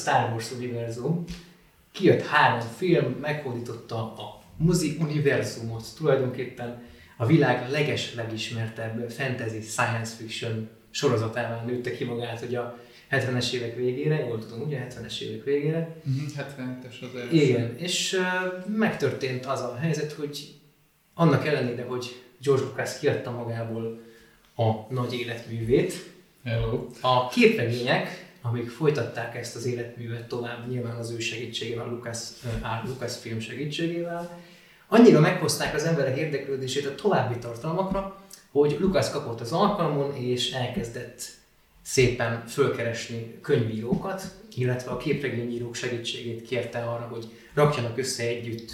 Star Wars univerzum, kijött három film, meghódította a mozi univerzumot, tulajdonképpen a világ leges legismertebb fantasy science fiction sorozatával nőtte ki magát, hogy a 70-es évek végére, jól tudom, ugye 70-es évek végére. Uh-huh, 77-es az első. Igen, és uh, megtörtént az a helyzet, hogy annak ellenére, hogy George Lucas kiadta magából a nagy életművét, Hello. a képregények, amik folytatták ezt az életművet tovább, nyilván az ő segítségével, Lucas, uh, Lucas film segítségével, annyira meghozták az emberek érdeklődését a további tartalmakra, hogy Lucas kapott az alkalmon, és elkezdett szépen fölkeresni könyvírókat, illetve a képregényírók segítségét kérte arra, hogy rakjanak össze együtt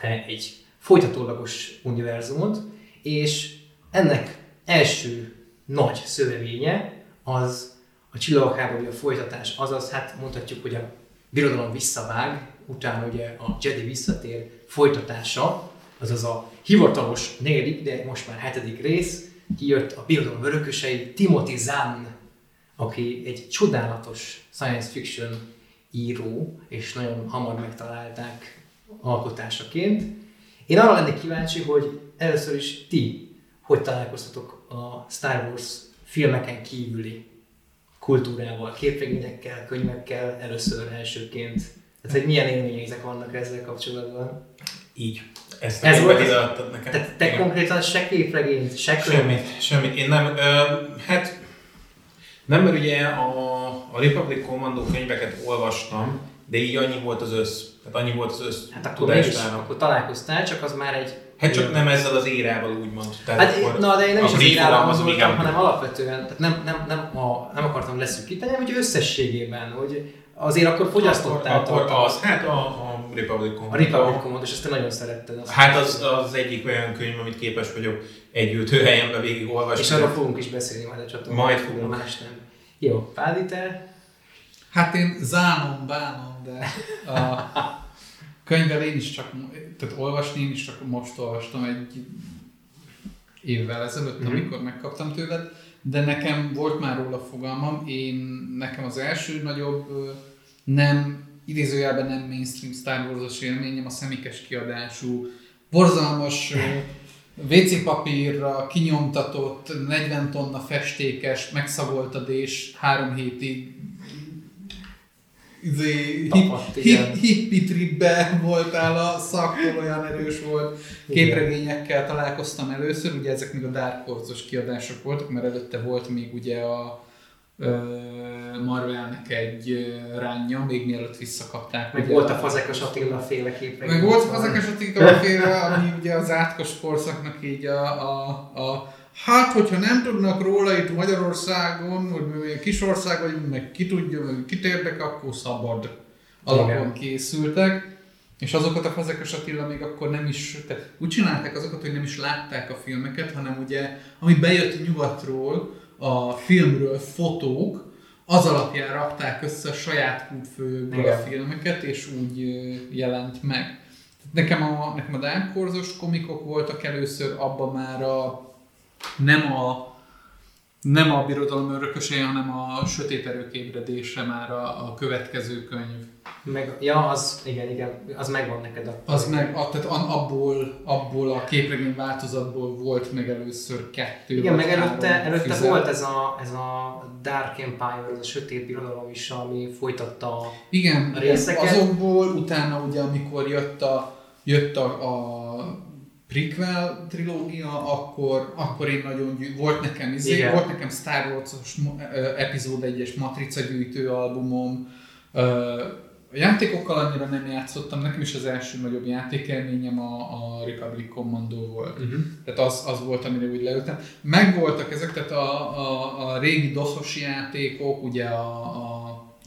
egy folytatólagos univerzumot, és ennek első nagy szövevénye az a csillagok háborúja folytatás, azaz hát mondhatjuk, hogy a birodalom visszavág, utána ugye a Jedi visszatér folytatása, azaz a hivatalos negyedik, de most már hetedik rész, kijött a birodalom örökösei, Timothy Zahn, aki egy csodálatos science fiction író, és nagyon hamar megtalálták alkotásaként. Én arra lennék kíváncsi, hogy először is ti hogy találkoztatok a Star Wars filmeken kívüli kultúrával, képregényekkel, könyvekkel először elsőként. Tehát, hogy milyen élményeitek vannak ezzel kapcsolatban? Így. Ezt Ez volt ide adtad nekem. Tehát te Igen. konkrétan se képregényt, se könyv? Semmit, semmit. Én nem, ö, hát nem, mert ugye a, a Republic Commando könyveket olvastam, de így annyi volt az össz. Tehát annyi volt az össz Hát akkor is, akkor találkoztál, csak az már egy... Hát csak nem ezzel az érával úgymond. Tehát hát, na, de én nem is az érával mozoltam, hanem alapvetően, tehát nem, nem, nem, a, nem akartam leszűkíteni, hogy összességében, hogy azért akkor fogyasztottál akkor, akkor az, hát a, a Republic Command. A Republic Command, és ezt te nagyon szeretted. Azt hát az, az egyik olyan könyv, amit képes vagyok egy ültőhelyembe végig olvasni. És arról fogunk is beszélni majd a csatornán. Majd fogunk. Más nem. Jó, Pádi, te? Hát én zánom, bánom, de a könyvvel én is csak, tehát olvasni én is csak most olvastam egy évvel ezelőtt, mm-hmm. amikor megkaptam tőled, de nekem volt már róla fogalmam, én nekem az első nagyobb nem, idézőjelben nem mainstream Star Wars-os élményem a szemikes kiadású, borzalmas WC papírra kinyomtatott, 40 tonna festékes, megszagoltadés három hétig izé, Tapadt, hip, hippi tripbe voltál a szaktól, olyan erős volt. Képregényekkel találkoztam először, ugye ezek még a Dark Horse-os kiadások voltak, mert előtte volt még ugye a Marvelnek egy ránja, még mielőtt visszakapták. Meg volt a Fazekas Attila féle képregény. Meg volt a Fazekas Attila féle, ami ugye az átkos korszaknak így a, a, a Hát, hogyha nem tudnak róla itt Magyarországon, hogy mi kis ország vagyunk, meg ki tudja, meg kit érdek, akkor szabad alapon készültek. És azokat a Fazekas Attila még akkor nem is, tehát úgy csinálták azokat, hogy nem is látták a filmeket, hanem ugye, ami bejött nyugatról, a filmről fotók, az alapján rakták össze a saját kútfőjükből a filmeket, és úgy jelent meg. Nekem a, nekem a Dark komikok voltak először, abban már a nem a nem a birodalom örökösé, hanem a sötét erők ébredése már a, a következő könyv. Meg, ja, az, igen, igen, az megvan neked. A az meg, a, tehát abból, abból a képregény változatból volt meg először kettő Igen, meg előtte, előtte volt ez a, ez a Dark Empire, ez a sötét birodalom is, ami folytatta a igen, részeket. azokból, utána ugye amikor jött a, jött a, a prequel trilógia, akkor, akkor én nagyon gyű... volt nekem izé, volt nekem Star Wars-os epizód 1-es Matrica gyűjtő albumom, a játékokkal annyira nem játszottam, nekem is az első nagyobb játékelményem a, a Republic Commando volt. Uh-huh. Tehát az, az volt, amire úgy leültem. Megvoltak ezek, tehát a, a, a régi doszos játékok, ugye a, a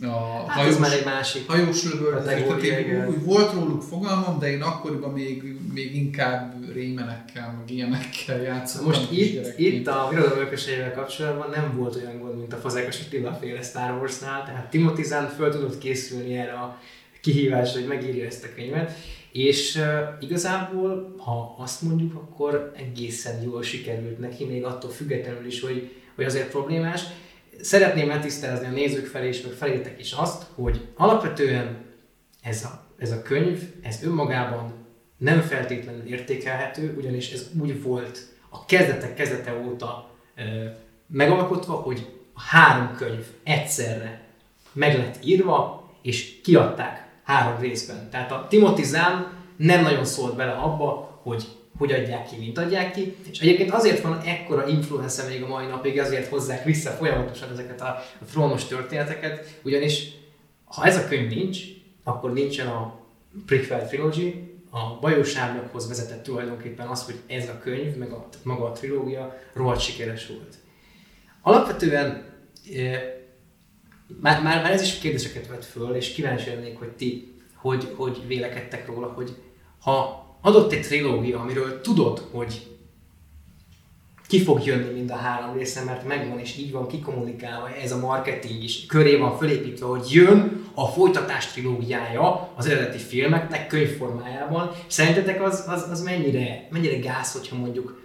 a hát hajós, ez már egy másik hajós lövöldözés, tehát úgy volt róluk fogalmam, de én akkoriban még, még inkább rémenekkel, meg ilyenekkel játszottam. Most itt, itt a Birodalom kapcsolatban nem volt olyan gond, mint a Fazekas Attila féle Star Wars-nál, tehát Timothy Zahn föl tudott készülni erre a kihívásra, hogy megírja ezt a könyvet, és uh, igazából, ha azt mondjuk, akkor egészen jól sikerült neki, még attól függetlenül is, hogy, hogy azért problémás szeretném letisztázni a nézők felé és meg felétek is azt, hogy alapvetően ez a, ez a könyv, ez önmagában nem feltétlenül értékelhető, ugyanis ez úgy volt a kezdetek kezdete óta e, megalkotva, hogy a három könyv egyszerre meg lett írva, és kiadták három részben. Tehát a Timothy Zahn nem nagyon szólt bele abba, hogy hogy adják ki, mint adják ki. És egyébként azért van ekkora influencer még a mai napig, azért hozzák vissza folyamatosan ezeket a, a trónos történeteket, ugyanis ha ez a könyv nincs, akkor nincsen a Prequel Trilogy, a Bajós Árnyakhoz vezetett tulajdonképpen az, hogy ez a könyv, meg a, maga a trilógia rohadt sikeres volt. Alapvetően már, már, már ez is kérdéseket vett föl, és kíváncsi lennék, hogy ti hogy, hogy vélekedtek róla, hogy ha adott egy trilógia, amiről tudod, hogy ki fog jönni mind a három része, mert megvan és így van kikommunikálva, ez a marketing is köré van fölépítve, hogy jön a folytatás trilógiája az eredeti filmeknek könyvformájában. Szerintetek az, az, az mennyire, mennyire gáz, hogyha mondjuk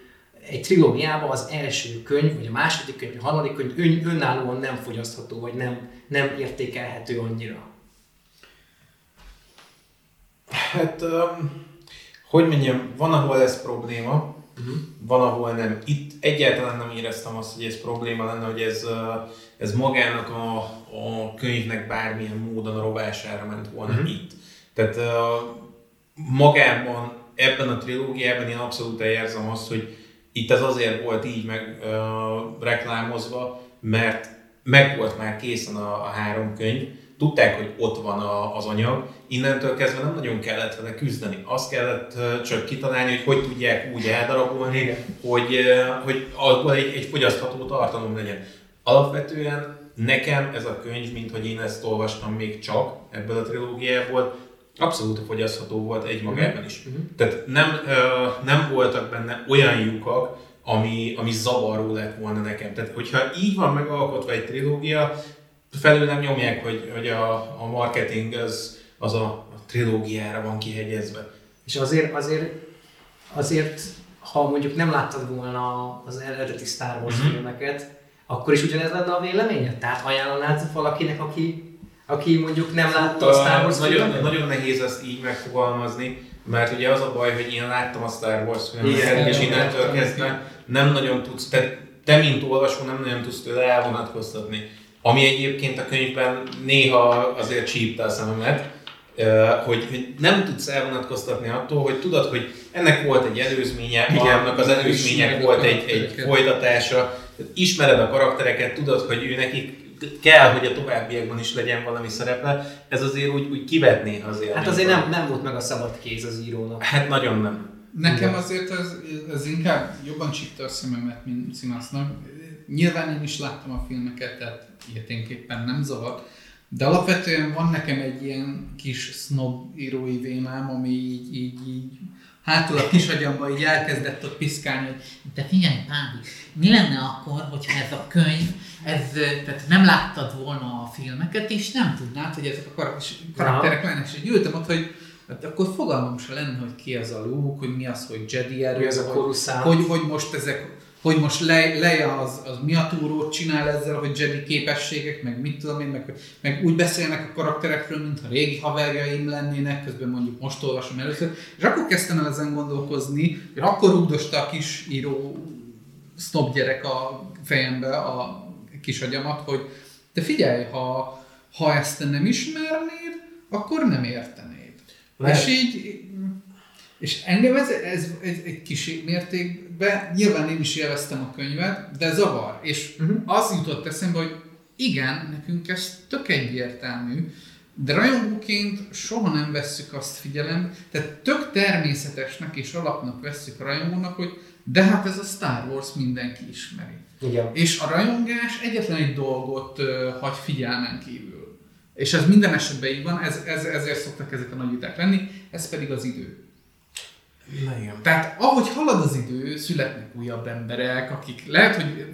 egy trilógiában az első könyv, vagy a második könyv, a harmadik könyv ön, önállóan nem fogyasztható, vagy nem, nem értékelhető annyira? Hát um, hogy mondjam, van, ahol ez probléma, uh-huh. van, ahol nem. Itt egyáltalán nem éreztem azt, hogy ez probléma lenne, hogy ez, ez magának a, a könyvnek bármilyen módon a rovására ment volna uh-huh. itt. Tehát magában, ebben a trilógiában én abszolút érzem azt, hogy itt ez azért volt így meg uh, reklámozva, mert meg volt már készen a, a három könyv, tudták, hogy ott van a, az anyag, innentől kezdve nem nagyon kellett vele küzdeni. Azt kellett csak kitalálni, hogy hogy tudják úgy eldarabolni, hogy, hogy abból egy, egy fogyasztható tartalom legyen. Alapvetően nekem ez a könyv, mint hogy én ezt olvastam még csak ebből a trilógiából, abszolút fogyasztható volt egy magában is. Uh-huh. Tehát nem, nem voltak benne olyan lyukak, ami, ami zavaró lett volna nekem. Tehát, hogyha így van megalkotva egy trilógia, felül nem nyomják, hogy, hogy a, a marketing az, az a, a trilógiára van kihegyezve. És azért, azért, azért, ha mondjuk nem láttad volna az eredeti Star Wars mm-hmm. filmeket, akkor is ugyanez lenne a véleményed? Tehát ajánlanád valakinek, aki, aki mondjuk nem látta a Star Wars nagyon, filmeket? Nagyon nehéz ezt így megfogalmazni, mert ugye az a baj, hogy én láttam a Star Wars filmeket, és innentől kezdve nem nagyon tudsz, te, te mint olvasó nem nagyon tudsz tőle elvonatkoztatni. Ami egyébként a könyvben néha azért csípte a szememet, hogy, hogy nem tudsz elvonatkoztatni attól, hogy tudod, hogy ennek volt egy előzménye, Igen, annak az előzmények volt egy, egy folytatása, ismered a karaktereket, tudod, hogy ő nekik kell, hogy a továbbiakban is legyen valami szerepe, ez azért úgy, úgy kivetné azért. Hát azért nem, nem volt meg a szabad kéz az írónak. Hát nagyon nem. Nekem azért ez, ez inkább jobban csípte a szememet, mint Színasznak. Nyilván én is láttam a filmeket, tehát ilyeténképpen nem zavart, de alapvetően van nekem egy ilyen kis snob írói vémám, ami így, így, így hátul a kis agyamba így elkezdett ott piszkálni, hogy de figyelj, Pádi, mi lenne akkor, hogyha ez a könyv, ez, tehát nem láttad volna a filmeket, és nem tudnád, hogy ezek a karakterek lennek, és így ültem ott, hogy Hát akkor fogalmam se lenne, hogy ki az a Luke, hogy mi az, hogy Jedi erő, az a hogy, hogy, hogy, most ezek hogy most Le, Leia az, az mi a túrót csinál ezzel, hogy Jedi képességek, meg mit tudom én, meg, meg úgy beszélnek a karakterekről, mintha régi haverjaim lennének, közben mondjuk most olvasom először, és akkor kezdtem el ezen gondolkozni, és akkor rugdosta a kis író snob gyerek a fejembe a kis agyamat, hogy te figyelj, ha, ha ezt te nem ismernéd, akkor nem értenéd. Lehet. És így, és engem ez, ez, ez egy kis mérték be, nyilván én is élveztem a könyvet, de zavar. És uh-huh. az jutott eszembe, hogy igen, nekünk ez tök egyértelmű, de rajongóként soha nem vesszük azt figyelembe, tehát tök természetesnek és alapnak vesszük a rajongónak, hogy de hát ez a Star Wars mindenki ismeri. Igen. És a rajongás egyetlen egy dolgot uh, hagy figyelmen kívül. És ez minden esetben így van, ez, ez, ezért szoktak ezek a nagy viták lenni, ez pedig az idő. Na igen. Tehát ahogy halad az idő, születnek újabb emberek, akik lehet, hogy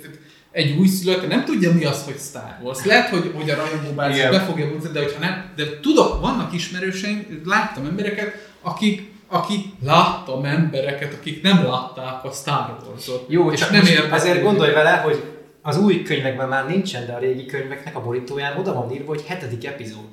egy új szülött nem tudja mi az, hogy Star Wars. Lehet, hogy, hogy a rajongóbázis be fogja mutatni, de hogyha nem, de tudok, vannak ismerőseim, láttam embereket, akik akik láttam embereket, akik nem látták a Star Wars-ot. Jó, és nem értem. Azért gondolj vele, hogy az új könyvekben már nincsen, de a régi könyveknek a borítóján oda van írva, hogy hetedik epizód.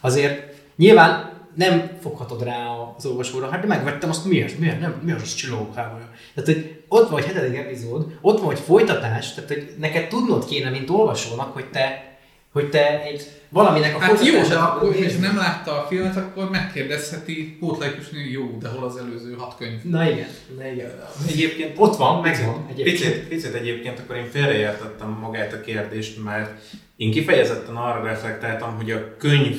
Azért nyilván nem foghatod rá az olvasóra, hát de megvettem azt, miért, miért, nem, mi az háborúja. Tehát, hogy ott van egy hetedik epizód, ott van egy folytatás, tehát, hogy neked tudnod kéne, mint olvasónak, hogy te, hogy te egy valaminek a Hát jó, de akkor, és nem látta a filmet, akkor megkérdezheti pótlaikusni, jó, de hol az előző hat könyv? Na igen, na igen. Egyébként Ott van, megvan egyébként. Picit, picit egyébként akkor én félreértettem magát a kérdést, mert én kifejezetten arra reflektáltam, hogy a könyv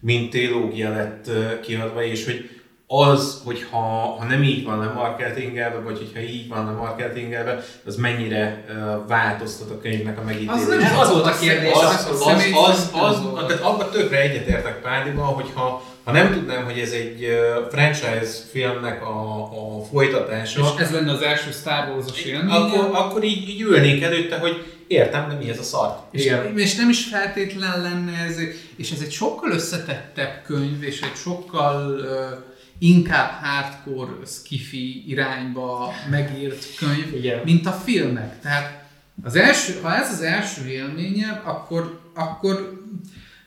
mint trilógia lett kiadva, és hogy az, hogyha ha nem így van lemarketingelve, vagy hogyha így van lemarketingelve, az mennyire uh, változtat a könyvnek a megítélését. nem az volt a kérdés, az, az, az, személy az, szerint az, nem volt. tehát abban tökre egyetértek Pádival, hogyha ha nem tudnám, hogy ez egy franchise filmnek a, a folytatása, És ez lenne az első Star Wars-os élmény. akkor, akkor így, így ülnék előtte, hogy értem, de mi ez a szar. És, Igen. és nem is feltétlen lenne ez, és ez egy sokkal összetettebb könyv, és egy sokkal uh, inkább hardcore skifi irányba megírt könyv, Igen. mint a filmek. Tehát az első, ha ez az első élményem, akkor, akkor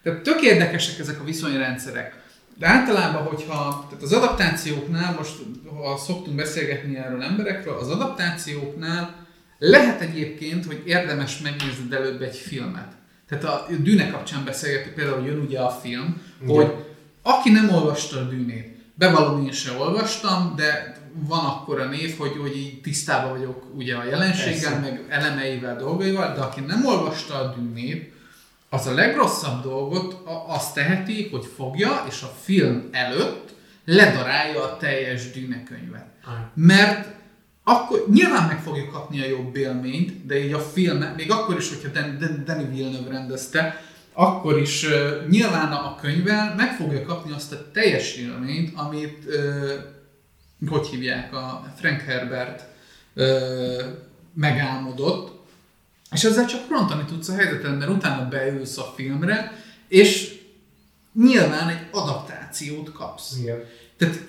tehát tök érdekesek ezek a viszonyrendszerek. De általában, hogyha tehát az adaptációknál, most ha szoktunk beszélgetni erről emberekről, az adaptációknál lehet egyébként, hogy érdemes megnézni előbb egy filmet. Tehát a Dűne kapcsán beszélgetünk, például jön ugye a film, Igen. hogy aki nem olvasta a Dűnét, bevallom én se olvastam, de van akkor a név, hogy, hogy így tisztában vagyok ugye a jelenséggel, Persze. meg elemeivel, dolgaival, de aki nem olvasta a Dűnét, az a legrosszabb dolgot azt teheti, hogy fogja, és a film előtt ledarálja a teljes Dűne könyvet. Mert akkor nyilván meg fogja kapni a jobb élményt, de így a film, még akkor is, hogyha Dan- Dan- Danny Villeneuve rendezte, akkor is uh, nyilván a könyvvel meg fogja kapni azt a teljes élményt, amit, uh, hogy hívják, a Frank Herbert uh, megálmodott, és ezzel csak rontani tudsz a helyzetet, mert utána beülsz a filmre, és nyilván egy adaptációt kapsz. Igen. Tehát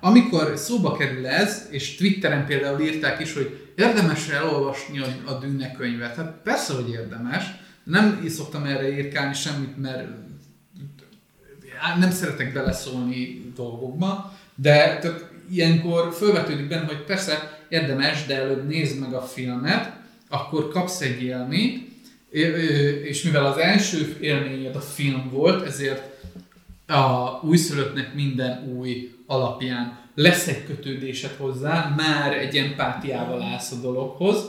amikor szóba kerül ez, és Twitteren például írták is, hogy érdemes elolvasni a, a Dűne könyvet. Hát persze, hogy érdemes. Nem így szoktam erre írkálni semmit, mert nem szeretek beleszólni dolgokba, de tehát ilyenkor felvetődik benne, hogy persze érdemes, de előbb nézd meg a filmet, akkor kapsz egy élményt, és mivel az első élményed a film volt, ezért a újszülöttnek minden új alapján lesz egy kötődésed hozzá, már egy empátiával állsz a dologhoz,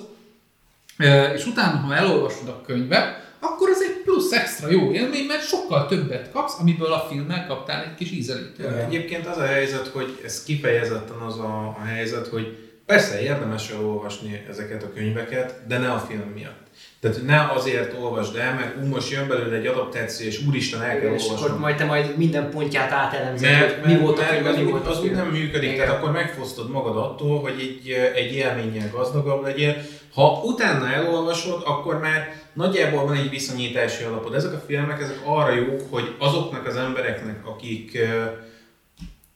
és utána, ha elolvasod a könyvet, akkor az egy plusz extra jó élmény, mert sokkal többet kapsz, amiből a filmmel kaptál egy kis ízelítőt. Egyébként az a helyzet, hogy ez kifejezetten az a, a helyzet, hogy persze érdemes elolvasni ezeket a könyveket, de ne a film miatt. Tehát ne azért olvasd el, mert ú, most jön belőle egy adaptáció, és úristen el kell És akkor olvasnom. majd te majd minden pontját átelemzed, Mert, hogy mi volt a mert könyv, az, mi volt az úgy nem működik, Igen. tehát akkor megfosztod magad attól, hogy egy, egy élménnyel gazdagabb legyél. Ha utána elolvasod, akkor már nagyjából van egy viszonyítási alapod. Ezek a filmek ezek arra jók, hogy azoknak az embereknek, akik eh,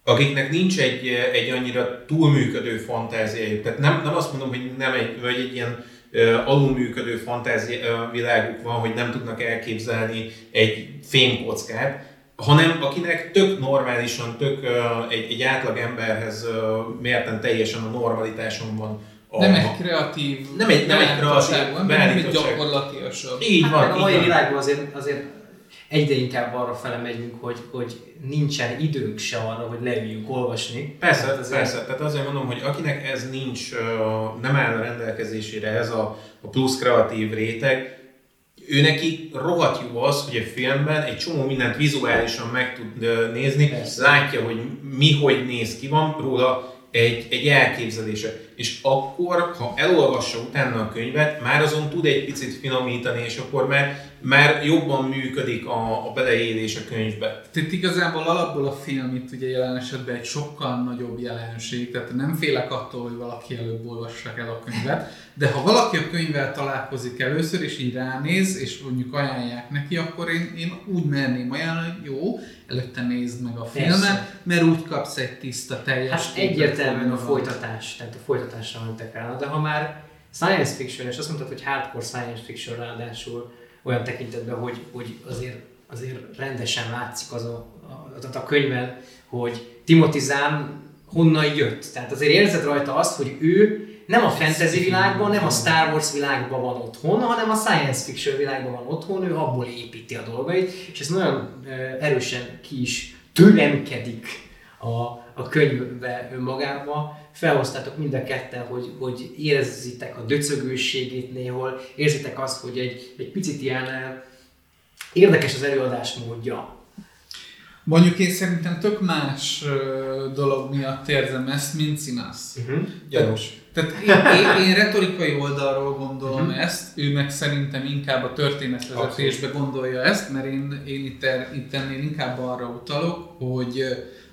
akiknek nincs egy, egy annyira túlműködő fantáziájuk. Tehát nem, nem azt mondom, hogy nem egy, vagy egy ilyen uh, alulműködő fantázia világuk van, hogy nem tudnak elképzelni egy fémkockát, hanem akinek tök normálisan, tök uh, egy, egy átlag emberhez uh, mérten teljesen a normalitáson van. A, Nem egy kreatív Nem egy- nem egy kreatív hanem egy gyakorlatiasabb. Így Hát van, a így mai van. világban azért, azért egyre inkább arra fele megyünk, hogy, hogy nincsen időnk se arra, hogy leüljünk olvasni. Persze, hát azért- persze. Tehát azért mondom, hogy akinek ez nincs, nem áll a rendelkezésére ez a, a plusz kreatív réteg, ő neki rohadt jó az, hogy a filmben egy csomó mindent vizuálisan meg tud nézni, Persze. látja, hogy mi hogy néz ki, van róla egy, egy elképzelése. És akkor, ha elolvassa utána a könyvet, már azon tud egy picit finomítani, és akkor már, már jobban működik a, a beleélés a könyvbe. Tehát igazából alapból a film itt ugye jelen esetben egy sokkal nagyobb jelenség, tehát nem félek attól, hogy valaki előbb olvassa el a könyvet, de ha valaki a könyvvel találkozik először, és így ránéz, és mondjuk ajánlják neki, akkor én, én úgy merném ajánlani, hogy jó, előtte nézd meg a filmet, Persze. mert úgy kapsz egy tiszta teljes Hát egyértelműen a folytatás, tehát a folytatásra mentek rá. De ha már science fiction, és azt mondtad, hogy hardcore science fiction ráadásul olyan tekintetben, hogy, hogy azért, azért rendesen látszik az a, a, a, a könyvben, hogy Timothy Zahn honnan jött. Tehát azért érzed rajta azt, hogy ő nem a fantasy világban, nem a Star Wars világban van otthon, hanem a science fiction világban van otthon, ő abból építi a dolgait, és ez nagyon erősen ki is tőlemkedik a, a könyvbe önmagába. Felhoztátok mind a ketten, hogy, hogy érzitek a döcögőségét néhol, érzitek azt, hogy egy, egy picit ilyen érdekes az előadás módja. Mondjuk én szerintem tök más dolog miatt érzem ezt, mint színász. Uh-huh. Gyanús. Tehát én, én, én retorikai oldalról gondolom uh-huh. ezt, ő meg szerintem inkább a történetvezetésbe gondolja ezt, mert én, én itt, itt ennél inkább arra utalok, hogy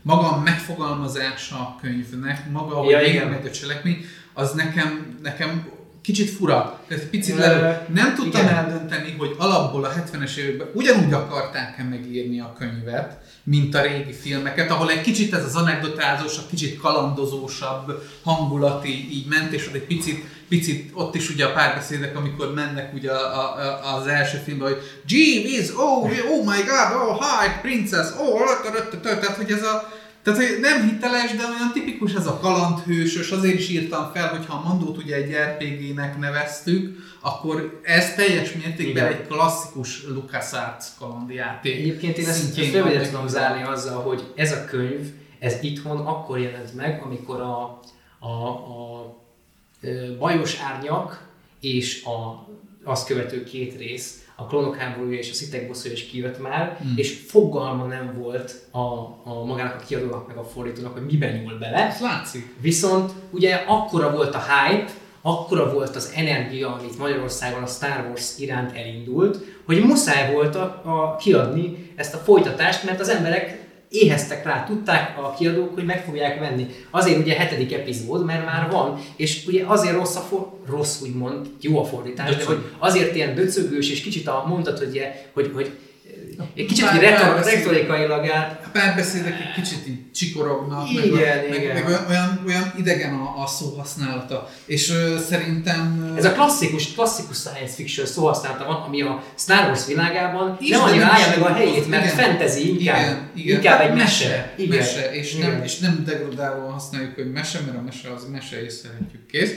maga a megfogalmazása a könyvnek, maga, hogy ja, igen. meg a cselekmény, az nekem, nekem kicsit fura. Tehát picit le, nem tudtam igen. eldönteni, hogy alapból a 70-es években ugyanúgy akarták-e megírni a könyvet, mint a régi filmeket, ahol egy kicsit ez az anekdotázósabb, kicsit kalandozósabb hangulat így, ment, és ott egy picit, picit ott is ugye a párbeszédek, amikor mennek ugye a, a, az első filmben, hogy Jeeves, oh, oh my god, oh hi, princess, oh, tehát hogy ez a, tehát, hogy nem hiteles, de olyan tipikus ez a kalandhősös, azért is írtam fel, hogy ha a Mandót ugye egy RPG-nek neveztük, akkor ez teljes mértékben Igen. egy klasszikus LucasArts kalandjáték. Egyébként én ezt, ezt röviden tudom zárni azzal, hogy ez a könyv, ez itthon akkor jelent meg, amikor a, a, a, a bajos árnyak és a, azt követő két rész a klónok háborúja és a szitek bosszúja is kijött már, hmm. és fogalma nem volt a, a magának a kiadónak meg a fordítónak, hogy miben nyúl bele. Ez látszik. Viszont ugye akkora volt a hype, akkora volt az energia, amit Magyarországon a Star Wars iránt elindult, hogy muszáj volt a, a kiadni ezt a folytatást, mert az emberek éheztek rá, tudták a kiadók, hogy meg fogják venni. Azért ugye hetedik epizód, mert már van, és ugye azért rossz a for- rossz úgymond, jó a fordítás, de, de hogy azért ilyen döcögős, és kicsit a mondat, hogy, hogy, hogy egy kicsit retor, retorikailag át. A párbeszédek egy kicsit így csikorognak, igen, meg, igen. meg, meg olyan, olyan idegen a, a szóhasználata. És ö, szerintem... Ez a klasszikus, klasszikus science fiction szóhasználata van, ami a Star Wars világában is, nem annyira állja meg a helyét, mert igen, fantasy inkább, igen, igen. inkább egy mese. Igen. mese és, igen. Nem, és nem degradálóan használjuk, hogy mese, mert a mese az mese, és szeretjük kész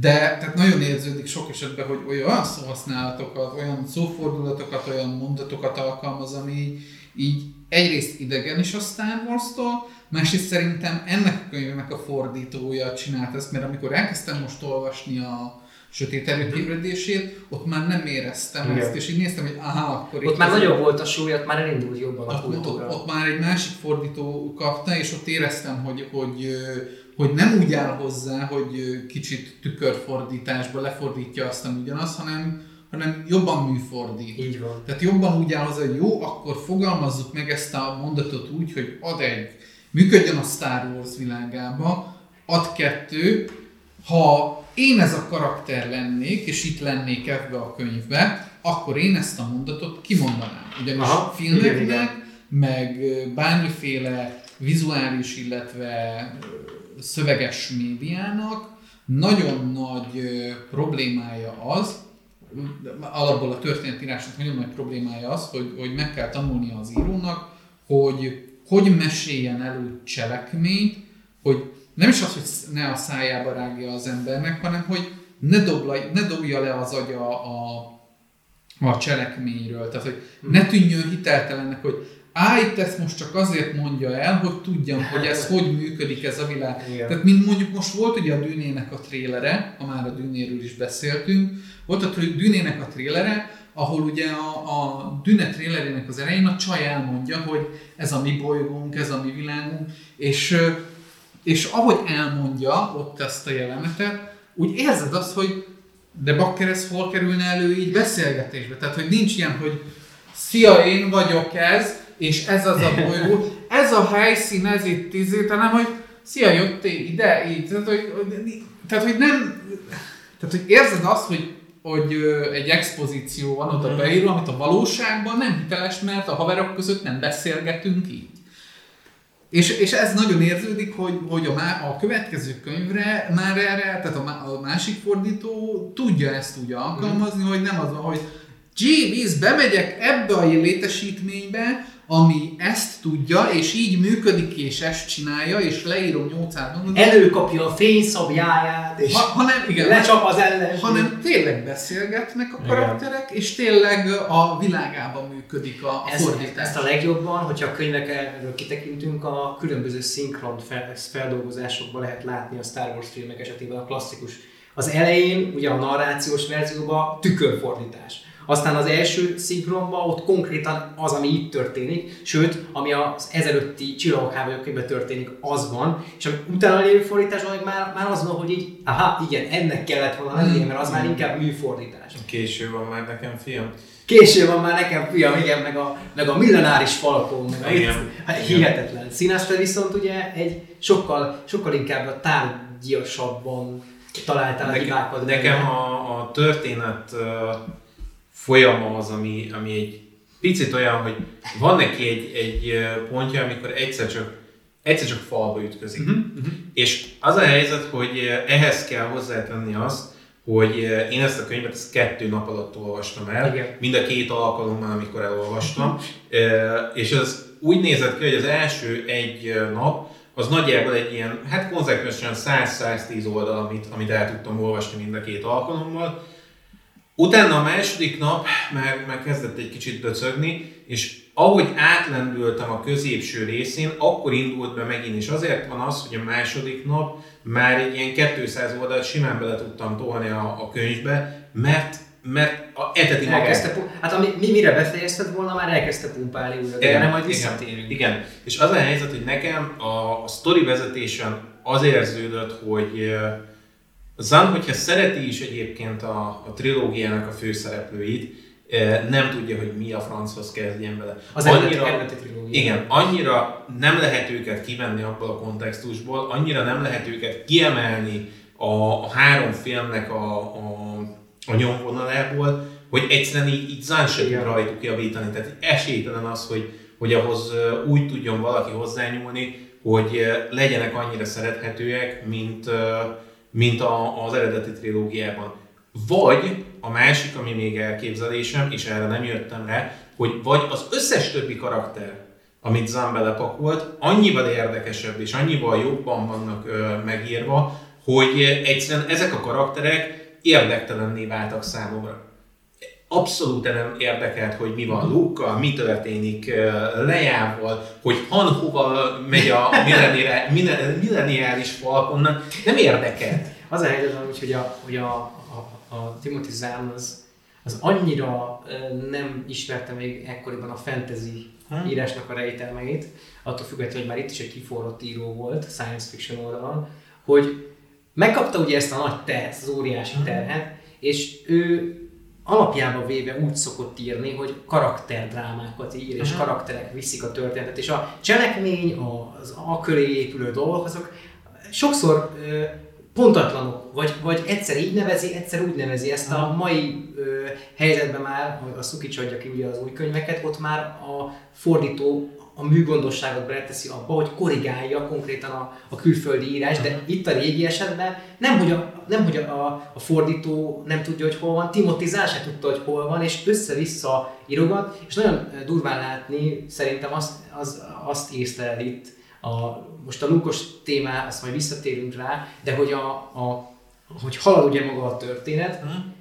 de tehát nagyon érződik sok esetben, hogy olyan szóhasználatokat, olyan szófordulatokat, olyan mondatokat alkalmaz, ami így egyrészt idegen is a Star Wars-tól, másrészt szerintem ennek a könyvnek a fordítója csinált ezt, mert amikor elkezdtem most olvasni a sötét erőkébredését, ott már nem éreztem Igen. ezt, és így néztem, hogy aha, akkor Ott már nagyobb volt a súly, ott már elindult jobban a kultúra. Ott, ott, ott, már egy másik fordító kapta, és ott éreztem, hogy, hogy hogy nem úgy áll hozzá, hogy kicsit tükörfordításba lefordítja azt, ami ugyanaz, hanem, hanem jobban műfordít. Így van. Tehát jobban úgy áll hozzá, hogy jó, akkor fogalmazzuk meg ezt a mondatot úgy, hogy ad egy, működjön a Star Wars világába, ad kettő, ha én ez a karakter lennék, és itt lennék ebbe a könyvbe, akkor én ezt a mondatot kimondanám. Ugyanis Aha, filmeknek, meg bármiféle vizuális, illetve szöveges médiának nagyon nagy problémája az, alapból a történetírásnak nagyon nagy problémája az, hogy, hogy meg kell tanulnia az írónak, hogy hogy meséljen elő cselekményt, hogy nem is az, hogy ne a szájába rágja az embernek, hanem hogy ne, dobla, ne dobja le az agya a, a cselekményről. Tehát, hogy ne tűnjön hiteltelennek, hogy Á, itt ezt most csak azért mondja el, hogy tudjam, hogy ez hogy működik ez a világ. Igen. Tehát mint mondjuk most volt ugye a Dűnének a trélere, ha már a Dűnéről is beszéltünk, volt a Dűnének a trélere, ahol ugye a, a Düne trélerének az elején a csaj elmondja, hogy ez a mi bolygónk, ez a mi világunk, és, és ahogy elmondja ott ezt a jelenetet, úgy érzed azt, hogy de bakker ez hol kerülne elő így beszélgetésbe. Tehát, hogy nincs ilyen, hogy szia, én vagyok ez, és ez az a bolygó, ez a helyszín, ez itt tízé, hanem hogy szia, jöttél ide, így, tehát hogy, tehát, hogy nem, tehát hogy érzed azt, hogy, hogy egy expozíció van oda beírva, amit a valóságban nem hiteles, mert a haverok között nem beszélgetünk így. És, és ez nagyon érződik, hogy, hogy a, má, a következő könyvre már erre, tehát a, a másik fordító tudja ezt úgy alkalmazni, mm. hogy nem az, hogy Jeeves, bemegyek ebbe a létesítménybe, ami ezt tudja, és így működik, és ezt csinálja, és leírom 800 mondatot. Előkapja a fényszabjáját, és ha, hanem, igen, lecsap az ellen. Hanem tényleg beszélgetnek a karakterek, igen. és tényleg a világában működik a, a ez, fordítás. Ezt a legjobban, hogyha a könyvekről kitekintünk, a különböző szinkron feldolgozásokban lehet látni a Star Wars filmek esetében a klasszikus. Az elején, ugye a narrációs verzióban tükörfordítás aztán az első szinkronban ott konkrétan az, ami itt történik, sőt, ami az ezelőtti csillagok történik, az van, és ami utána lévő fordításban már, már az van, hogy így, aha, igen, ennek kellett volna lennie, mert az már inkább műfordítás. Késő van már nekem, fiam. Késő van már nekem, fiam, igen, meg a, meg a millenáris falkó, meg a igen. Hát, hihetetlen. Színászra viszont ugye egy sokkal, sokkal inkább a tárgyasabban találtál a hibákat. Nekem a, a történet folyama az, ami, ami egy picit olyan, hogy van neki egy, egy pontja, amikor egyszer csak, egyszer csak falba ütközik. Uh-huh, uh-huh. És az a helyzet, hogy ehhez kell hozzátenni azt, hogy én ezt a könyvet ezt kettő nap alatt olvastam el, Igen. mind a két alkalommal, amikor elolvastam, és ez úgy nézett ki, hogy az első egy nap az nagyjából egy ilyen, hát konzekvensen 100-110 oldal, amit, amit el tudtam olvasni mind a két alkalommal, Utána a második nap már, már kezdett egy kicsit döcögni, és ahogy átlendültem a középső részén, akkor indult be megint, és azért van az, hogy a második nap már egy ilyen 200 oldalt simán bele tudtam tolni a, a könyvbe, mert mert a eteti magát. Hát ami, mi, mire befejezted volna, már elkezdte pumpálni újra, de nem majd visszatérünk. Igen, igen, és az a helyzet, hogy nekem a, a sztori vezetésen az érződött, hogy Zan, hogyha szereti is egyébként a, a trilógiának a főszereplőit, eh, nem tudja, hogy mi a franchoz kezdjen vele. Az annyira, eredeti trilógia. Igen, annyira nem lehet őket kivenni abból a kontextusból, annyira nem lehet őket kiemelni a, a három filmnek a, a, a nyomvonalából, hogy egyszerűen így, így Zan sem tud rajtuk javítani. Tehát esélytelen az, hogy, hogy ahhoz eh, úgy tudjon valaki hozzányúlni, hogy eh, legyenek annyira szerethetőek, mint, mint a, az eredeti trilógiában. Vagy a másik, ami még elképzelésem, és erre nem jöttem rá, hogy vagy az összes többi karakter, amit Zan belepakolt, annyival érdekesebb és annyival jobban vannak ö, megírva, hogy egyszerűen ezek a karakterek érdektelenné váltak számomra. Abszolút nem érdekelt, hogy mi van Luke, mi történik Lejával, hogy Han hova megy a milleniális falkonnak, nem érdekelt. Az a helyzet hogy a, hogy a, a, a Timothy Zahn az, az annyira nem ismerte még ekkoriban a fantasy hmm. írásnak a rejtelmeit, attól függetlenül, hogy már itt is egy kiforrott író volt, science fiction oldalon, hogy megkapta ugye ezt a nagy terhet, az óriási terhet, és ő alapjába véve úgy szokott írni, hogy karakterdrámákat ír, és karakterek viszik a történetet, és a cselekmény, az a köré épülő dolgok, azok sokszor ö, pontatlanok, vagy, vagy egyszer így nevezi, egyszer úgy nevezi. Ezt a mai ö, helyzetben már, hogy a Szukics adja ki ugye az új könyveket, ott már a fordító a műgondosságot beleteszi abba, hogy korrigálja konkrétan a, a külföldi írás, de itt a régi esetben nem, hogy a, nem, hogy a, a fordító nem tudja, hogy hol van, Timothy Zahn se tudta, hogy hol van, és össze-vissza írogat, és nagyon durván látni szerintem azt, az, azt észlel itt, a, most a lúkos témá, azt majd visszatérünk rá, de hogy, a, a, hogy halad ugye maga a történet, hmm.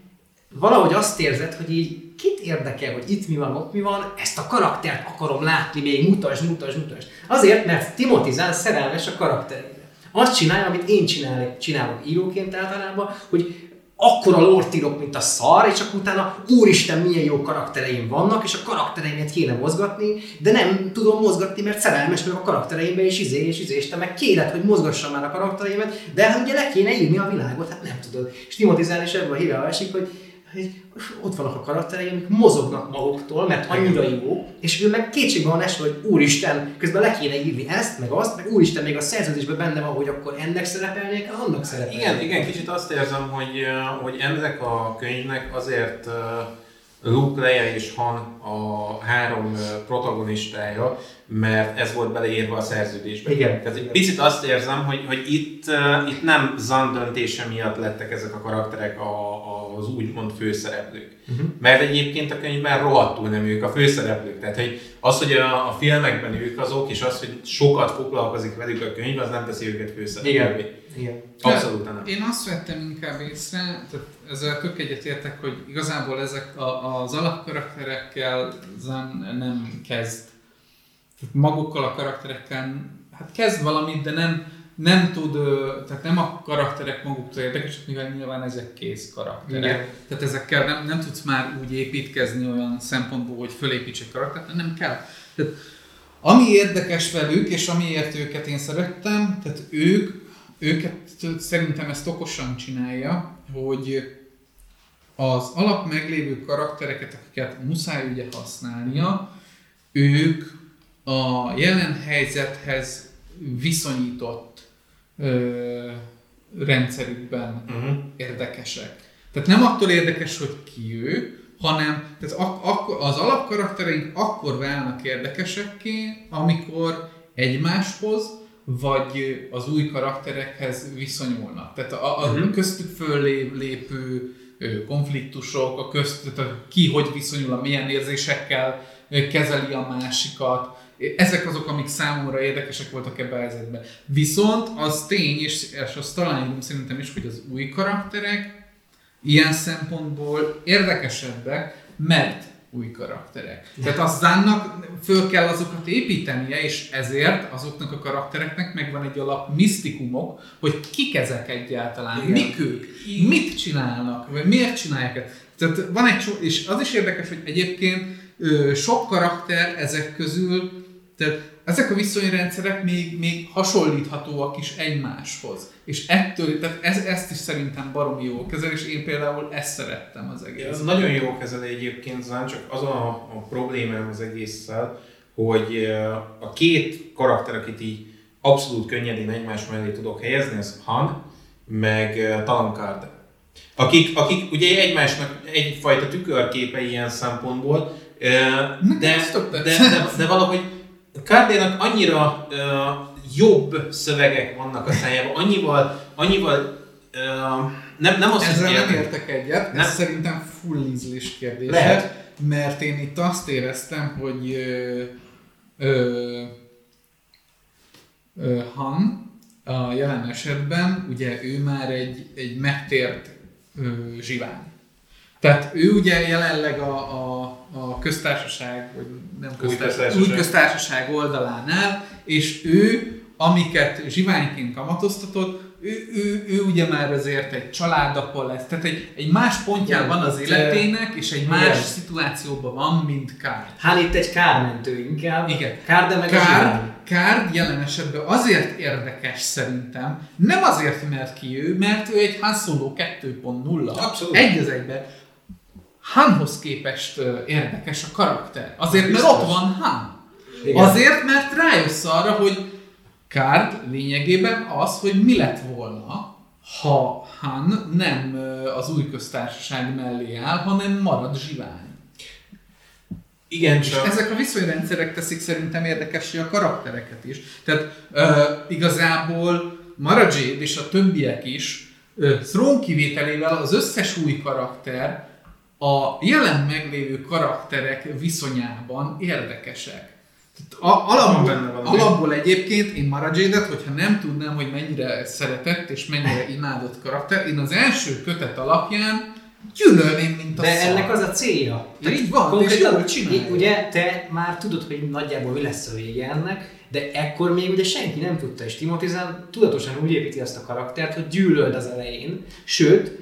valahogy azt érzed, hogy így kit érdekel, hogy itt mi van, ott mi van, ezt a karaktert akarom látni még, mutasd, mutasd, mutasd. Azért, mert Timothy Zahn szerelmes a karakterére. Azt csinálja, amit én csinálok, csinálok íróként általában, hogy akkora lort írok, mint a szar, és akkor utána úristen, milyen jó karaktereim vannak, és a karaktereimet kéne mozgatni, de nem tudom mozgatni, mert szerelmes vagyok a karaktereimbe, és izé, és izé, és te meg kéred, hogy mozgassam már a karaktereimet, de hát ugye le kéne írni a világot, hát nem tudod. És Timothy Zahn is ebből a híre esik, hogy hogy ott vannak a karakterei, amik mozognak maguktól, mert annyira jó, és ő meg kétségbe van esve, hogy úristen, közben le kéne írni ezt, meg azt, meg úristen, még a szerződésben benne van, hogy akkor ennek szerepelnék, annak szerepelnék. Igen, igen, kicsit azt érzem, hogy, hogy ennek a könyvnek azért Luke, Leia és Han a három protagonistája, mert ez volt beleírva a szerződésbe. Igen. Tehát egy picit azt érzem, hogy, hogy itt, uh, itt nem Zan döntése miatt lettek ezek a karakterek a, a, az úgymond főszereplők. Uh-huh. Mert egyébként a könyvben rohadtul nem ők a főszereplők. Tehát hogy az, hogy a, a filmekben ők azok, és az, hogy sokat foglalkozik velük a könyv, az nem teszi őket főszereplővé. Igen. Igen. Abszolút nem. Én azt vettem inkább észre, tehát ezzel tök egyetértek, hogy igazából ezek a, az alapkarakterekkel Zan nem kezd. Magukkal a karakterekkel, hát kezd valamit, de nem, nem tud, tehát nem a karakterek maguktól érdekesek, mivel nyilván ezek kész karakterek. Igen. Tehát ezekkel nem, nem tudsz már úgy építkezni olyan szempontból, hogy fölépíts egy karaktert, nem kell. Tehát ami érdekes velük, és amiért őket én szerettem, tehát ők, őket szerintem ezt okosan csinálja, hogy az alap meglévő karaktereket, akiket muszáj ugye használnia, ők a jelen helyzethez viszonyított ö, rendszerükben Uh-huh. érdekesek. Tehát nem attól érdekes, hogy ki ő, hanem tehát ak- ak- az alapkaraktereink akkor válnak érdekesekké, amikor egymáshoz, vagy az új karakterekhez viszonyulnak. Tehát a, a Mhm. köztük föllépő konfliktusok, a közt, tehát ki hogy viszonyul, a milyen érzésekkel kezeli a másikat, ezek azok, amik számomra érdekesek voltak ebben a helyzetben. Viszont az tény, és, és azt találjuk szerintem is, hogy az új karakterek ilyen szempontból érdekesebbek, mert új karakterek. Tehát a Zánnak föl kell azokat építenie, és ezért azoknak a karaktereknek megvan egy alap misztikumok, hogy kik ezek egyáltalán, Igen. mik ők, mit csinálnak, vagy miért csinálják ezt. Tehát van egy so, és az is érdekes, hogy egyébként ö, sok karakter ezek közül, tehát ezek a viszonyrendszerek még, még hasonlíthatóak is egymáshoz. És ettől, tehát ez, ezt is szerintem baromi jó kezel, és én például ezt szerettem az egész. Ez nagyon jó kezeli egyébként Zán, csak az a, a problémám az egésszel, hogy eh, a két karakter, akit így abszolút könnyedén egymás mellé tudok helyezni, az Han, meg eh, Talon Karden. Akik, akik ugye egymásnak egyfajta tükörképe ilyen szempontból, eh, de, de, tetszett. de, de valahogy Kardénak annyira uh, jobb szövegek vannak a szájában, annyival, annyival uh, nem, nem az, Ezzel nem értek egyet, Nem. ez szerintem full ízlés kérdése. Lehet. Mert én itt azt éreztem, hogy ö, ö, ö, Han a jelen esetben, ugye ő már egy, egy megtért ö, zsivány. Tehát ő ugye jelenleg a, a, a köztársaság, vagy nem Új köztársaság, új köztársaság oldalánál, és ő, amiket zsiványként kamatoztatott, ő, ő, ő ugye már azért egy családapa lesz, tehát egy, egy más pontján Igen, van az életének, és egy más igen. szituációban van, mint Kár. Hát itt egy kármentő inkább. Igen. Kár, de meg zsivány. Kárd jelen esetben azért érdekes szerintem, nem azért, mert ki ő, mert ő egy Han Solo 2.0. Abszolút. Egy az egyben. Hanhoz képest érdekes a karakter. Azért, mert ott van Han. Igen. Azért, mert rájössz arra, hogy Kárd lényegében az, hogy mi lett volna, ha Han nem az új köztársaság mellé áll, hanem marad zsivány. Igen, És csak... ezek a viszonyrendszerek teszik szerintem érdekessé a karaktereket is. Tehát ö, igazából Mara Jade és a többiek is ö, Thrawn kivételével az összes új karakter a jelen meglévő karakterek viszonyában érdekesek. Tehát a, alapból, benne alapból egyébként én Mara Jade-et, hogyha nem tudnám, hogy mennyire szeretett és mennyire imádott karakter, én az első kötet alapján gyűlölném, mint a De szar. ennek az a célja. Így van, és konkrétan, jól csinálja. Ugye te már tudod, hogy nagyjából mi lesz a vége ennek, de ekkor még ugye senki nem tudta, és Timothy tudatosan úgy építi azt a karaktert, hogy gyűlöld az elején, sőt,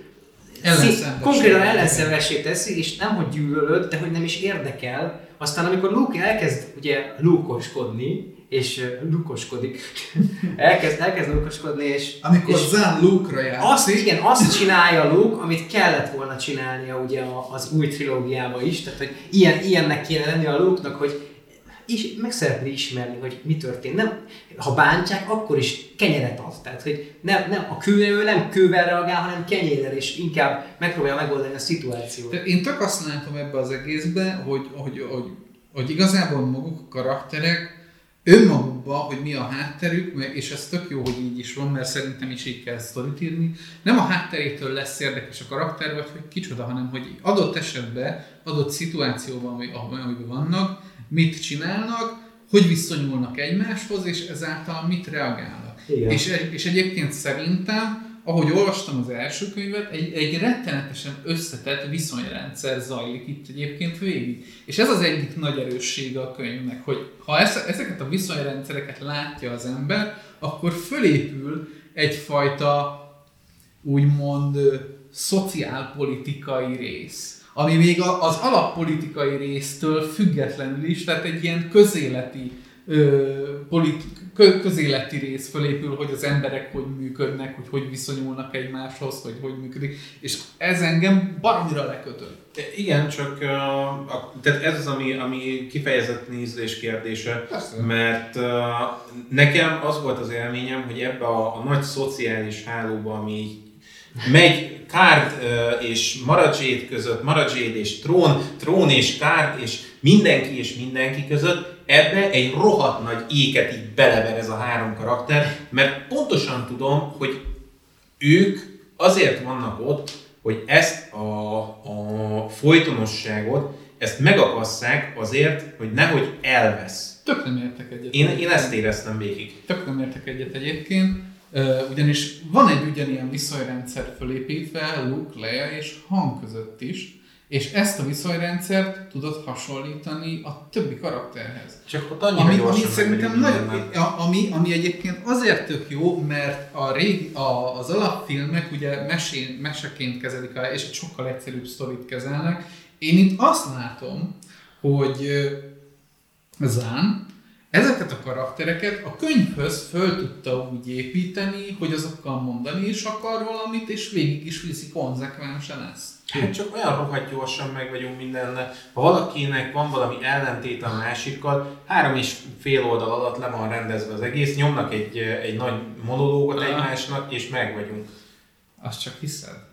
Ellenszenves. konkrétan ellenszenvessé teszi, és nem hogy gyűlölöd, de hogy nem is érdekel. Aztán amikor Luke elkezd ugye lúkoskodni, és lukoskodik, elkezd, elkezd lúkoskodni, és, Amikor és Zan Luke-ra játszik, azt, igen, azt csinálja Luke, amit kellett volna csinálnia ugye az új trilógiába is, tehát hogy ilyen, ilyennek kéne lenni a Luke-nak, hogy is, meg szeretné ismerni, hogy mi történt. Nem, ha bántják, akkor is kenyeret ad. Tehát, hogy nem, nem, a kő, nem kővel reagál, hanem kenyérrel, és inkább megpróbálja megoldani a szituációt. Én csak azt látom ebbe az egészbe, hogy, hogy, hogy, hogy igazából maguk a karakterek önmagukban, hogy mi a hátterük, és ez tök jó, hogy így is van, mert szerintem is így kell sztorit írni. Nem a hátterétől lesz érdekes a karakter, vagy hogy kicsoda, hanem hogy adott esetben, adott szituációban, amiben vannak, mit csinálnak, hogy viszonyulnak egymáshoz, és ezáltal mit reagálnak. Igen. És, és egyébként szerintem ahogy olvastam az első könyvet, egy, egy rettenetesen összetett viszonyrendszer zajlik itt egyébként végig. És ez az egyik nagy erőssége a könyvnek, hogy ha ezeket a viszonyrendszereket látja az ember, akkor fölépül egyfajta úgymond szociálpolitikai rész, ami még az alappolitikai résztől függetlenül is, tehát egy ilyen közéleti politi- közéleti rész fölépül, hogy az emberek hogy működnek, hogy hogy viszonyulnak egymáshoz, hogy hogy működik, és ez engem baromira lekötött. Igen, csak uh, a, tehát ez az, ami, ami kifejezett nézés kérdése, Persze. mert uh, nekem az volt az élményem, hogy ebbe a, a nagy szociális hálóba, ami megy Kárd és Maradzséd között, Maradzséd és Trón, Trón és Kárd és mindenki és mindenki között, ebbe egy rohadt nagy éket így belever ez a három karakter, mert pontosan tudom, hogy ők azért vannak ott, hogy ezt a, a folytonosságot, ezt megakasszák azért, hogy nehogy elvesz. Tök nem értek egyet. Én, én ezt éreztem végig. Tök nem értek egyet egyébként, ugyanis van egy ugyanilyen viszonyrendszer fölépítve Luke, Leia és Han között is, és ezt a viszonyrendszert tudod hasonlítani a többi karakterhez. Csak ott annyira ami, ami szerintem nagyon, ami, ami egyébként azért tök jó, mert a rég, a, az alapfilmek ugye mesén, meseként kezelik el, és egy sokkal egyszerűbb sztorit kezelnek. Én itt azt látom, hogy Zán ezeket a karaktereket a könyvhöz föl tudta úgy építeni, hogy azokkal mondani is akar valamit, és végig is viszi konzekvensen ezt. Hát csak olyan rohadt gyorsan meg vagyunk mindenne. Ha valakinek van valami ellentét a másikkal, három és fél oldal alatt le van rendezve az egész, nyomnak egy, egy nagy monológot egymásnak, és meg vagyunk. Azt csak hiszed?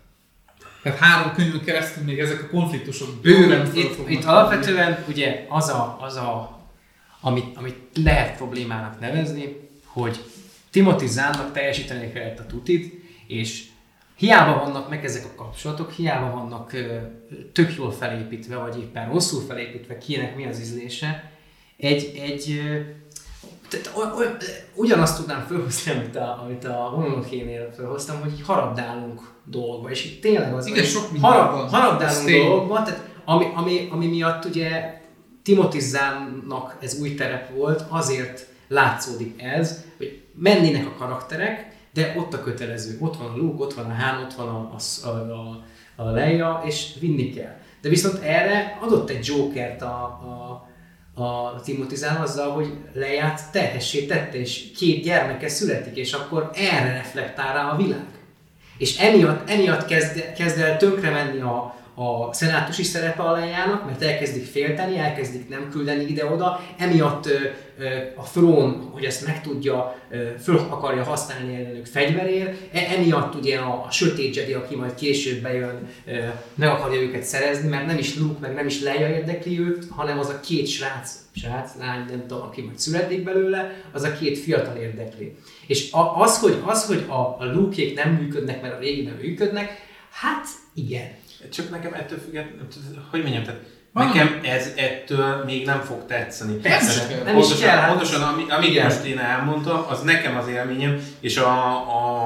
Tehát három könyvön keresztül még ezek a konfliktusok bőven itt, itt alapvetően ugye az a, az a amit, amit lehet problémának nevezni, hogy Timothy Zánnak teljesíteni kellett a tutit, és hiába vannak meg ezek a kapcsolatok, hiába vannak ö, tök jól felépítve, vagy éppen rosszul felépítve, kinek mi az ízlése, egy, egy ö, tehát, o, o, ugyanazt tudnám felhozni, amit a, amit a vononokénél felhoztam, hogy harabdálunk dolgokba, és itt tényleg az, Igen, sok harab, harabdálunk dolgokba, tehát ami, ami, ami miatt ugye Timothy ez új terep volt, azért látszódik ez, hogy mennének a karakterek, de ott a kötelező, ott van a Luke, ott van a Han, ott van a, a, a, a Leia, és vinni kell. De viszont erre adott egy Jokert a, a, a Timothy azzal, hogy Leiát terhessé tette, és két gyermeke születik, és akkor erre reflektál rá a világ. És emiatt, emiatt kezd, kezd el tönkre menni a, a szenátusi szerepe alájának, mert elkezdik félteni, elkezdik nem küldeni ide-oda, emiatt a frón, hogy ezt megtudja, föl akarja használni ellenük fegyverér, e, emiatt ugye a, a sötét Jedi, aki majd később bejön, meg akarja őket szerezni, mert nem is Luke, meg nem is Leia érdekli őt, hanem az a két srác, srác, lány, nem tudom, aki majd születik belőle, az a két fiatal érdekli. És az, hogy, az, hogy a, a Luke-ék nem működnek, mert a régi nem működnek, hát igen, csak nekem ettől függetlenül, hogy mondjam, tehát Nekem ez ettől még nem fog tetszeni. Persze, nem pontosan, is kell. Pontosan, ami, amit Igen. most én elmondtam, az nekem az élményem, és a,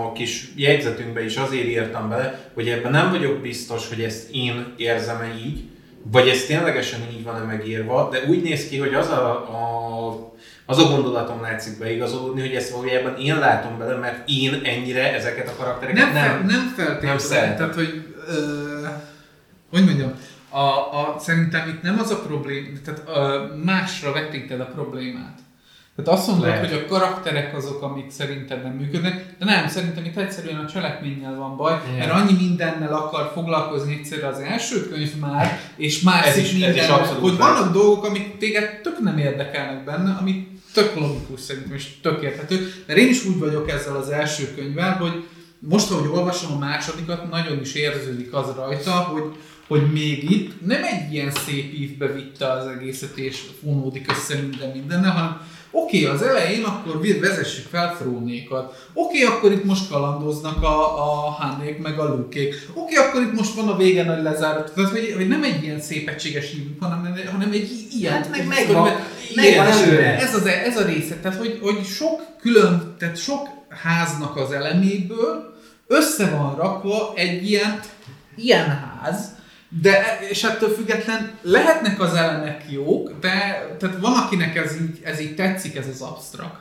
a kis jegyzetünkbe is azért írtam bele, hogy ebben nem vagyok biztos, hogy ezt én érzem-e így, vagy ez ténylegesen így van-e megírva, de úgy néz ki, hogy az a, a az a gondolatom látszik beigazolódni, hogy ezt valójában én látom bele, mert én ennyire ezeket a karaktereket nem, nem, nem feltétlenül. Nem szeretem. Tehát, hogy ö, hogy mondjam, a, a, szerintem itt nem az a probléma, tehát a, másra vetíted a problémát. Tehát azt mondod, Lehet. hogy a karakterek azok, amik szerinted nem működnek, de nem, szerintem itt egyszerűen a cselekménnyel van baj, Igen. mert annyi mindennel akar foglalkozni egyszerre az első könyv már, és már Ez is- is is minden, abszolút hogy vannak dolgok, amik téged tök nem érdekelnek benne, ami tök logikus szerintem, és tök érthető. Mert én is úgy vagyok ezzel az első könyvvel, hogy most, ahogy olvasom a másodikat, nagyon is érződik az rajta, hogy, hogy még itt nem egy ilyen szép ívbe vitte az egészet, és fonódik össze minden mindennel, hanem oké, okay, az elején akkor vezessük fel Frónékat. Oké, okay, akkor itt most kalandoznak a, a Hannék meg a Lukék. Oké, okay, akkor itt most van a vége nagy lezárat. Tehát, hogy, hogy nem egy ilyen szép egységes ívünk, hanem, hanem egy ilyen. Hát meg megvan- előre. Ez, az, ez a része, tehát hogy, hogy sok külön, tehát sok háznak az eleméből össze van rakva egy ilyen, ilyen ház, de, és ettől független lehetnek az elemek jók, de tehát van, akinek ez így, ez így tetszik, ez az absztrakt,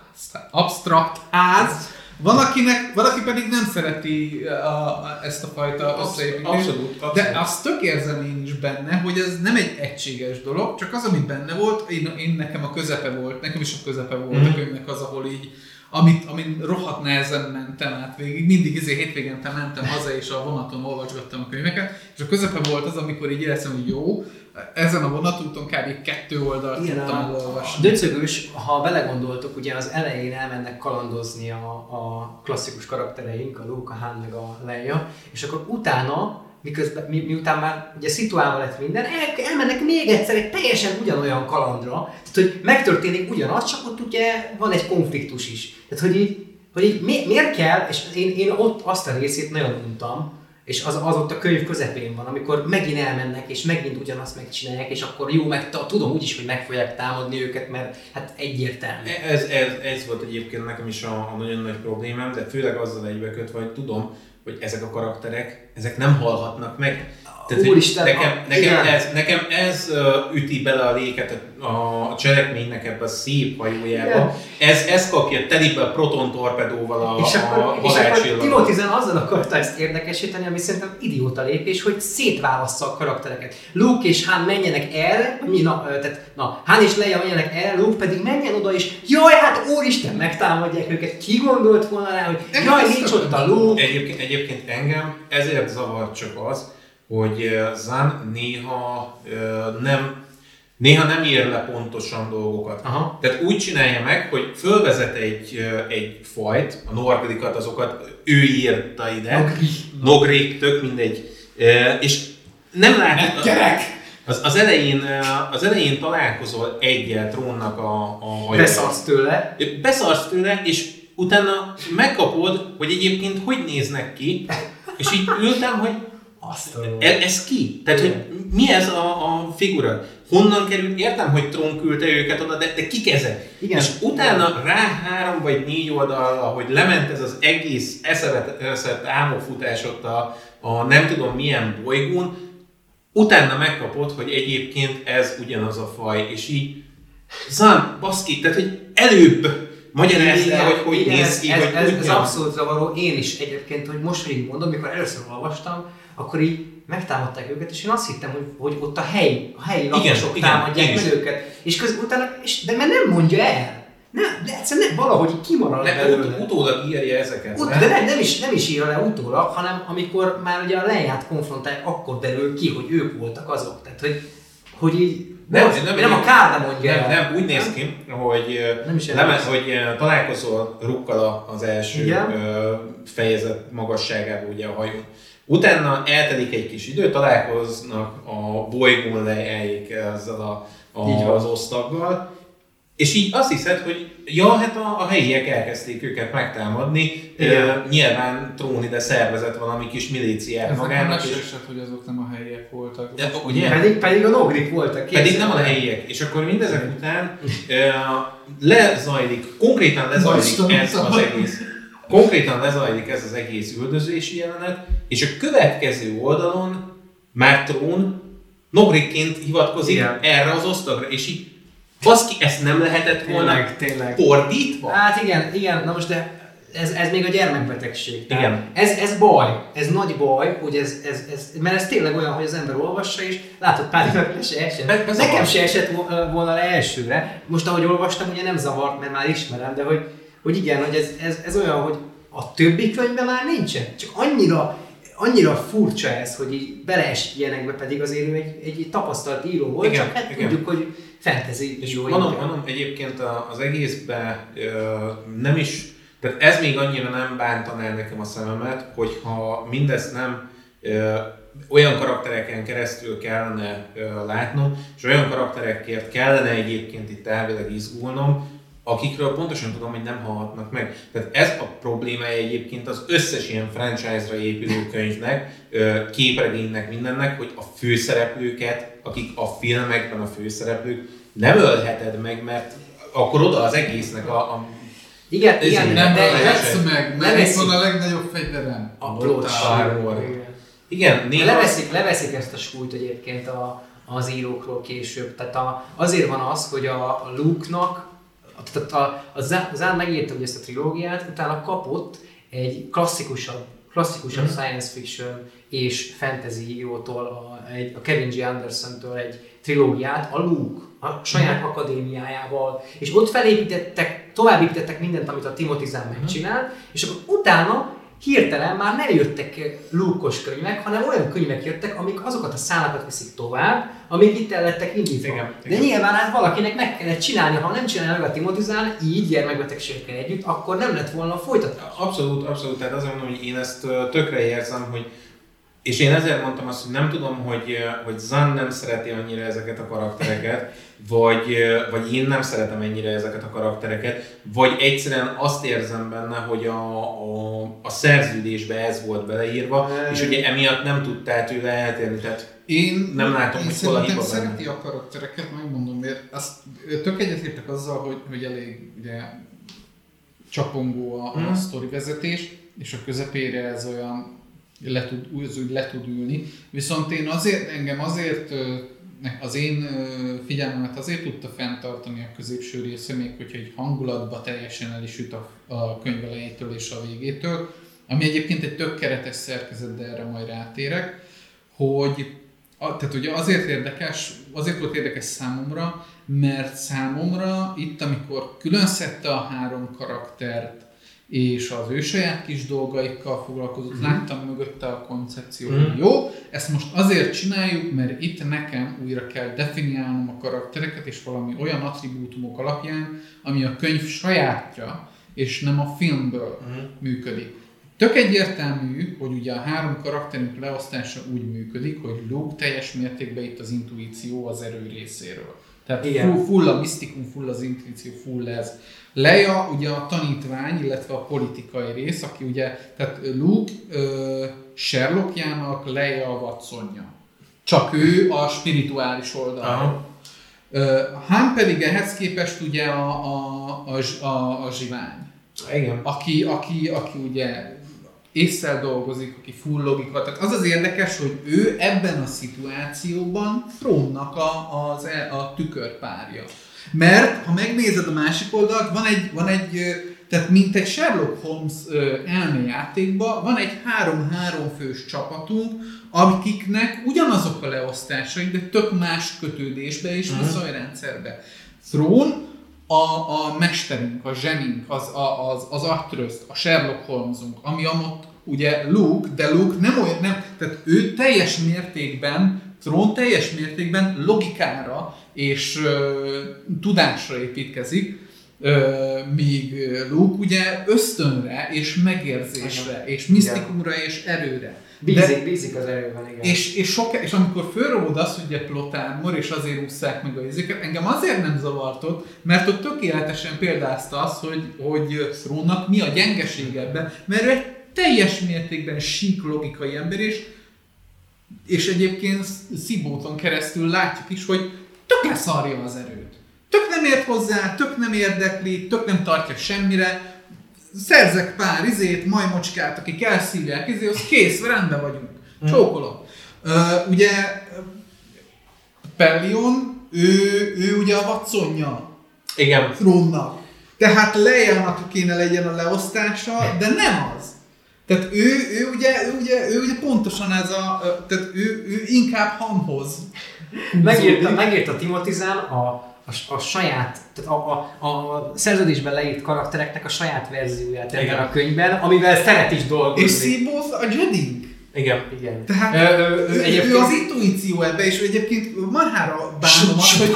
absztrakt ház, van, akinek, van, aki pedig nem szereti a, a, ezt a fajta összeépítést. De azt tök érzem én is benne, hogy ez nem egy egységes dolog, csak az, ami benne volt, én, én nekem a közepe volt, nekem is a közepe volt Mhm. a könyvnek az, ahol így, amit, amin rohadt nehezen mentem át végig, mindig izé hétvégente mentem haza, és a vonaton olvasgattam a könyveket, és a közepe volt az, amikor így éreztem, hogy jó, ezen a vonatúton kb. kettő oldalt Igen, tudtam elolvasni. döcögös, ha belegondoltok, ugye az elején elmennek kalandozni a, a klasszikus karaktereink, a Luke, a Han meg a Leia, és akkor utána, miközben, mi, miután már ugye szituálva lett minden, el, elmennek még egyszer egy teljesen ugyanolyan kalandra, tehát hogy megtörténik ugyanaz, csak ott ugye van egy konfliktus is. Tehát hogy így, hogy így mi, miért kell, és én, én ott azt a részét nagyon untam, és az, az ott a könyv közepén van, amikor megint elmennek, és megint ugyanazt megcsinálják, és akkor jó, meg tudom úgyis, hogy meg fogják támadni őket, mert hát egyértelmű. Ez, ez, ez volt egyébként nekem is a, a nagyon nagy problémám, de főleg azzal egybekötve, hogy tudom, hogy ezek a karakterek, ezek nem halhatnak meg. Tehát, Úristen, nekem, a- nekem, igen. ez, nekem ez üti bele a léket a, a cselekménynek ebbe a szép hajójába. Ez, ez kapja telibe a proton torpedóval a, és akkor, a és akkor. Timothy azzal akarta ezt érdekesíteni, ami szerintem idióta lépés, hogy szétválassza a karaktereket. Luke és Han menjenek el, mi, na, tehát, na, Han és Leia menjenek el, Luke pedig menjen oda, és jaj, hát úristen, megtámadják őket. Ki gondolt volna rá, hogy jaj, nincs ott a Luke. Egyébként, egyébként engem ezért zavar csak az, hogy Zan néha nem néha nem ír le pontosan dolgokat. Aha. Tehát úgy csinálja meg, hogy fölvezet egy, egy fajt, a norgrikat, azokat ő írta ide, Nogri. Nogrik, tök mindegy, és nem látod... Gyerek! Az, az, elején, az elején találkozol egyel trónnak a, a hajóval. Beszarsz tőle. Beszarsz tőle, és utána megkapod, hogy egyébként hogy néznek ki, és így ültem, hogy Azt a... e- ez ki? Tehát, hogy mi ez a, a figura? Honnan került? Értem, hogy Tron küldte őket oda, de, de kik ezek? Igen. És utána rá három vagy négy oldalra, hogy lement ez az egész eszevetett álmokfutás ott a, a nem tudom milyen bolygón, utána megkapod, hogy egyébként ez ugyanaz a faj, és így Zan, baszki, tehát hogy előbb magyarázd el, hogy hogy igen, néz ez, ki, ez, ez, ez tudjam. abszolút zavaró. Én is egyébként, hogy most, hogy így mondom, mikor először olvastam, akkor így megtámadták őket, és én azt hittem, hogy, hogy ott a helyi, a helyi lakosok igen, támadják meg őket. És közben utána, és, de mert nem mondja el. Nem, de egyszerűen nem, valahogy kimarad De belőle. ut- utólag írja ezeket. Ut- nem? de nem, nem, is, nem is írja le utólag, hanem amikor már ugye a leját konfrontálják, akkor derül ki, hogy ők voltak azok. Tehát, hogy, hogy így nem, nem, nem, nem a kár nem mondja nem, nem, úgy néz ki, hogy, Nem is nem, hogy találkozol Rukkal az első Igen. fejezet magasságában ugye a hajón. Utána eltelik egy kis idő, találkoznak a bolygón lejeljék ezzel a, Így a, van. az osztaggal, és így azt hiszed, hogy ja, hát a, a helyiek elkezdték őket megtámadni, Igen. Ö, nyilván Trón ide szervezett valami kis milíciát magának, és hogy azok nem a helyiek voltak. De, ugye? Pedig, pedig a Nogrik voltak. Pedig nem a helyiek. És akkor mindezek után uh, lezajlik, konkrétan lezajlik Most ez az egész. Konkrétan lezajlik ez az egész üldözési jelenet, és a következő oldalon már Trón Nogrikként hivatkozik Igen. erre az osztagra, és így baszki, ezt nem lehetett volna Tényleg, tényleg. fordítva? Hát igen, igen, na most de ez, ez még a gyermekbetegség. Tehát Igen. Ez, ez baj, ez nagy baj, hogy ez, ez, ez, mert ez tényleg olyan, hogy az ember olvassa, és látod, le se esett. Be-. Nekem se esett vo- volna le elsőre. Most ahogy olvastam, ugye nem zavart, mert már ismerem, de hogy, hogy igen, hogy ez, ez, ez olyan, hogy a többi könyvben már nincsen. Csak annyira, annyira furcsa ez, hogy így beleesik ilyenekbe, pedig azért ő egy, egy tapasztalt író volt, Igen, csak hát igen. tudjuk, hogy fantasy És író. mondom, mondom, egyébként az egészben ö, nem is, tehát ez még annyira nem bántaná nekem a szememet, hogyha mindezt nem olyan karaktereken keresztül kellene látnom, és olyan karakterekért kellene egyébként itt elvileg izgulnom, akikről pontosan tudom, hogy nem hallhatnak meg. Tehát ez a problémája egyébként az összes ilyen franchise-ra épülő könyvnek, képregénynek, mindennek, hogy a főszereplőket, akik a filmekben a főszereplők, nem ölheted meg, mert akkor oda az egésznek a, a Igen, Ez igen, Nem de, ölhetsz meg, mert itt van a legnagyobb fegyverem. A. Armor. Igen. Néha... Leveszik, leveszik ezt a súlyt egyébként a, az írókról később. Tehát a, azért van az, hogy a, a Luke-nak, tehát a, a Zá- Zán megírta ugye ezt a trilógiát, utána kapott egy klasszikusabb, klasszikusabb Mhm. science fiction és fantasy írótól, a, egy, a Kevin G. Anderson-től egy trilógiát, a Luke, a saját akadémiájával, és ott felépítettek, továbbépítettek mindent, amit a Timothy Zahn megcsinált, és akkor utána hirtelen már nem jöttek lúkos könyvek, hanem olyan könyvek jöttek, amik azokat a szálakat viszik tovább, amik itt el lettek indítva. Igen, De igen. nyilván hát valakinek meg kellett csinálni, ha nem csinálja meg a Timothy Zahn, így gyermekbetegségekkel együtt, akkor nem lett volna a folytatás. Abszolút, abszolút. Tehát azért mondom, hogy én ezt tökre érzem, hogy és én ezért mondtam azt, hogy nem tudom, hogy, hogy Zan nem szereti annyira ezeket a karaktereket, vagy, vagy én nem szeretem ennyire ezeket a karaktereket, vagy egyszerűen azt érzem benne, hogy a, a, a szerződésbe ez volt beleírva, és ugye emiatt nem tudtál tőle eltérni. Tehát Én Nem látom, én hogy hol a benne. szereti a karaktereket, megmondom miért. Azt tök egyetértek azzal, hogy, hogy elég ugye, csapongó a, a Mhm. sztori vezetés, és a közepére ez olyan le tud, úgy, le tud ülni. Viszont én azért, engem azért, az én figyelmemet azért tudta fenntartani a középső része, még hogyha egy hangulatba teljesen el is üt a, a könyv elejétől és a végétől, ami egyébként egy tök keretes szerkezet, de erre majd rátérek, hogy a, tehát ugye azért érdekes, azért volt érdekes számomra, mert számomra itt, amikor külön szedte a három karaktert, és az ő saját kis dolgaikkal foglalkozott, mm-hmm. láttam mögötte a koncepciót, mm-hmm. jó, ezt most azért csináljuk, mert itt nekem újra kell definiálnom a karaktereket, és valami olyan attribútumok alapján, ami a könyv sajátja, és nem a filmből Mhm. működik. Tök egyértelmű, hogy ugye a három karakterünk leosztása úgy működik, hogy Luke teljes mértékben itt az intuíció az erő részéről. Tehát Igen. full, full a misztikum, full az intuíció, full ez. Leia ugye a tanítvány, illetve a politikai rész, aki ugye, tehát Luke ö, Sherlockjának Leia a Watsonja. Csak ő a spirituális oldal. Aha. Ö, Han pedig ehhez képest ugye a, a, a, a, a zsivány Igen. aki, aki, aki ugye észszel dolgozik, aki full logika. Tehát az az érdekes, hogy ő ebben a szituációban trónnak a, az, e- a tükörpárja. Mert ha megnézed a másik oldalt, van egy, van egy tehát mint egy Sherlock Holmes ö, elméjátékban, van egy három-három fős csapatunk, akiknek ugyanazok a leosztásaik, de tök más kötődésbe és Mhm. viszonyrendszerbe. Thrón a, a mesterünk, a zsenink, az, a, az, az Artrözt, a Sherlock Holmesunk, ami amott ugye Luke, de Luke nem olyan, nem, tehát ő teljes mértékben, Thrón teljes mértékben logikára és ö, tudásra építkezik, ö, míg Luke ugye ösztönre és megérzésre, és misztikumra és erőre. Bízik, bízik az erőben, igen. És, és, sok, és amikor fölrobod az, hogy ugye plot armor, és azért ússzák meg a izéket, engem azért nem zavart ott, mert ott tökéletesen példázta azt, hogy, hogy Thrónnak mi a gyengesége ebben, mert ő egy teljes mértékben sík logikai ember, és, és egyébként Szibóton keresztül látjuk is, hogy tök leszarja az erőt. Tök nem ért hozzá, tök nem érdekli, tök nem tartja semmire, szerzek pár izét, majmocskát, akik elszívják izé, az kész, rendben vagyunk. Csókolom. Uh, ugye Pellion, ő, ő ugye a Watsonja Igen. trónnak. tehát Leia-nak kéne legyen a leosztása, de nem az. Tehát ő, ő, ugye, ő, ugye, ő ugye pontosan ez a, tehát ő, ő inkább Hanhoz. Megírta, megírta Timotizán a, a, a saját, tehát a, a, a szerződésben leírt karaktereknek a saját verzióját ebben a könyvben, amivel szeret is dolgozni. És Seaboth a Jedi. Igen. Igen. Tehát Ö, ö, ő, egyébként- ő az intuíció ebbe, és ő egyébként marhára bánom azt, hogy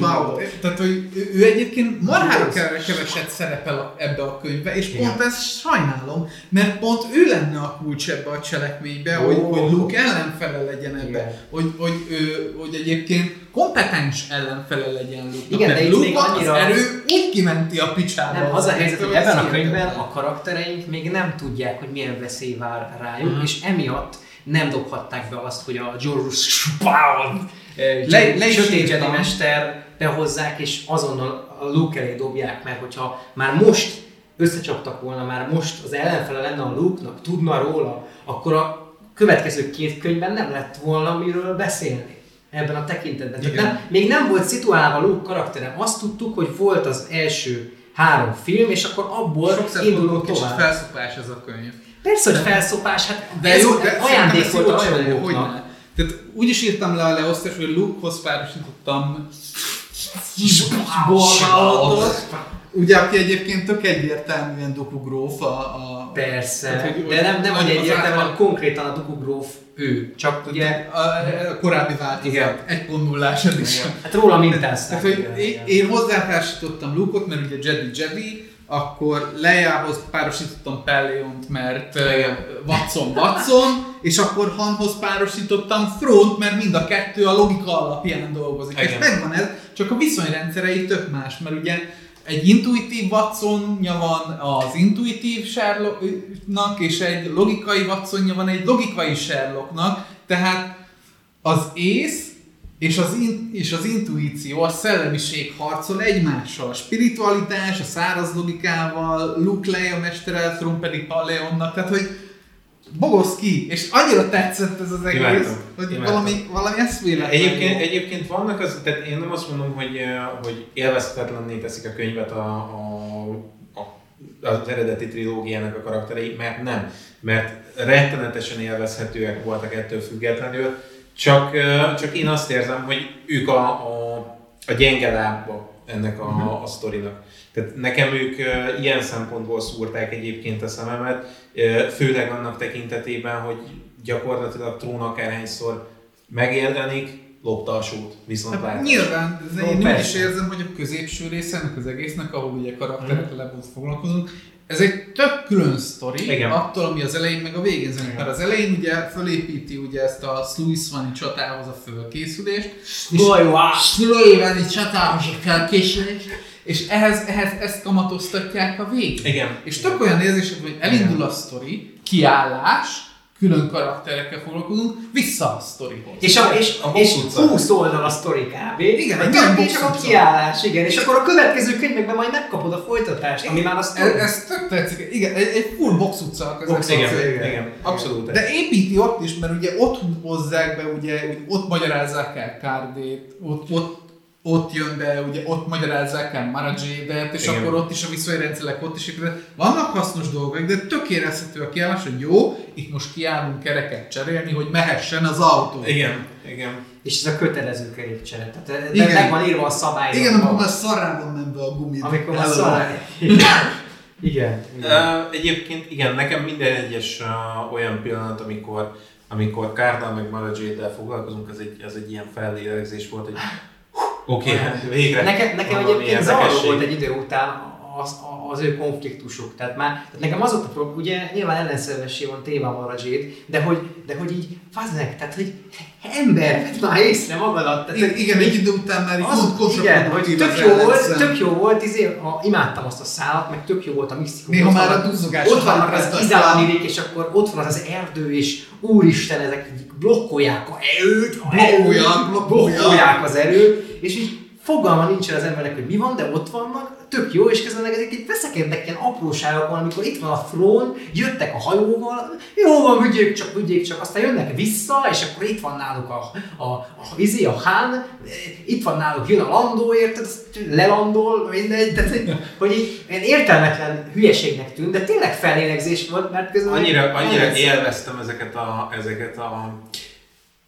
Wow. Tehát, hogy ő, egyébként marhára ke- keveset szerepel ebbe a könyvbe, és Igen. pont ezt sajnálom, mert pont ő lenne a kulcs ebbe a cselekménybe, hogy, Ó. hogy Luke ellenfele legyen ebbe, Igen. hogy, hogy, ő, hogy egyébként kompetens ellenfele legyen Luke. Igen, de itt még annyira- az erő úgy kimenti a picsába. Nem, az a helyzet, hogy ebben a könyvben a karaktereink még nem tudják, hogy milyen veszély vár rájuk, Mhm. és emiatt nem dobhatták be azt, hogy a George Spawn Le- le is sötét Jedi mester behozzák, és azonnal a Luke elé dobják, mert hogyha már most összecsaptak volna, már most az ellenfele lenne a Luke-nak, tudna róla, akkor a következő két könyvben nem lett volna miről beszélni ebben a tekintetben. Tehát nem, még nem volt szituálva Luke karaktere. Azt tudtuk, hogy volt az első három film, és akkor abból Sok szempontból indulunk kicsit tovább. felszopás ez a könyv. Persze, hogy felszopás, hát De ez jó, de ajándék volt a rajongóknak. Tehát úgy is írtam le a leosztást, hogy Lukehoz párosítottam Borvaltot, ugye aki egyébként tök egyértelműen Doku gróf a, a Persze, Tehát, hogy- de nem, nem hogy egyértelműen, konkrétan a Duku gróf ő. Csak ugye, a, a korábbi változat, Igen. 1.0-ás edition. hát róla mintázták. Tehát, hogy igen, én, igen. én hozzátársítottam Luke-ot, mert ugye Jedi Jedi, akkor Leiához párosítottam Pelleont, mert Watson Watson, és akkor Hanhoz párosítottam Front, mert mind a kettő a logika alapján dolgozik. És Igen. megvan ez, csak a viszonyrendszerei tök más, mert ugye egy intuitív Watsonja van az intuitív Sherlocknak, és egy logikai Watsonja van egy logikai Sherlocknak, tehát az ész és az, in, és az intuíció, a szellemiség harcol egymással. A spiritualitás, a száraz logikával, Luke Leia mestere, Thrawn pedig Paleonnak, tehát hogy bogosz ki, és annyira tetszett ez az egész, Imádtam. hogy Imádtam. valami, valami eszméletlen Egyébként, jó. egyébként vannak az, tehát én nem azt mondom, hogy, hogy élvezhetetlenné teszik a könyvet a, a, a, az eredeti trilógiának a karakterei, mert nem. Mert rettenetesen élvezhetőek voltak ettől függetlenül, csak, csak én azt érzem, hogy ők a, a, a gyenge lábba ennek a, a sztorinak. Tehát nekem ők ilyen szempontból szúrták egyébként a szememet, főleg annak tekintetében, hogy gyakorlatilag Trón akárhányszor megjelenik, lopta a sót, viszont Hát, látás. nyilván, de én úgy is érzem, hogy a középső része ennek az egésznek, ahol ugye karakterekkel lebből foglalkozunk, ez egy tök külön sztori, Igen. attól, ami az elején meg a végén zajlik. Mert az elején ugye fölépíti ugye ezt a Sluisvani csatához a fölkészülést, Golyvá! Szülőjével csatához a felkészülés. És ehhez, ehhez ezt kamatoztatják a végén. Igen. És tök olyan érzésed, hogy elindul a sztori, kiállás, külön karakterekkel foglalkozunk, vissza a sztorihoz. És, a, és, A és box utca. 20 oldal a sztori kb. Igen, egy egy nagy tök- box csak a utca. kiállás, igen. És akkor a következő könyvekben majd megkapod a folytatást, ami már a Ez, sztori. ez tök tetszik. Igen, egy, egy full box utca a Box utca, Igen, igen. igen, abszolút. De építi ott is, mert ugye ott hozzák be, ugye, ott magyarázzák el Kárdét, ott, ott, ott jön be, ugye ott magyarázzák el Mara Jade-et, és Igen. akkor ott is a viszonyrendszerek ott is. Vannak hasznos dolgok, de tök érezhető a kiállás, hogy jó, itt most kiállunk kereket cserélni, hogy mehessen az autó. Igen, igen. És ez a kötelező kerékcsere. Tehát de Igen. meg van írva a szabály. Igen, amikor már szarában nem be a gumi. Amikor már szabály. Igen. igen. Uh, egyébként igen, nekem minden egyes uh, olyan pillanat, amikor amikor Kárdal meg Mara Jade-del foglalkozunk, az egy, az egy ilyen fellélegzés volt, hogy oké, okay, végre. Nekem, nekem egyébként zavaró volt egy idő után az, az ő konfliktusuk. Tehát már, tehát nekem az ott a probléma, ugye nyilván ellenszervessé van téve a Jade, de hogy, de hogy így, faznek, tehát hogy ember, vedd már észre magadat. Tehát, I- Igen, egy idő után már az, igen, hogy tök az jó volt, tök jó volt, izé, a, imádtam azt a szállat, meg tök jó volt a misztikum. Néha már a duzzogás Ott vannak az ezt izálamirék, és akkor ott van az erdő, és úristen, ezek így blokkolják a erőt, a Blokkolják, blokkolják. blokkolják az erőt, és így fogalma nincsen az embernek, hogy mi van, de ott vannak, tök jó, és közben meg ezek így veszekednek ilyen apróságokon, amikor itt van a frón, jöttek a hajóval, jó van, vigyék csak, vigyék csak, aztán jönnek vissza, és akkor itt van náluk a, a, a, a vizé, a hán, itt van náluk, jön a landó, érted, lelandol, mindegy, tehát, hogy- így ilyen értelmetlen hülyeségnek tűnt, de tényleg fellélegzés volt, mert közben... Annyira, annyira Ez- élveztem ezeket a, ezeket a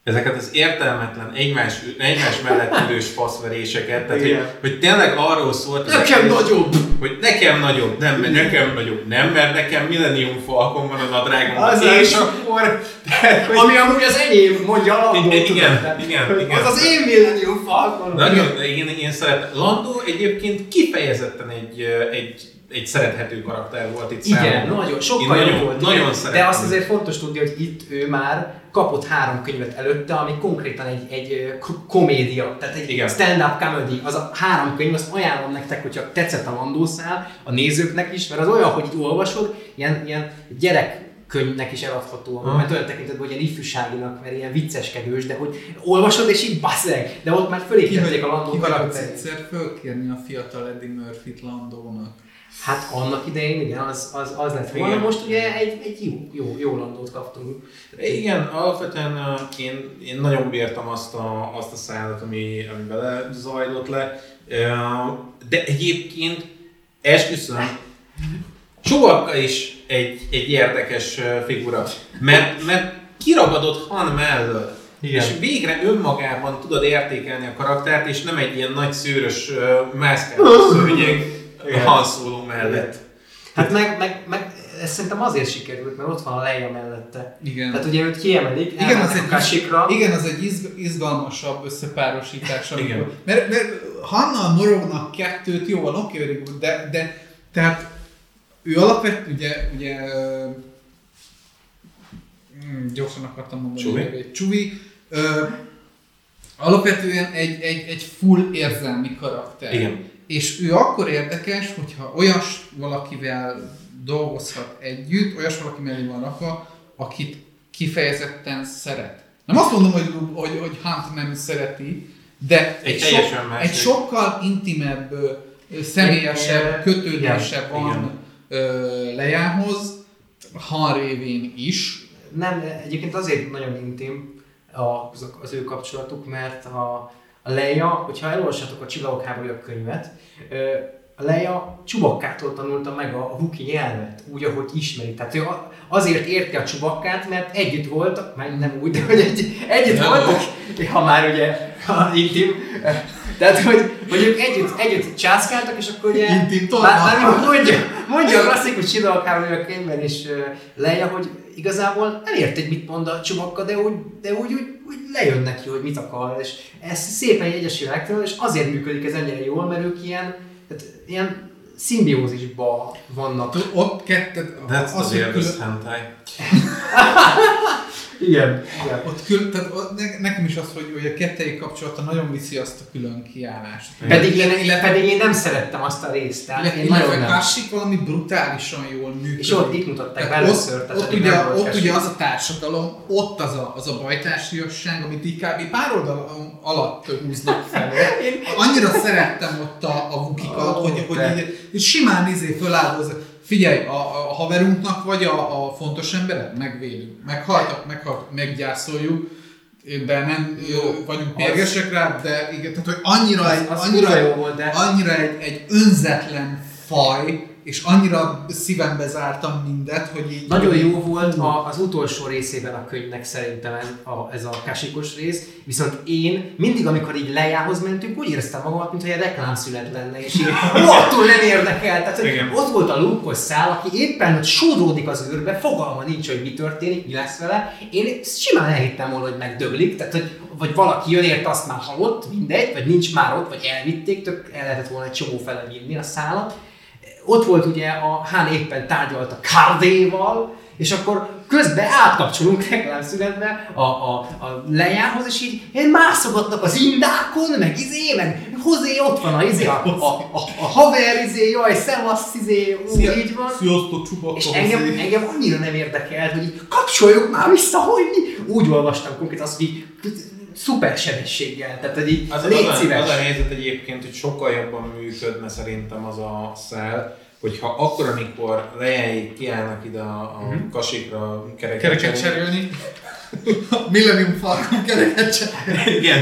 ezeket az értelmetlen egymás, egymás mellett ülős faszveréseket, tehát hogy, Igen. hogy tényleg arról szólt, Nekem egész- nagyobb! hogy nekem nagyobb, nem, mert nekem nagyobb, nem, mert nekem Millennium Falcon van a nadrágom, Az és az. akkor, tehát, hogy Ami amúgy az enyém, mondja Landó, Igen, tudod, igen, tehát, igen, hogy igen. Az az én Millennium Falcon. Nagyon, én, én szeretem. Landó egyébként kifejezetten egy, egy, egy szerethető karakter volt itt Igen, számomra. nagyon, sokkal jobb volt. Nagyon igen. szeretem. De azt azért fontos tudni, hogy itt ő már kapott három könyvet előtte, ami konkrétan egy, egy komédia, tehát egy Igen. stand-up comedy. Az a három könyv, azt ajánlom nektek, hogyha tetszett a Landószál, a nézőknek is, mert az olyan, hogy így olvasod, ilyen, ilyen gyerek könyvnek is eladható, Aha. mert olyan tekintetben, hogy ilyen ifjúságinak, mert ilyen vicceskedős, de hogy olvasod és így basszeg, de ott már fölépítették a Landó karakterét. egyszer fölkérni a fiatal Eddie Murphy-t Landónak. Hát annak idején, igen, az, az, az lett volna. Most ugye egy, egy jó, jó, jó landót kaptunk. Igen, alapvetően én, én nagyon bírtam azt a, azt a szállat, ami, ami bele zajlott le. De egyébként esküszöm, Csóvakka is egy, egy érdekes figura, mert, mert kiragadott Han mellől. Igen. És végre önmagában tudod értékelni a karaktert, és nem egy ilyen nagy szőrös mászkáló szőnyeg. Han Solo mellett. Hát meg, meg, meg ez szerintem azért sikerült, mert ott van a Leia mellette. Igen. Tehát ugye őt kiemelik, Igen, az egy, a Kashyyyk-ra. igen, az egy izg, izgalmasabb összepárosítás. Igen. Mert, mert Hanna morognak kettőt, jó van, oké, good, de, de tehát ő alapvetően, ugye, ugye mm, gyorsan akartam mondani, Csuvi? egy Csuvi, ö, alapvetően egy, egy, egy full érzelmi karakter. Igen. És ő akkor érdekes, hogyha olyas valakivel dolgozhat együtt, olyas valaki mellé van rakva, akit kifejezetten szeret. Nem azt mondom, hogy, hogy, hogy Hunt nem szereti, de Egy teljesen más. egy sokkal intimebb, személyesebb, Igen. kötődésebb Igen. van ö, Lejához, Han révén is. Nem, egyébként azért nagyon intim az, az ő kapcsolatuk, mert a, a Leia, hogyha elolvassátok a Csillagok háborúja könyvet, a Leia Csubakkától tanulta meg a, Wookiee nyelvet, úgy, ahogy ismeri. Tehát ő azért érti a Csubakkát, mert együtt voltak, már nem úgy, de hogy egy, együtt voltak, ha már ugye intim, tehát hogy, hogy ők együtt, együtt császkáltak, és akkor ugye... Intim már, már mondja, mondja a klasszikus Csillagok háborúja könyvben is ö, Leia, hogy igazából elért egy mit mond a csubakka, de úgy, de úgy, úgy, úgy lejön neki, hogy mit akar, és ez szépen jegyesül megtanul, és azért működik ez ennyire jól, mert ők ilyen, tehát ilyen szimbiózisban vannak. Ott kettet, That's az, the hogy Elvis külön- hentai. Igen. igen. Ott kül, tehát ott ne, nekem is az, hogy, hogy a kettőjük kapcsolata nagyon viszi azt a külön kiállást. Pedig én, pedig én nem szerettem azt a részt, tehát Illetve, én nagyon illetve nem. Valami brutálisan jól működik. És ott itt mutatták Tehát először, ott, ott, ugye, ott ugye az a társadalom, ott az a, az a bajtársiasság, amit így kb. pár oldal alatt húznak fel. Annyira szerettem ott a, a vukikat, Ó, hogy, hogy így, így simán izé föláldoz. Figyelj, a, a haverunknak vagy a, a fontos embered? Megvédünk. Meghaltak, meghaltak, meggyászoljuk de nem Jó, vagyunk az- mérgesek rá, de igen, tehát hogy annyira, Az- egy, az annyira, jó volt, de- annyira egy, egy önzetlen faj, és annyira szívembe zártam mindet, hogy így... Nagyon jó volt a, az utolsó részében a könyvnek szerintem ez a, ez a kasikos rész, viszont én mindig, amikor így lejához mentünk, úgy éreztem magamat, mintha egy reklámszünet lenne, és így rohadtul nem érdekel. Tehát, hogy Igen. ott volt a lúkos szál, aki éppen ott sodródik az űrbe, fogalma nincs, hogy mi történik, mi lesz vele. Én simán elhittem volna, hogy megdöglik, tehát, hogy vagy valaki jön ért, azt már halott, mindegy, vagy nincs már ott, vagy elvitték, tök el lehetett volna egy csomó fele vinni a szálat ott volt ugye a Hán éppen tárgyalt a Kardéval, és akkor közben átkapcsolunk reklámszünetbe a, a, a lejához, és így ilyen mászogatnak az indákon, meg izé, meg hozé, ott van a izé, a, a, a, a haver izé, jaj, szevasz izé, ú, így van. Sziasztok, csubakka És engem, engem annyira nem érdekelt, hogy így kapcsoljuk már vissza, hogy mi. Úgy olvastam konkrétan azt, hogy így szuper sebességgel. Tehát, hogy így, Az, az, légy a, szíves. az a helyzet egyébként, hogy sokkal jobban működne szerintem az a szál, hogyha akkor, amikor lejáig kiállnak ide a, a Mhm. kasikra kereket, Kereket cserélni. Millennium Falcon kereket cserélni. Igen,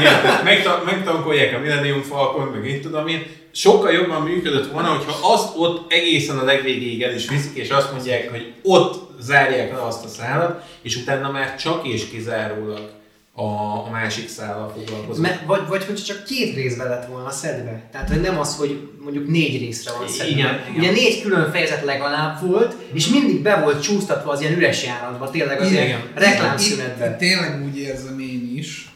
igen. Megta- megtankolják a Millennium Falcon, meg itt tudom én. Sokkal jobban működött volna, hogyha azt ott egészen a legvégéig el is viszik, és azt mondják, hogy ott zárják le azt a szállat, és utána már csak és kizárólag a, a másik szállal foglalkoznak. Me, vagy, vagy hogy csak két részbe lett volna szedve. Tehát, hogy nem az, hogy mondjuk négy részre van szedve. Igen, igen. Ugye négy külön fejezet legalább volt, és mindig be volt csúsztatva az ilyen üres járatba, tényleg az ilyen Igen. Itt, reklámszünetben. itt tényleg úgy érzem én is,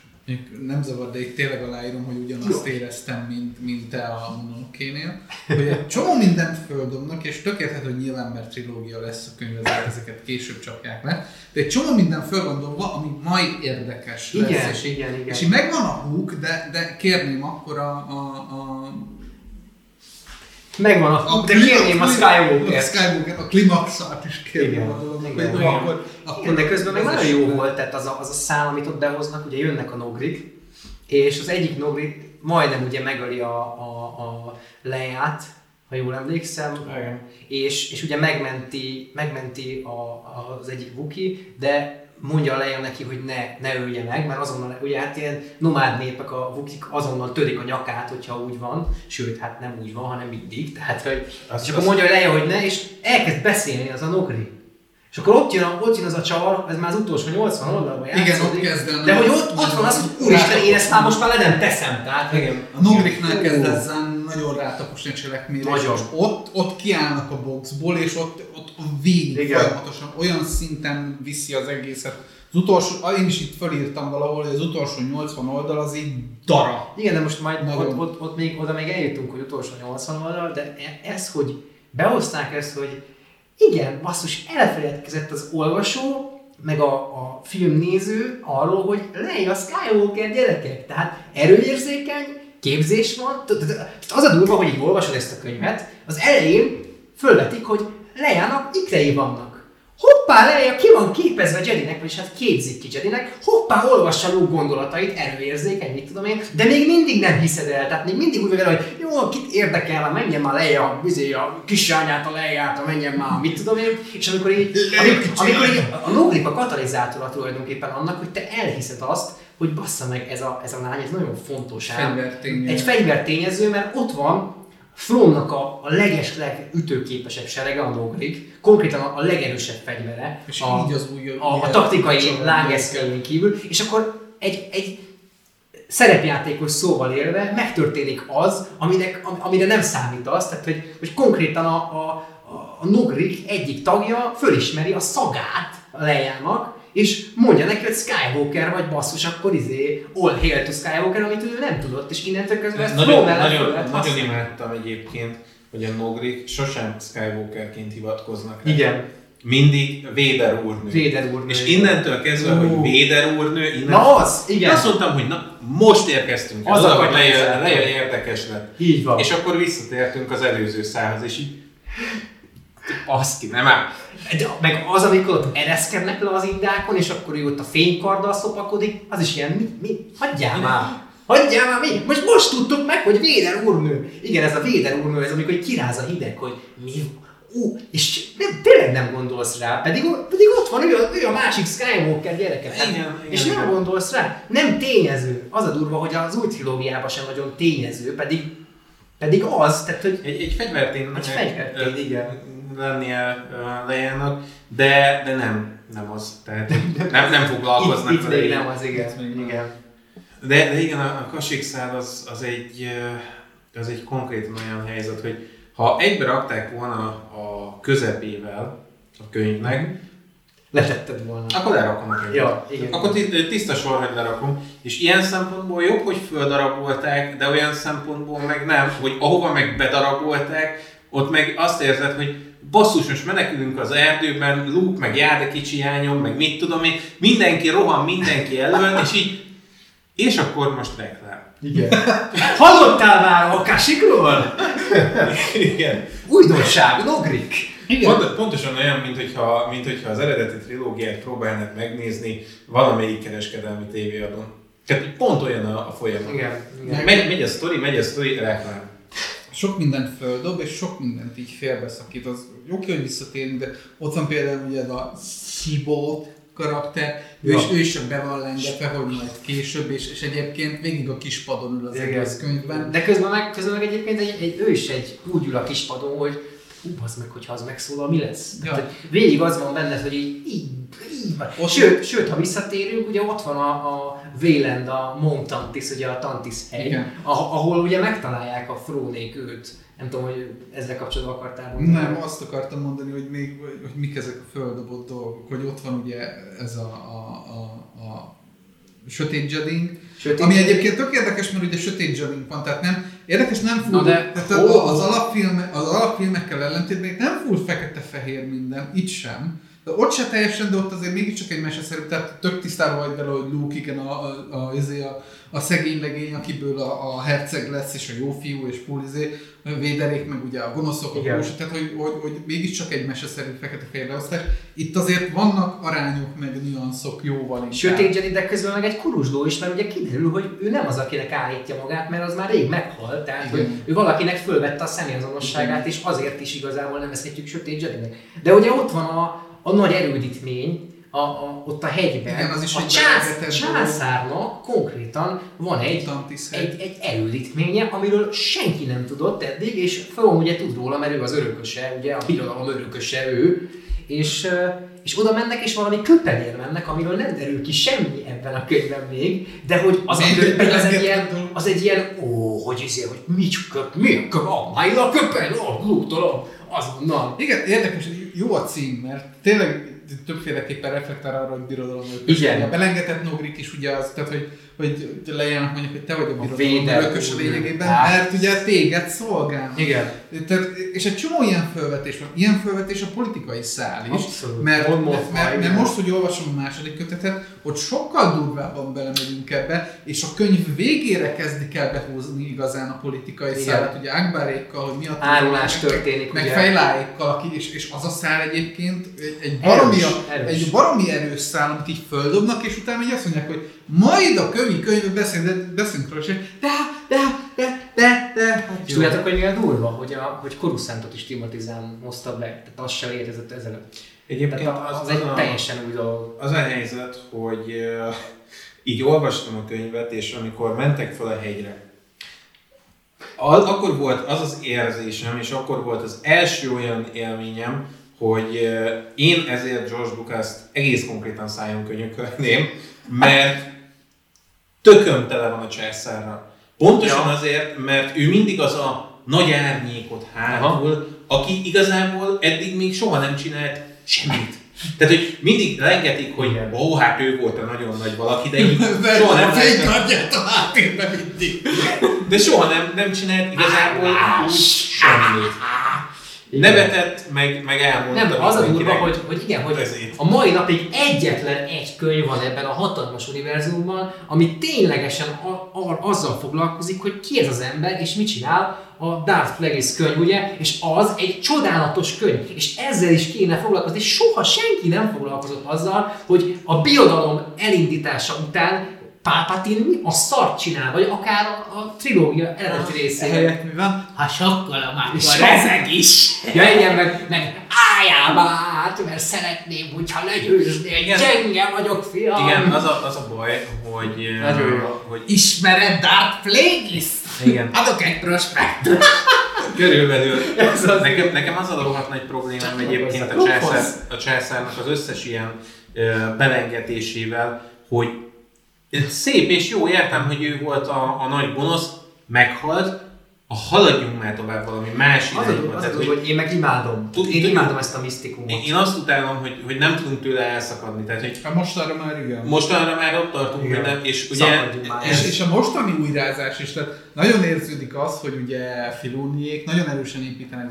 nem zavar, de itt tényleg aláírom, hogy ugyanazt éreztem, mint, mint te a mononokénél, hogy egy csomó mindent földobnak, és tökéletes, hogy nyilván mert trilógia lesz a könyv, ezeket később csapják le, de egy csomó minden föl van dobva, ami majd érdekes lesz. Igen, és, igen, igen. és így megvan a hook, de, de kérném akkor a, a, a Megvan a, de kli- kérném a Skywalker. A Skywalker, a klimaxát is kérném a dolognak, igen, hogy igen. akkor, akkor Igen, de közben meg nagyon jó volt, tehát az a, az a szál, amit ott behoznak, ugye jönnek a nogrik, és az egyik nogrik majdnem ugye megöli a, a, a leját, ha jól emlékszem, Igen. és, és ugye megmenti, megmenti a, a, az egyik Vuki, de mondja a Leia neki, hogy ne, ne ölje meg, mert azonnal, ugye hát ilyen nomád népek, a Vukik azonnal törik a nyakát, hogyha úgy van, sőt, hát nem úgy van, hanem mindig, tehát hogy, Azt- és akkor azt- mondja a Leia, hogy ne, és elkezd beszélni az a Nogri. És akkor ott jön, a, ott jön az a csavar, ez már az utolsó 80 oldalban Igen, játszódik, ott kezd el De hogy ott, ott van az, hogy úristen, én ezt már most már le nem teszem, tehát Igen. A Nogriknál Ú. kezd ezen nagyon rátaposni a cselekményre, és Nagyon. ott, ott kiállnak a boxból, és ott, ott végig Igen. folyamatosan olyan szinten viszi az egészet. Az utolsó, én is itt felírtam valahol, hogy az utolsó 80 oldal az így dara. Igen, de most majd Nagyon. ott, ott, ott, még, oda még eljutunk, hogy utolsó 80 oldal, de e- ez, hogy behozták ezt, hogy igen, basszus, elfeledkezett az olvasó, meg a, a filmnéző arról, hogy lej a Skywalker gyerekek. Tehát erőérzékeny, képzés van. Az a durva, hogy így olvasod ezt a könyvet, az elején fölvetik, hogy Lejának ikrei vannak. Hoppá, Leia ki van képezve Jedinek, vagyis hát képzik ki Jedinek, hoppá, olvassa Luke gondolatait, erőérzékeny, mit tudom én, de még mindig nem hiszed el, tehát még mindig úgy vagy hogy jó, kit érdekel, már menjen már Leia, bizé, a kislányát, a Leiát, menjen már, mit tudom én, és amikor így, amikor, amikor így a Nogrik a katalizátora tulajdonképpen annak, hogy te elhiszed azt, hogy bassza meg ez a, ez a lány, ez nagyon fontos ám. Fegyvertényező. Egy fegyvertényező, mert ott van Thrónnak a, a legesleg ütőképesebb serege, a Nogrik, konkrétan a, a legerősebb fegyvere. És a, így az új... a, a taktikai lágeszkölén kívül, és akkor egy, egy szerepjátékos szóval élve megtörténik az, aminek, am- amire nem számítasz, tehát hogy, hogy konkrétan a, a, a- a Nogrik egyik tagja fölismeri a szagát a lejának, és mondja neki, hogy Skywalker vagy basszus, akkor izé, all hail to Skywalker, amit ő nem tudott, és innentől kezdve ezt Nagyon, nagyon, lehet nagyon használni. imádtam egyébként, hogy a Nogrik sosem Skywalkerként hivatkoznak rá. Igen, Mindig Véder úrnő. Véder úrnő. És innentől kezdve, Ú. hogy Véder úrnő, innen... Na az, igen. Azt mondtam, hogy na, most érkeztünk. Az Az a a, hogy katalizátor. Leia érdekes lett. Így van. És akkor visszatértünk az előző szához, és így... Azt ki, nem áll. De, meg az, amikor ott ereszkednek le az indákon, és akkor ő ott a fénykarddal szopakodik, az is ilyen, mi, mi? Hagyjál már! Hagyjál már, mi? Most most tudtuk meg, hogy Véder úrnő. Igen, ez a Véder úrnő, ez amikor kiráz a hideg, hogy mi? Ú, és nem, tényleg nem gondolsz rá, pedig, pedig ott van ő, a- ő a másik Skywalker gyereke. Igen, igen, és nem igen. gondolsz rá. Nem tényező. Az a durva, hogy az új trilógiában sem nagyon tényező, pedig, pedig az, tehát hogy Egy, egy fegyvertény. Egy fegyvertény, igen. Lennie Leia-nak, de, de nem, nem az. Tehát nem, nem foglalkoznak itt, itt vele nem az, igen. Még igen. De, de igen, a, a kasikszál az, az, egy, az egy konkrétan olyan helyzet, hogy ha egybe rakták volna a közepével a könyvnek, Letetted volna. akkor lerakom a könyvet. Ja, igen. Akkor ti- tiszta sorrend lerakom. És ilyen szempontból jobb, hogy földarabolták, de olyan szempontból meg nem, hogy ahova meg bedarabolták, ott meg azt érzed, hogy basszus, most menekülünk az erdőben, Luke, meg Jáde kicsi lányom, meg mit tudom én, mindenki rohan mindenki elől, és így, és akkor most reklám. Igen. Hallottál már a Kasikról? Igen. Újdonság, Nogrik. Igen. Pont, pontosan olyan, mint hogyha, mint hogyha az eredeti trilógiát próbálnád megnézni valamelyik kereskedelmi tévéadón. Tehát pont olyan a, a folyamat. Igen, igen. Megy, megy a sztori, megy a sztori, reklám. Sok mindent földob, és sok mindent így félbeszakít. Az ki, hogy visszatérünk, de ott van például ugye ez a Szibót karakter, ő, Ja. is, ő is be van lengetve, hogy majd később, és, és egyébként végig a kispadon ül az Igen. egész könyvben. De közben meg, közben meg egyébként egy, egy, ő is egy úgy ül a kispadon, hogy hú, az meg, hogyha az megszólal, mi lesz? Ja. Tehát, végig az van benned, hogy így, így, így van. Ott- Sőt, sőt, ha visszatérünk, ugye ott van a, a Wayland, a Mont Tantis, ugye a Tantis hegy, ah- ahol ugye megtalálják a Frónék őt. Nem tudom, hogy ezzel kapcsolatban akartál mondani. Nem, azt akartam mondani, hogy még hogy mik ezek a földobott dolgok, hogy ott van ugye ez a, a, a, a sötét jading, Sőt, Ami én- egyébként tök érdekes, mert ugye sötét zsarink van, tehát nem, érdekes nem full, Na de- tehát a- az, alapfilme, az alapfilmekkel ellentétben nem full fekete-fehér minden, itt sem. De ott se teljesen, de ott azért mégiscsak egy meseszerű, tehát tök tisztában vagy vele, hogy Luke igen a, a, a, izé a, a szegény legény, akiből a, a herceg lesz, és a jó fiú, és Púl izé, véderék, meg ugye a gonoszok, a Igen. kósok, tehát hogy, hogy, hogy mégiscsak egy meseszerű fekete-fehér leosztás. Itt azért vannak arányok, meg nüanszok jóval inkább. Sötét Jedi, de közben meg egy kurusdó is, mert ugye kiderül, hogy ő nem az, akinek állítja magát, mert az már rég meghalt, tehát Igen. hogy ő valakinek fölvette a személyazonosságát, és azért is igazából nevezhetjük Sötét Jedinek. De ugye ott van a, a nagy erődítmény, a, a, ott a hegyben, Igen, az is a csász, császárnak konkrétan van egy, egy, egy erődítménye, amiről senki nem tudott eddig, és From ugye tud róla, mert ő az örököse, ugye a birodalom örököse ő, és, és oda mennek, és valami köpenyér mennek, amiről nem derül ki semmi ebben a könyvben még, de hogy az a Még köpeny az egy ilyen, az egy ilyen, ó, hogy izé, hogy mit köp, mi a köp, a köpeny, ah, lútolom, azonnal. Igen, érdekes, jó a cím, mert tényleg többféleképpen reflektál arra, hogy birodalom. Igen. A belengetett nogrik is ugye az, tehát hogy, hogy lejelnek mondjuk, hogy te vagy a birodalom örökös lényegében, Hát. mert ugye téged szolgál. Igen. Tehát, és egy csomó ilyen felvetés van. Ilyen felvetés a politikai szál is. Abszolút. Mert, mond, mert, mert, mert, most, hogy olvasom a második kötetet, ott sokkal durvábban belemegyünk ebbe, és a könyv végére kezdik el behúzni igazán a politikai Igen. szállat, ugye Ágbárékkal, hogy mi a Árulás történik, meg ugye. fejláékkal, aki, és, és az a szál egyébként egy, egy baromi, Erős, erős. egy baromi erős szál, amit így földobnak, és utána így azt mondják, hogy majd a könyvi könyvben beszélünk, beszélünk róla, és de, de, de, de, de, hát És tudjátok, hogy milyen durva, hogy, a, hogy Coruscantot is Timothy Zahn hozta be, tehát az sem létezett ezelőtt. Egyébként Tehát az, az egy a, teljesen új dolog. az a helyzet, hogy uh, így olvastam a könyvet, és amikor mentek fel a hegyre, az, akkor volt az az érzésem, és akkor volt az első olyan élményem, hogy uh, én ezért George Lucas-t egész konkrétan szájon könyökölném, mert tököm tele van a császárra. Pontosan Ja. azért, mert ő mindig az a nagy árnyékot hátul, aki igazából eddig még soha nem csinált semmit. Tehát, hogy mindig rengetik, hogy ó, hát ő volt a nagyon nagy valaki, de így soha nem láttam. fénykardját a háttérben mindig. De soha nem, nem csinált igazából úgy semmit. Nevetett, meg, meg elmondta. Nem, az a durva, hogy, hogy igen, hogy Ezért. a mai napig egyetlen egy könyv van ebben a hatalmas univerzumban, ami ténylegesen a, a, azzal foglalkozik, hogy ki ez az ember, és mit csinál, a Darth Plagueis könyv, ugye, és az egy csodálatos könyv, és ezzel is kéne foglalkozni, és soha senki nem foglalkozott azzal, hogy a birodalom elindítása után Palpatine mi a szart csinál, vagy akár a, a trilógia eredeti részében. Ehelyett mi van? Ha sokkolom, És akkor ezek is. Ja, igen, meg, meg álljál már át, mert szeretném, hogyha legyőznél, gyenge vagyok, fiam. Igen, az a, az a baj, hogy, Nagyon jó. hogy Ismered Darth Plagueis? igen, Adok egy prospektust. körülbelül. Ez az- Nekem, nekem az a rohadt nagy problémám egyébként a, a császárnak az összes ilyen belengetésével, hogy szép és jó, értem, hogy ő volt a, a nagy gonosz, meghalt, a haladjunk már tovább valami más Az irányba. az a Tehát, durva, hogy én meg imádom. Tud- Én tudjuk- imádom ezt a misztikumot. Én, én azt utálom, hogy, hogy nem tudunk tőle elszakadni. Tehát, hogy Hát most arra már igen. mostanra már ott tartunk, Igen. hogy nem, és ugye... És, és a mostani újrázás is, tehát nagyon érződik az, hogy ugye Filóniék nagyon erősen építenek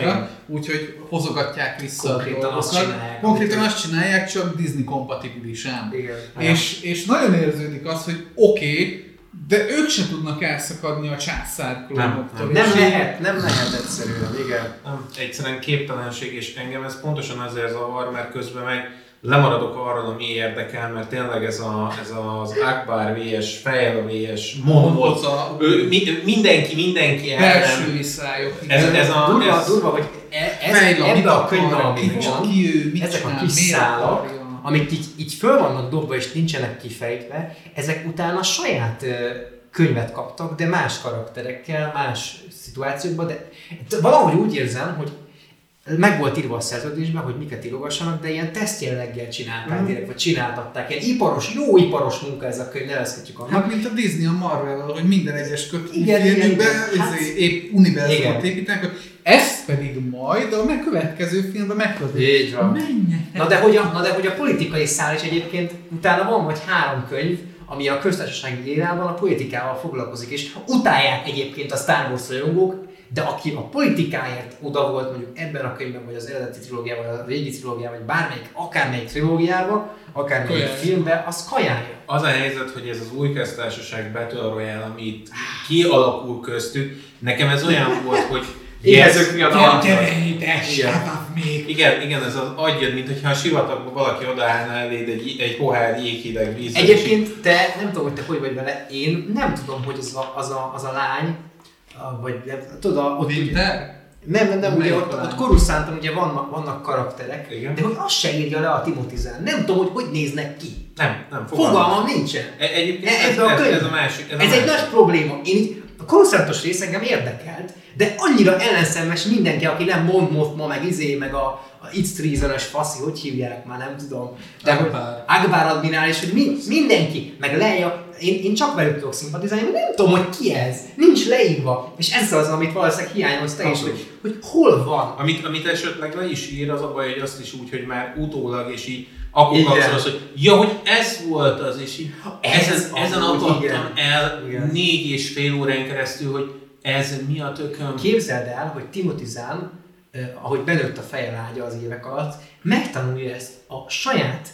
Igen. úgyhogy hozogatják vissza Konkrétan a azt csinálják, Konkrétan amit- azt csinálják, csak Disney kompatibilisen. És, és nagyon érződik az, hogy oké, okay, de ők se tudnak elszakadni a császár klónoktól. Nem, Nem így- lehet, nem lehet egyszerűen, igen. Nem, egyszerűen képtelenség, és engem ez pontosan azért zavar, mert közben meg lemaradok arról, ami érdekel, mert tényleg ez, a, ez az Akbar vs. Fejl vs. Mi, mindenki, mindenki Belső viszályok. Ez, ez a, durva, ez, durva, hogy e- ez, Fejlem, ebbe a könyvben, ki ami most van, ki ő, mit ezek a csinál, kis miért szálak, amik így, így föl vannak dobva és nincsenek kifejtve, ezek utána saját könyvet kaptak, de más karakterekkel, más szituációkban, de valahogy úgy érzem, hogy meg volt írva a szerződésben, hogy miket írogassanak, de ilyen tesztjelleggel csinálták Mhm. direkt, vagy csináltatták. Ilyen iparos, jó iparos munka ez a könyv, nevezhetjük annak. Hát, mint a Disney a marvel hogy minden egyes kötőfilmükben. Hát- izé, épp univerzumot építenek, ezt pedig majd a következő filmben megkötik. Így van. Menj! Na de, hogy a, na de hogy a politikai szál is egyébként utána van vagy három könyv, ami a köztársasági érában a politikával foglalkozik, és utálják egyébként a Star Wars rajongók, de aki a politikáért oda volt mondjuk ebben a könyvben, vagy az eredeti trilógiában, vagy a régi trilógiában, vagy bármelyik, akármelyik trilógiában, akármelyik Kajálja. filmben, az kajálja. az a helyzet, hogy ez az új köztársaság Battle Royale, ami itt kialakul köztük, nekem ez olyan volt, hogy Éhezők mi a dal? Igen. még. Igen, igen, ez az agyad, mint hogyha a sivatagban valaki odaállna eléd egy, egy pohár jéghideg így- Egyébként te, nem tudom, hogy te hogy vagy vele, én nem tudom, hogy az a, az a, az a lány, vagy nem, tudod, a, ott Winter? nem, nem, nem, ugye ott, ott Coruscanton ugye vannak, vannak karakterek, Igen. de hogy azt se írja le a Timothy Zahn. Nem tudom, hogy hogy néznek ki. Nem, nem, Fogalmam nincsen. E- Egyébként E- ez, ebbe a ez, könyv- ez, a másik. Ez, Ez, a egy másik. nagy probléma. Én a Coruscantos rész engem érdekelt, de annyira ellenszemes mindenki, aki nem Mon Mothma, meg izé, meg a, a It's Treasonous faszi, hogy hívják már, nem tudom. De Akbar. Akbar admirális, hogy mi, mindenki, meg Leia, én, én csak velük tudok szimpatizálni, mert nem tudom, hogy ki ez. Nincs leírva. És ez az, amit valószínűleg hiányolsz te is, hogy, hogy hol van. Amit, amit esetleg le is ír, az a baj, hogy azt is úgy, hogy már utólag, és így akkor kapcsolsz, hogy ja, hogy ez volt az, és így Ez ezen, ezen amúgy, akadtam el Igen. négy és fél órán keresztül, hogy ez mi a tököm. Képzeld el, hogy Timothy Zahn, eh, ahogy benőtt a feje lágya az évek alatt, megtanulja ezt a saját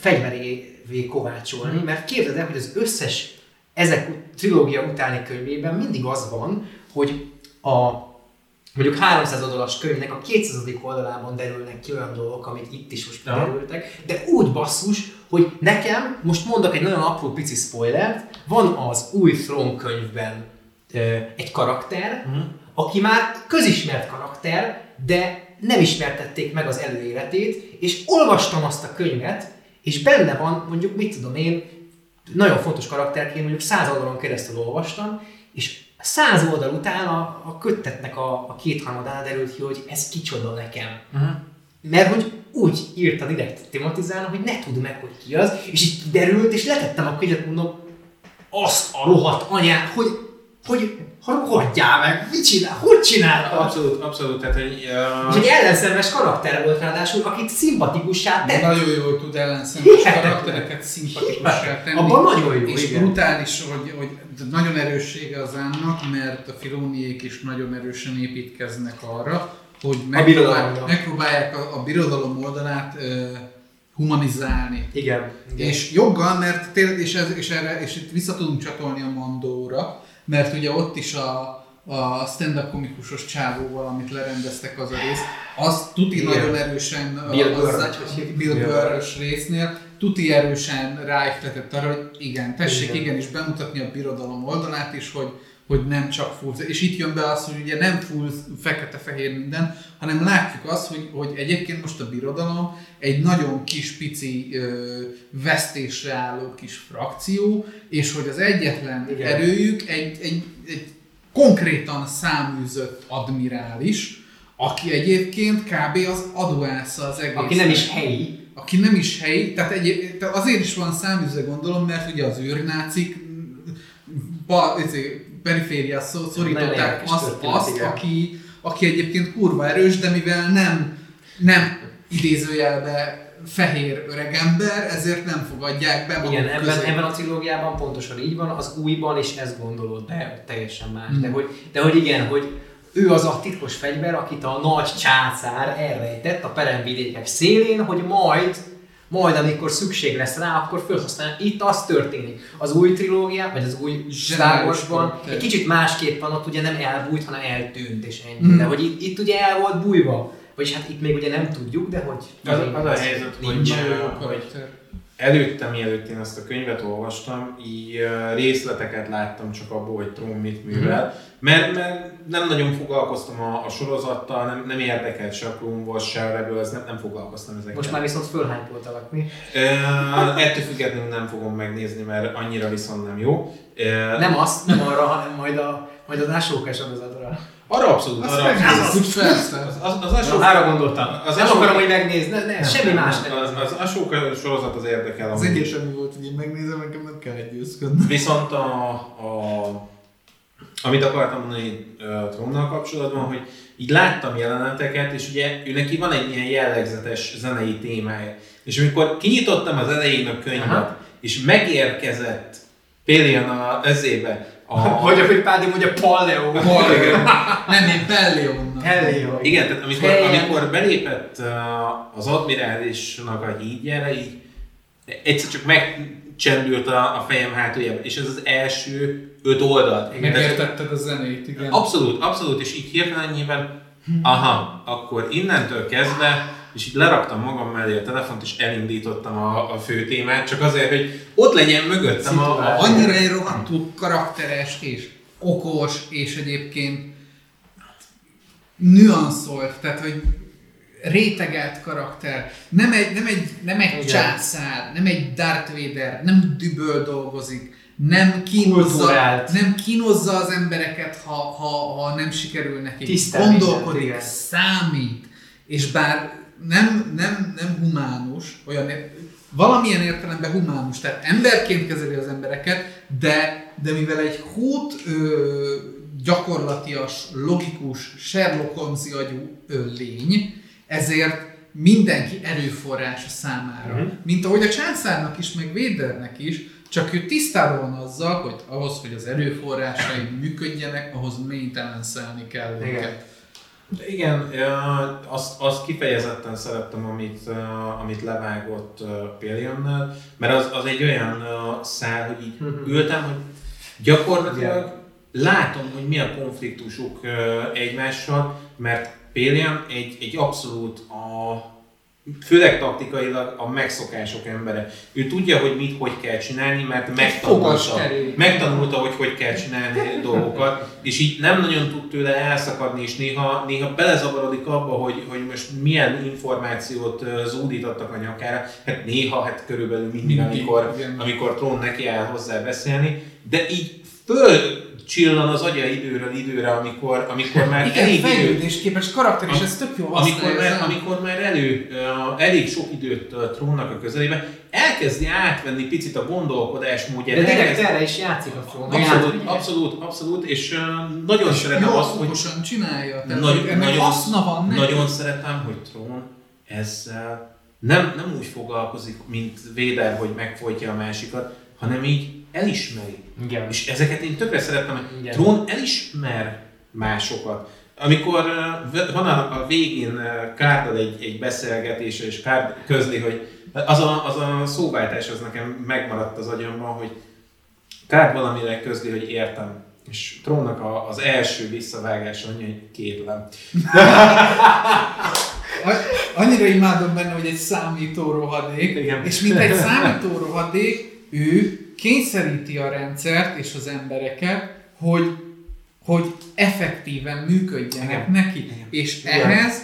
fegyverévé kovácsolni, mert képzeld el, hogy az összes ezek trilógia utáni könyvében mindig az van, hogy a mondjuk 300 oldalas könyvnek a 200. oldalában derülnek ki olyan dolgok, amik itt is most derültek, de úgy basszus, hogy nekem, most mondok egy nagyon apró pici spoilert, van az új Throne könyvben ö, egy karakter, Mhm. aki már közismert karakter, de nem ismertették meg az előéletét, és olvastam azt a könyvet, és benne van, mondjuk mit tudom én, nagyon fontos karakterként mondjuk száz oldalon keresztül olvastam, és száz oldal után a, a köttetnek a, a kétharmadán derült ki, hogy ez kicsoda nekem. Mhm. Mert hogy úgy írta direkt Zahn, hogy ne tudd meg, hogy ki az, és így kiderült, és letettem a könyvet, mondom, azt a rohadt anyát, hogy, hogy, hogy hagyjál meg, mit csinál, hogy csinálta? Abszolút, abszolút, tehát. És Uh, egy ellenszemes karakter volt ráadásul, akit szimpatikussá tett. nagyon jól tud ellenszemes Hihetetlen. karaktereket szimpatikussá tenni. Abban nagyon jó, És igen. brutális, hogy, hogy nagyon erőssége az annak, mert a filóniék is nagyon erősen építkeznek arra, hogy megpróbál, birodalomra. megpróbálják a, a birodalom oldalát ö, humanizálni. Igen. igen. És joggal, mert tényleg, és, ez, és, erre, és itt vissza tudunk csatolni a Mandóra, mert ugye ott is a, a stand-up komikusos csávóval, amit lerendeztek az a rész, az tuti Igen. nagyon erősen Bill az- Burr, hogy? Bill Bill Burr-ös résznél, tuti erősen ráiktetett arra, hogy igen, tessék Igen. igenis bemutatni a birodalom oldalát is, hogy, hogy nem csak full, és itt jön be az, hogy ugye nem full fekete-fehér minden, hanem látjuk azt, hogy, hogy egyébként most a birodalom egy nagyon kis pici ö, vesztésre álló kis frakció, és hogy az egyetlen Igen. Erőjük egy, egy, egy konkrétan száműzött admirális, aki egyébként kb. az adóásza az egész. Aki nem is helyi. Aki nem is helyi, tehát, egy, tehát azért is van száműzve gondolom, mert ugye az őrnácik ba, ezért, periféria szó, szorították azt, történet, azt igen. aki, aki egyébként kurva erős, de mivel nem, nem idézőjelbe fehér öregember, ezért nem fogadják be Igen, ebben, közé. ebben a trilógiában pontosan így van, az újban is ezt gondolod, de teljesen más. Hmm. De, hogy, de hogy igen, hogy ő az a titkos fegyver, akit a nagy császár elrejtett a peremvidékek szélén, hogy majd majd amikor szükség lesz rá, akkor felhasználja. Itt az történik. Az új trilógia, vagy az új karakter. egy kicsit másképp van, ott ugye nem elbújt, hanem eltűnt, és ennyi. Mhm. De hogy itt, itt ugye el volt bújva. vagyis hát itt még ugye nem tudjuk, de hogy Az, az a helyzet, hogy, nincs. hogy karakter. előtte, mielőtt én ezt a könyvet olvastam, így részleteket láttam csak abból, hogy Tron mit művel, Mhm. Mert, mert nem nagyon foglalkoztam a, a sorozattal, nem, nem érdekelt se a Clone Wars, se a Rebels, nem, nem foglalkoztam ezekkel. Most már viszont fölhánypoltalak mi. Ö, ettől függetlenül nem fogom megnézni, mert annyira viszont nem jó. Ö, Nem azt, nem arra, hanem majd, a, majd az ásóka sorozatra. Arra abszolút, arra abszolút. Az, az, az, Ashoka- arra gondoltam. Az nem akarom, hogy megnézd, ne, ne, semmi más nem. Az, az Ashoka sorozat az érdekel. Az amúgy. egyértelmű volt, hogy én megnézem, nekem nem kell győzködni. Viszont a, a, amit akartam mondani uh, Tronnal kapcsolatban, hogy így láttam jeleneteket, és ugye ő neki van egy ilyen jellegzetes zenei témája. És amikor kinyitottam az elején a könyvet, Aha. és megérkezett például a ezébe a... Vagy ahogy Pádi mondja, Palleo. Nem, én. Palleo. Igen, tehát amikor, Helyen. amikor belépett uh, az admirálisnak a hídjára, így egyszer csak megcsendült a, a fejem hátuljába, és ez az első öt oldal. Tehát- Megértetted a zenét, igen. Abszolút, abszolút, és így hirtelen nyilván, aha, akkor innentől kezdve, és így leraktam magam mellé a telefont, és elindítottam a, a fő témát, csak azért, hogy ott legyen mögöttem a, a Annyira egy rohadtul karakteres és okos, és egyébként nüanszolt, tehát hogy rétegelt karakter. Nem egy, nem egy, nem egy Igen. császár, nem egy Darth Vader, nem düböl dolgozik, nem kínozza, Kulturált. nem kínozza az embereket, ha, ha, ha nem sikerül neki. Tisztán Gondolkodik, mindent, számít, és bár nem, nem, nem humánus, olyan, valamilyen értelemben humánus, tehát emberként kezeli az embereket, de, de mivel egy hút ö, gyakorlatias, logikus, Sherlock holmes agyú ö, lény, ezért mindenki erőforrása számára. Mhm. Mint ahogy a császárnak is, meg Védernek is, csak ő tisztában van azzal, hogy ahhoz, hogy az erőforrásai működjenek, ahhoz maintenance kell Igen. őket. Igen, ö, azt, azt kifejezetten szerettem, amit, amit levágott Pillionnel, mert az, az egy olyan szál, hogy így Mhm. ültem, hogy gyakorlatilag látom, hogy mi a konfliktusuk egymással, mert Pillion egy, egy abszolút a főleg taktikailag a megszokások embere. Ő tudja, hogy mit, hogy kell csinálni, mert megtanulta, megtanulta, hogy hogy kell csinálni dolgokat, és így nem nagyon tud tőle elszakadni, és néha, néha belezavarodik abba, hogy, hogy most milyen információt zúdítottak a nyakára. Hát néha, hát körülbelül mindig, amikor, amikor Tron neki áll hozzá beszélni, de így föl csillan az agya időről időre, amikor, amikor már Igen, elég idő, fejlődésképes karakter, és ez tök jó amikor már, az amikor már elő, elég sok időt Trónnak a közelébe, elkezdi átvenni picit a gondolkodásmódját. De direkt erre is játszik a front. Abszolút, abszolút, abszolút, és nagyon szeretem Jó, azt, hogy csinálja. Tehát Nagy, ennek nagyon, haszna van neki. nagyon szeretem, hogy Trón ezzel nem, nem úgy foglalkozik, mint Véder, hogy megfojtja a másikat, hanem így elismeri. Igen. És ezeket én tökre szeretem, hogy Igen. Trón elismer másokat. Amikor van a, a végén Kárdal egy, egy beszélgetése, és Kárd közli, hogy az a, az a szóváltás az nekem megmaradt az agyamban, hogy Kárd valamire közli, hogy értem. És Trónnak a, az első visszavágása annyi, hogy kétlem. Annyira imádom benne, hogy egy számító rohadék, Igen. és mint egy számító rohadék, ő kényszeríti a rendszert és az embereket, hogy, hogy effektíven működjenek Igen. neki. Igen. És Igen. ehhez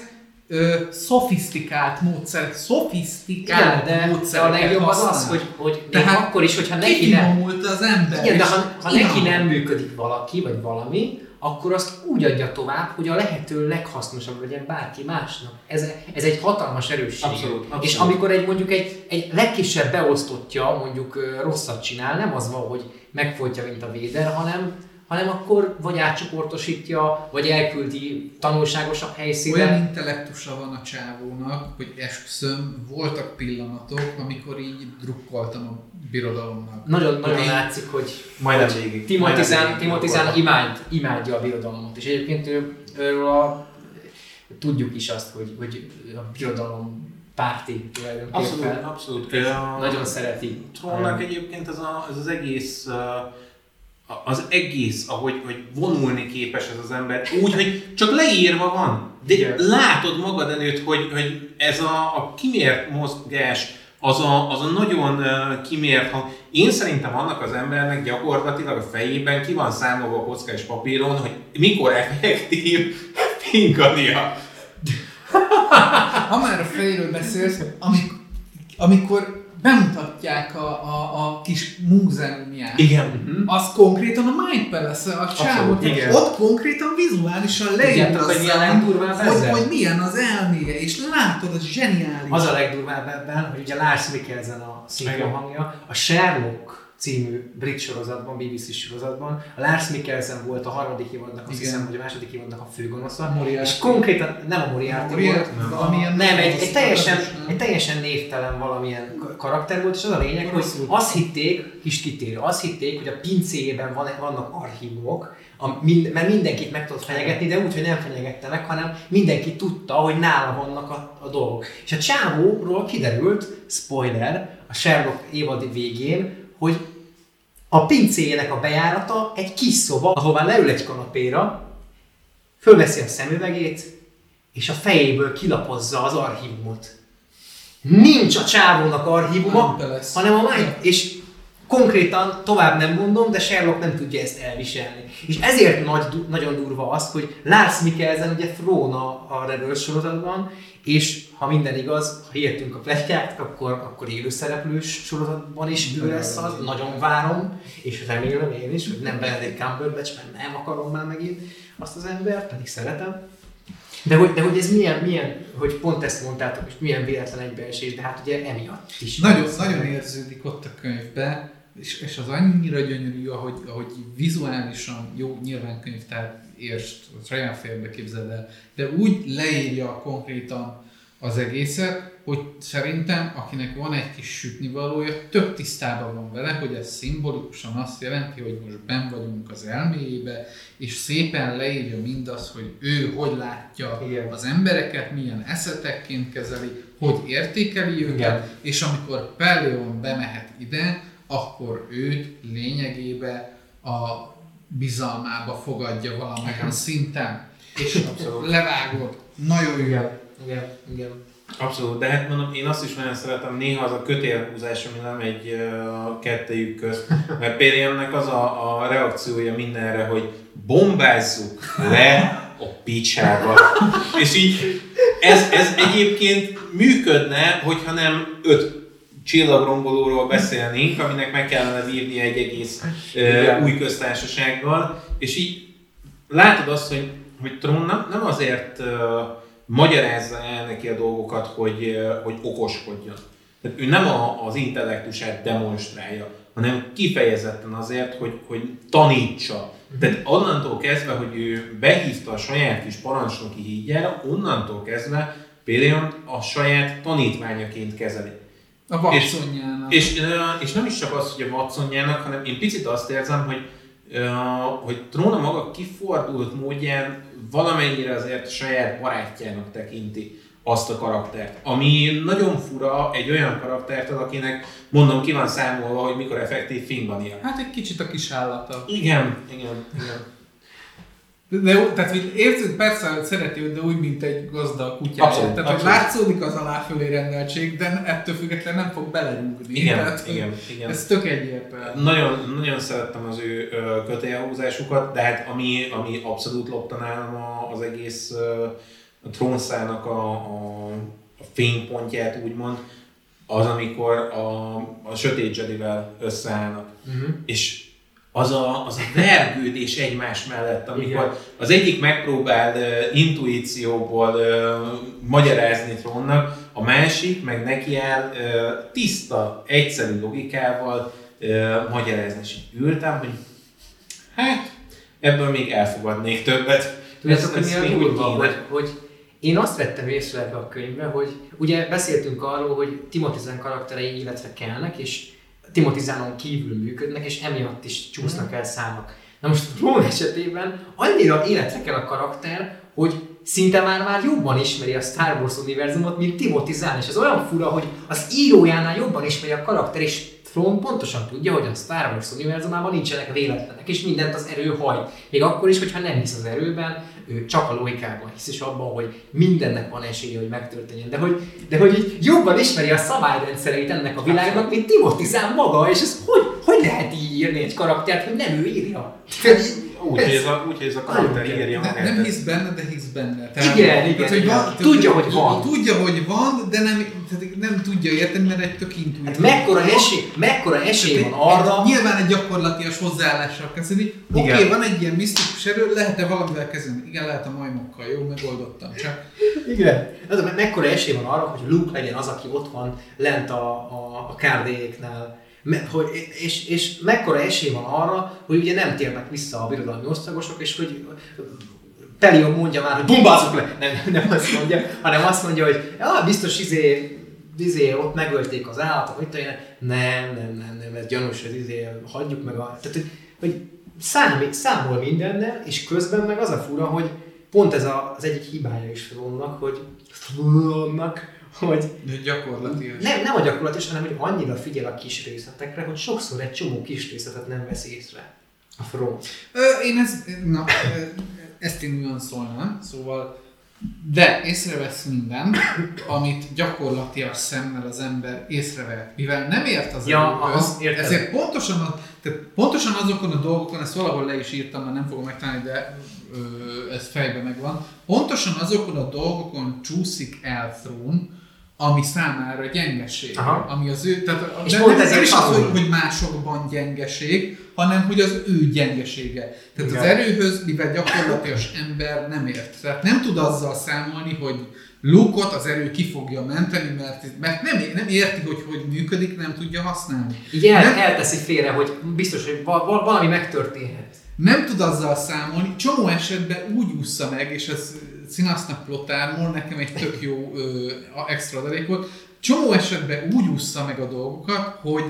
ö, szofisztikált módszerek, szofisztikált Igen, de, de a módszereket legjobb az használ. az, hogy, hogy még Tehát akkor is, hogyha neki nem, az ember. igen, de ha, ha neki nem működik valaki, vagy valami, akkor azt úgy adja tovább, hogy a lehető leghasznosabb legyen bárki másnak. Ez, ez egy hatalmas erősség. Abszolút, abszolút. És amikor egy mondjuk egy, egy legkisebb beosztottja mondjuk rosszat csinál, nem az van, hogy megfolytja, mint a véder, hanem, hanem akkor vagy átcsoportosítja, vagy elküldi tanulságosabb helyszínre. Olyan intellektusa van a csávónak, hogy esküszöm, voltak pillanatok, amikor így drukkoltam a birodalomnak. Nagyon, nagyon Én- látszik, hogy Majdnem végig. Timotizán, Timotizán imád, imádja a birodalomot, és egyébként ő, őről a, tudjuk is azt, hogy, hogy a birodalom párti tulajdonképpen. Abszolút, abszolút. Nagyon szereti. Trónnak egyébként ez, a, ez az egész uh, az egész, ahogy hogy vonulni képes ez az ember, úgy, hogy csak leírva van. De Igen. látod magad előtt, hogy, hogy ez a, a kimért mozgás, az a, az a nagyon kimért hang. Én szerintem annak az embernek gyakorlatilag a fejében ki van számolva a kocka és papíron, hogy mikor effektív pinkania. Ha már a fejről beszélsz, amikor, amikor bemutatják a, a, a kis múzeumját, Igen. az konkrétan a Mind Palace, a csávot, ott konkrétan vizuálisan Tudjátok, hogy milyen leírta hogy, hogy milyen az elméje, és látod, az zseniális. Az a legdurvább ebben, hogy ugye Lars Mikkelsen a szinkron hangja, a Sherlock című brit sorozatban, BBC sorozatban, a Lars Mikkelsen volt a harmadik évadnak, azt Igen. hiszem, hogy a második évadnak a főgonosza, Moriarty. és konkrétan nem a Moriarty volt, valamilyen nem, egy, egy, teljesen, nem? egy teljesen névtelen valamilyen karakter volt, és az a lényeg, hogy azt hitték, kis kitérő, azt hitték, hogy a pincéjében van, vannak archívumok, a, mind, mert mindenkit meg tudott fenyegetni, de úgy, hogy nem fenyegette meg, hanem mindenki tudta, hogy nála vannak a, a dolgok. És a csávóról kiderült, spoiler, a Sherlock évadi végén, hogy a pincéjének a bejárata egy kis szoba, ahová leül egy kanapéra, fölveszi a szemüvegét, és a fejéből kilapozza az archívumot. Nincs a csávónak archívuma, hanem a Mind, és konkrétan tovább nem mondom, de Sherlock nem tudja ezt elviselni. És ezért nagy, nagyon durva az, hogy Lars Mikkelsen ugye Throne a, a Rebel sorozatban, és ha minden igaz, ha hihetünk a plettyák, akkor, akkor élő szereplős sorozatban is ő lesz az, nagyon várom, és remélem én is, hogy nem Benedict Cumberbatch, mert nem akarom már megint azt az embert, pedig szeretem. De hogy, de hogy ez milyen, milyen, hogy pont ezt mondtátok, és milyen véletlen egybeesés, de hát ugye emiatt is. Nagyon, nagyon érződik ott a könyvbe, és, és az annyira gyönyörű, ahogy, ahogy vizuálisan jó, nyilván könyvtár érst, a saját fejembe képzeld el, de úgy leírja konkrétan az egészet, hogy szerintem, akinek van egy kis sütnivalója, több tisztában van vele, hogy ez szimbolikusan azt jelenti, hogy most ben vagyunk az elméjébe, és szépen leírja mindazt, hogy ő hogy látja Igen. az embereket, milyen eszetekként kezeli, hogy értékeli őket, Igen. és amikor Pelleon bemehet ide, akkor őt lényegében a bizalmába fogadja valamilyen szinten, és Abszolút. levágod. Nagyon jó. Igen, igen, igen. Abszolút, de hát mondom, én azt is nagyon szeretem, néha az a kötélhúzás, ami nem egy uh, kettejük közt, mert például az a, a reakciója mindenre, hogy bombázzuk le a picsába. És így ez, ez egyébként működne, hogyha nem öt csillagrombolóról beszélnénk, aminek meg kellene vírni egy egész uh, új köztársasággal, és így látod azt, hogy, hogy Tron nem, azért uh, magyarázza el neki a dolgokat, hogy, uh, hogy okoskodjon. Tehát ő nem a, az intellektusát demonstrálja, hanem kifejezetten azért, hogy, hogy tanítsa. Tehát onnantól kezdve, hogy ő behívta a saját kis parancsnoki hídjára, onnantól kezdve például a saját tanítványaként kezeli. A Watsonjának. És, ö, és nem is csak az, hogy a Watsonjának, hanem én picit azt érzem, hogy, hogy Tróna maga kifordult módján valamennyire azért saját barátjának tekinti azt a karaktert. Ami nagyon fura egy olyan karaktert, akinek mondom ki van számolva, hogy mikor effektív Finbania. Hát egy kicsit a kis állata. Igen, igen, igen. De, jó, tehát érzed persze, hogy szereti őt, de úgy, mint egy gazda kutya. Abszolút, tehát, abszolút. látszódik az aláfölé rendeltség, de ettől függetlenül nem fog belerúgni. Igen, tehát, igen, igen. Ez tök egyértelmű. Nagyon, nagyon szerettem az ő kötélhúzásukat, de hát ami, ami abszolút lopta nálam a- az egész a trónszának a, a, a fénypontját úgymond, az amikor a, a sötét Jedivel összeállnak. Uh-huh. És az a, az a vergődés egymás mellett, amikor Igen. az egyik megpróbál uh, intuícióból uh, magyarázni trónnak, a másik meg nekiáll uh, tiszta, egyszerű logikával uh, magyarázni. És ültem, hogy hát ebből még elfogadnék többet. Tudjátok, hogy Ez- mi a durva, hogy, hogy én azt vettem észre ebbe a könyvbe, hogy ugye beszéltünk arról, hogy Timothy karakterei életre kelnek, és Timothy Zahnon kívül működnek, és emiatt is csúsznak el számok. Na most Ron esetében annyira életre kell a karakter, hogy szinte már már jobban ismeri a Star Wars univerzumot, mint Timothy Zahn, és ez olyan fura, hogy az írójánál jobban ismeri a karakter, és Thrawn pontosan tudja, hogy a Star Wars univerzumában nincsenek véletlenek, és mindent az erő hajt. Még akkor is, hogyha nem hisz az erőben, ő csak a logikában hisz, és abban, hogy mindennek van esélye, hogy megtörténjen. De hogy, de hogy így jobban ismeri a szabályrendszereit ennek a világnak, mint Timothy Zahn maga, és ez hogy, hogy lehet így írni egy karaktert, hogy nem ő írja? Úgy, ez a, úgy, ez a karakter írja Ne, nem tehát- hisz benne, de hisz benne. Igen, igen, tehát, hogy igen. van, Tudja, tehát, hogy van. Tudja, hogy van, de nem, tehát nem tudja érteni, mert egy tök intuitív. Hát mekkora esély, mekkora esély van arra, Nyilván egy gyakorlatias hozzáállással kezdeni. Oké, okay, van egy ilyen misztikus erő, lehet-e valamivel kezdeni? Igen, lehet a majmokkal, jó, megoldottam. Csak Igen. Az, me- mekkora esély van arra, hogy Luke legyen az, aki ott van lent a, a, a kárdéknál. Hogy, és, és mekkora esély van arra, hogy ugye nem térnek vissza a birodalmi osztagosok, és hogy Pelion mondja már, hogy bombázok le! Nem, nem azt mondja, hanem azt mondja, hogy ja, biztos izé, izé, ott megölték az állatot, én, nem, nem, nem, nem, ez gyanús, ez izé, hagyjuk meg a... Tehát, hogy, hogy számít, számol mindennel, és közben meg az a fura, hogy pont ez a, az egyik hibája is Thrawnnak, hogy Thrawnnak, hogy de gyakorlatias. nem, nem a gyakorlatos, hanem hogy annyira figyel a kis részletekre, hogy sokszor egy csomó kis részletet nem vesz észre. A Thrawn. Ö, én ez, na, ezt én nüanszolnám, szóval de észrevesz minden, amit gyakorlatias szemmel az ember észrevehet. Mivel nem ért az Ja, aha, értem. ezért pontosan, a, tehát pontosan azokon a dolgokon, ezt valahol le is írtam, mert nem fogom megtalálni, de ö, ez fejben megvan, pontosan azokon a dolgokon csúszik el Throne, ami számára gyengeség. Aha. Ami az ő, tehát És de pont ezért is az, hogy, hogy másokban gyengeség, hanem hogy az ő gyengesége. Tehát Igen. az erőhöz, mivel gyakorlatias ember nem ért. Tehát nem tud azzal számolni, hogy Luke-ot az erő ki fogja menteni, mert, mert nem, nem érti, hogy hogy működik, nem tudja használni. Így el, Nem- elteszi félre, hogy biztos, hogy val- val- valami megtörténhet. Nem tud azzal számolni, csomó esetben úgy ússza meg, és ez Színasznak plotármol, nekem egy tök jó ö, extra adalék volt, csomó esetben úgy ússza meg a dolgokat, hogy,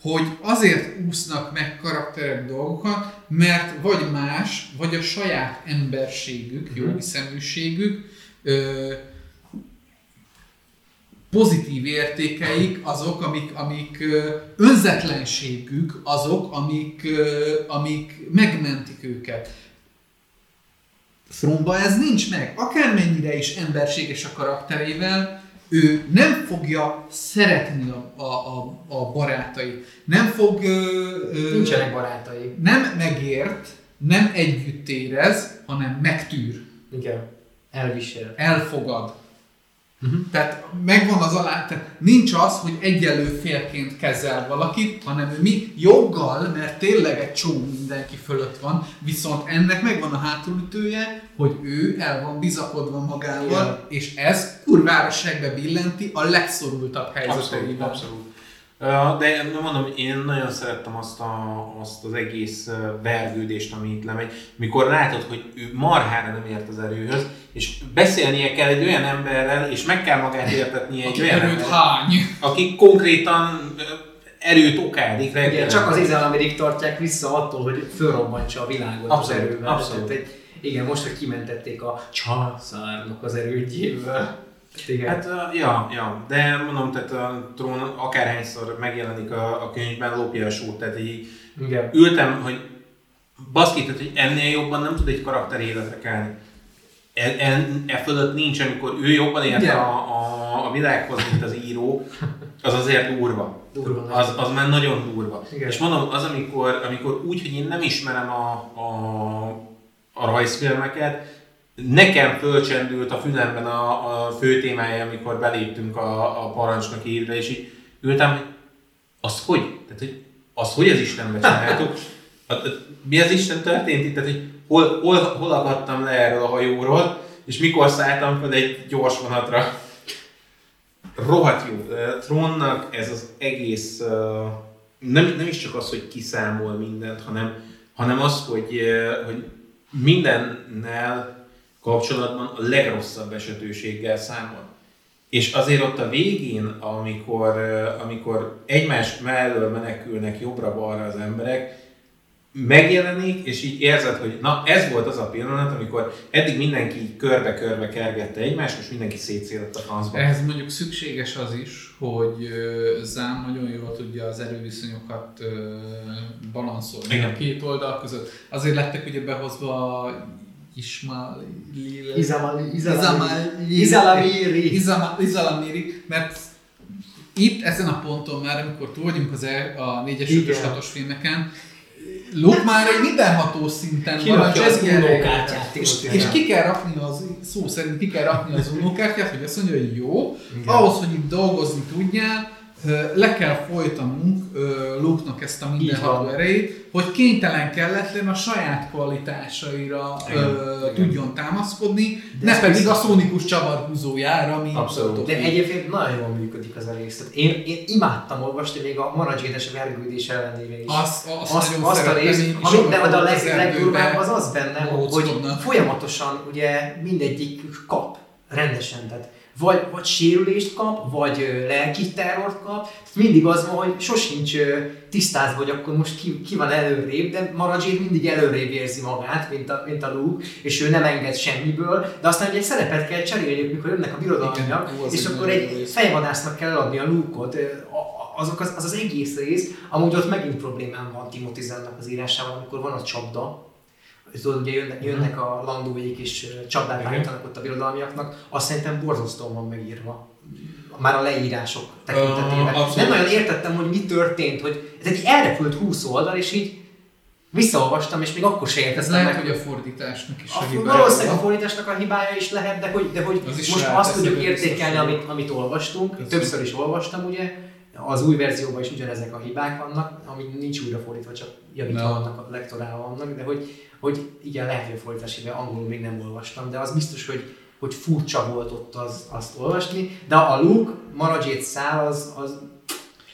hogy azért úsznak meg karakterek dolgokat, mert vagy más, vagy a saját emberségük, jó Mhm. hiszeműségük, ö, pozitív értékeik azok, amik, amik önzetlenségük azok, amik, amik megmentik őket. Thromba ez nincs meg. Akármennyire is emberséges a karakterével, ő nem fogja szeretni a, a, a, a barátait. Nem fog... Ö, ö, Nincsenek barátai. Nem megért, nem együtt érez, hanem megtűr Igen. Elvisel. elfogad. Mhm. Tehát megvan az alá, tehát nincs az, hogy egyenlő félként kezel valakit, hanem mi joggal, mert tényleg egy csomó mindenki fölött van, viszont ennek megvan a hátulütője, hogy ő el van bizakodva magával, és ez kurvára segbe billenti a legszorultabb Abszolút, helyzeteiben. abszolút. Ö, De mondom, én nagyon szerettem azt, a, azt az egész vergődést, ami itt lemegy, mikor látod, hogy ő marhára nem ért az erőhöz, és beszélnie kell egy olyan emberrel, és meg kell magát értetnie egy Aki olyan erőt emberrel, hány. aki konkrétan erőt okádik Igen, csak az izgalamidig tartják vissza attól, hogy fölrobbantsa a világot Abszolút, az erővel. abszolút. Tehát igen, most, hogy kimentették a császárnak az erődjéből. Igen. Hát, ö, ja, ja, de mondom, tehát a trón akárhányszor megjelenik a, a könyvben, lopja a sót, tehát így igen. ültem, hogy baszki, tehát, hogy ennél jobban nem tud egy karakter életre kelni. E, e, e fölött nincs, amikor ő jobban ért a, a, a világhoz, mint az író, az azért durva. Durva. Az, az már nagyon durva. Igen. És mondom, az, amikor, amikor úgy, hogy én nem ismerem a, a, a rajzfilmeket, nekem fölcsendült a fülemben a, a fő témája, amikor beléptünk a, a parancsnoki hírbe, és így ültem, hogy az hogy? Tehát, hogy az hogy az Istenbe csináltuk? Hát, hát, Mi az Isten történt itt? Tehát, hogy hol, hol, hol akadtam le erről a hajóról, és mikor szálltam fel egy gyors vonatra. Rohadt jó. Trónnak ez az egész, nem, nem is csak az, hogy kiszámol mindent, hanem, hanem az, hogy, hogy mindennel kapcsolatban a legrosszabb esetőséggel számol. És azért ott a végén, amikor, amikor egymás mellől menekülnek jobbra-balra az emberek, megjelenik, és így érzed, hogy na ez volt az a pillanat, amikor eddig mindenki körbe-körbe kergette egymást, most mindenki szétszédett a francba. Ehhez mondjuk szükséges az is, hogy Zám nagyon jól tudja az erőviszonyokat balanszolni Igen. a két oldal között. Azért lettek ugye behozva Ismail... Izalamiri. Izalamiri, mert itt ezen a ponton már, amikor túl vagyunk az el, a 4-es, Igen. 5-ös, 6-os filmeken, Luke már egy mindenható szinten van, Kirakja és az ez kell- unokártyát, és, és ki kell rakni az, szó szerint ki kell rakni az unokártyát, hogy azt mondja, hogy jó, Igen. ahhoz, hogy itt dolgozni tudjál, le kell folytanunk ö, Luke-nak ezt a mindenható erejét, hogy kénytelen kelletlen a saját kvalitásaira ö, Igen, igen. tudjon támaszkodni, De ne pedig a szónikus csavarhúzójára, ami Abszolút. De egyébként nagyon jól működik az a rész. Tehát én, én imádtam olvasni még a Maradzsédes vergődés ellenére is. Azt, azt, azt, nagyon azt a részt, és ami, sokat de, de a leg, az legdurvább az az benne, hogy folyamatosan ugye mindegyik kap rendesen. Tehát vagy, vagy sérülést kap, vagy lelki terrort kap. Mindig az van, hogy sosincs tisztázva, hogy akkor most ki, ki van előrébb, de Maradzsét mindig előrébb érzi magát, mint a, mint a Luke, és ő nem enged semmiből, de aztán ugye egy szerepet kell cserélniük, mikor jönnek a birodalmiak, és akkor egy fejvadásznak kell adni a Luke-ot. Azok az, az, az egész rész, amúgy ott megint problémám van Timothy az írásával, amikor van a csapda, tudod, ugye jönnek, jönnek a landóik és csapdát állítanak ott a birodalmiaknak, azt szerintem borzasztóan van megírva. Már a leírások tekintetében. Abszolút. Nem nagyon értettem, hogy mi történt, hogy ez egy elrepült 20 oldal, és így visszaolvastam, és még akkor se értettem lehet, meg. hogy a fordításnak is a, A, hibája. valószínűleg a fordításnak a hibája is lehet, de hogy, de hogy Az most azt tudjuk értékelni, amit, amit olvastunk. Ez Többször is olvastam, ugye. Az új verzióban is ugyanezek a hibák vannak, ami nincs újrafordítva, csak javítva No. vannak, a lektorálva vannak, de hogy, hogy igen, lehet, hogy a angolul még nem olvastam, de az biztos, hogy, hogy furcsa volt ott az, azt olvasni, de a Luke, Maradzsét szál, az, az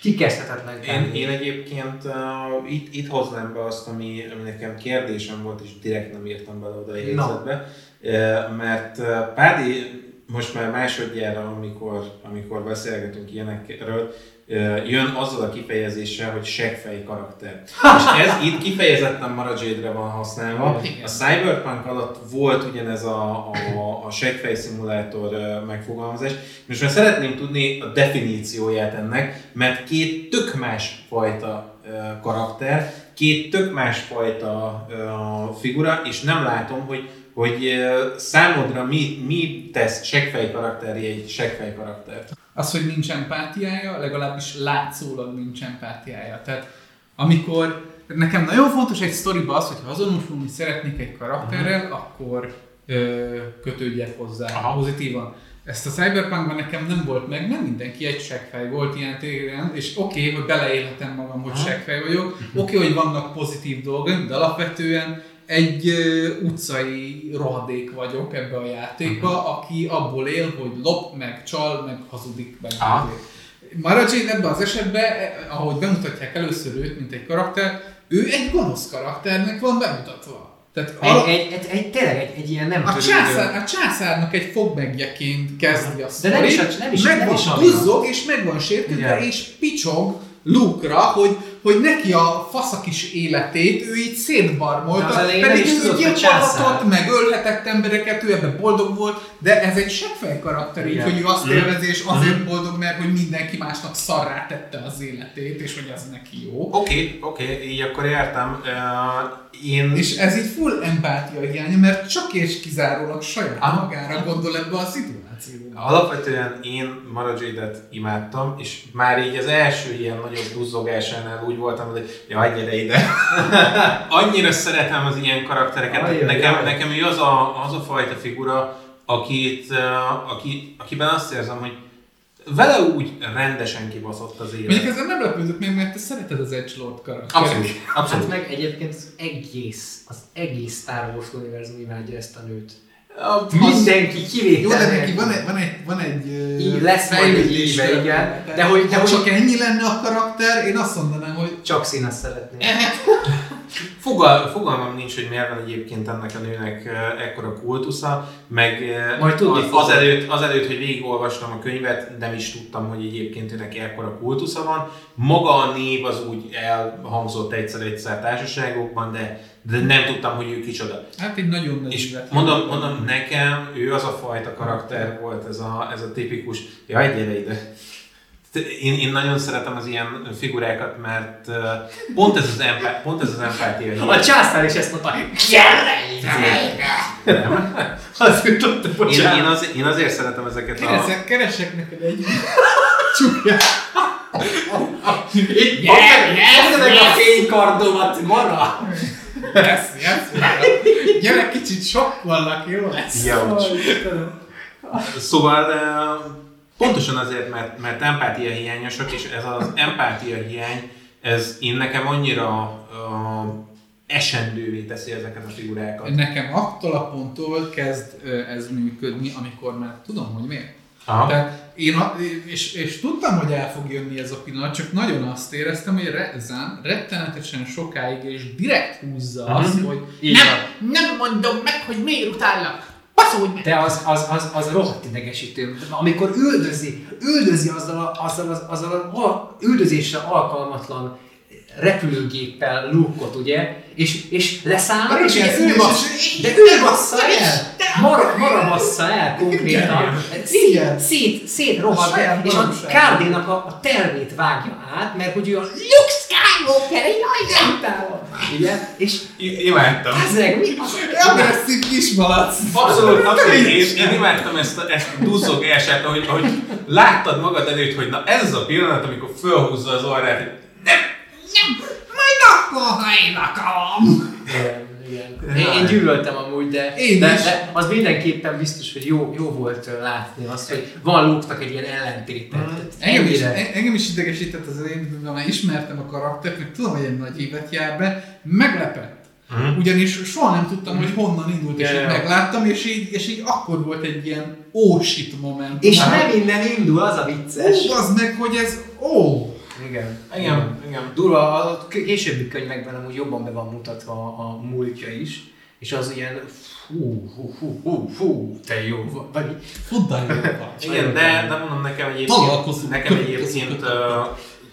kikezdhetetlen. Én, én egyébként uh, itt, itt hoznám be azt, ami, ami nekem kérdésem volt, és direkt nem írtam bele oda a jegyzetbe, uh, mert uh, Pádi most már másodjára, amikor, amikor beszélgetünk ilyenekről, jön azzal a kifejezéssel, hogy seggfej karakter. és ez itt kifejezetten Maradzsédre van használva. A Cyberpunk alatt volt ugyanez a, a, a seggfej szimulátor megfogalmazás. Most már szeretném tudni a definícióját ennek, mert két tök más fajta karakter, két tök más fajta figura, és nem látom, hogy hogy számodra mi, mi tesz seggfej karakteré egy seggfej karaktert. Az, hogy nincs empátiája, legalábbis látszólag nincs empátiája. Tehát amikor nekem nagyon fontos egy sztoriba az, hogy ha azonosulni szeretnék egy karakterrel, uh-huh. akkor ö, kötődjek hozzá Aha. Pozitívan. Ezt a Cyberpunkban nekem nem volt meg, nem mindenki egy seggfej volt ilyen téren, és oké, okay, hogy beleélhetem magam, hogy seggfej vagyok, oké, okay, hogy vannak pozitív dolgok, de alapvetően egy utcai rohadék vagyok ebbe a játékba, aki abból él, hogy lop, meg csal, meg hazudik, meg azért. Maradzsén ebben az esetben, ahogy bemutatják először őt, mint egy karakter, ő egy gonosz karakternek van bemutatva. Tehát Egy, egy, egy, egy, tényleg egy, egy ilyen nem a, császár, a császárnak egy fogmegjeként kezdi a De nem is a- nem is- meg nem van is duzzog, és meg van sértődve, és picsog Luke-ra, hogy, hogy neki a faszakis életét ő így De szétbarmolta, pedig is ő gyilkolhatott, meg ölhetett embereket, ő ebben boldog volt, de ez egy seggfej karakter, így, hogy ő azt élvezi, és azért boldog, mert hogy mindenki másnak szarrá tette az életét, és hogy az neki jó. Oké, okay, oké, okay, így akkor értem. Uh, én... És ez így full empátia hiánya, mert csak és kizárólag saját Aha. magára gondol ebbe a szituációba. Alapvetően én Maradzsédet imádtam, és már így az első ilyen nagyobb duzzogásánál úgy voltam, hogy jaj, gyere ide. Annyira szeretem az ilyen karaktereket. Ajaj, nekem, jaj. nekem ő az a, az a fajta figura, akit, aki, akiben azt érzem, hogy vele úgy rendesen kibaszott az élet. Mondjuk ezzel nem lepődök meg, mert te szereted az Edgelord karaktert. Abszolút, Hát abszolút. meg egyébként az egész, az egész Star Wars univerzum imádja ezt a nőt. Az- Mindenki kivétel. Jó, de neki van egy, van egy, van egy Így lesz majd egy íve, igen. története. De hogy- de ha hogy- csak ennyi lenne a karakter, én azt mondanám, hogy csak színes szeretnék. Fogal, fogalmam nincs, hogy miért van egyébként ennek a nőnek ekkora kultusza, meg Majd tudni az, azelőtt, azelőtt, hogy végigolvastam a könyvet, nem is tudtam, hogy egyébként őnek ekkora kultusza van. Maga a név az úgy elhangzott egyszer-egyszer társaságokban, de, de nem tudtam, hogy ő kicsoda. Hát egy nagyon nagy És mondom, mondom, nekem ő az a fajta karakter volt, ez a, ez a tipikus, jaj, gyere ide. Én, én nagyon szeretem az ilyen figurákat, mert pont ez az, empá- pont ez az empátia. A császár is ezt mondta, gyere ide! Az jutott, Én, én, az, én azért szeretem ezeket a... Keresek, keresek neked egy csukját. Itt Gyere, meg a fénykardomat, mara! Yes, yes. Gyere, kicsit sokkollak, jó lesz. Jaucs. Szóval uh, pontosan azért, mert, mert empátia hiányosak, és ez az empátia hiány, ez én nekem annyira uh, esendővé teszi ezeket a figurákat. Nekem attól a ponttól kezd ez működni, amikor már tudom, hogy miért. Aha. Tehát én, a, és, és tudtam, hogy el fog jönni ez a pillanat, csak nagyon azt éreztem, hogy Rezán rettenetesen sokáig és direkt húzza azt, Mhm. hogy Így Nem, van. nem mondom meg, hogy miért utállak. Baszolj meg! De az, az, az, az rohadt idegesítő. Amikor üldözi, üldözi azzal a, azzal, az, azzal a, a üldözésre alkalmatlan repülőgéppel lúkot, ugye? És, és leszállnak, és ugye ő és- bassz, és- de ő bassza el! Mara, mara bassza el konkrétan. Igen. Szét, szét, szét rohadt A és a. Kárdénak a, a tervét vágja át, mert hogy ő a Luke Skywalker, egy nagy. Ugye? És Imádtam. ezek, mi az? agresszív kismalac. Abszolút, abszolút. Én, én imádtam ezt a, ezt a duzzogását, ahogy, ahogy láttad magad előtt, hogy na ez az a pillanat, amikor fölhúzza az orrát, hogy nem, Nem, majd akkor, ha igen. Én, én gyűlöltem amúgy, de, Én de, is. de, az mindenképpen biztos, hogy jó, jó volt látni azt, hogy van Luke-nak egy ilyen ellentétet. Engem is, Ennyire. engem is idegesített az én, mivel már ismertem a karaktert, meg tudom, hogy egy nagy évet jár be, meglepett. Mhm. Ugyanis soha nem tudtam, hogy honnan indult, és Ja, így megláttam, és így, és így akkor volt egy ilyen ó shit moment. És nem innen indul, az a vicces. Ó, az meg, hogy ez ó. Igen. Igen, igen. Durva, a későbbi könyvekben amúgy jobban be van mutatva a múltja is, és az ilyen fú, hú, hú, hú, hú, te jó vagy. Fuddal jó vagy. Igen, de, de mondom nekem egyébként, nekem egyébként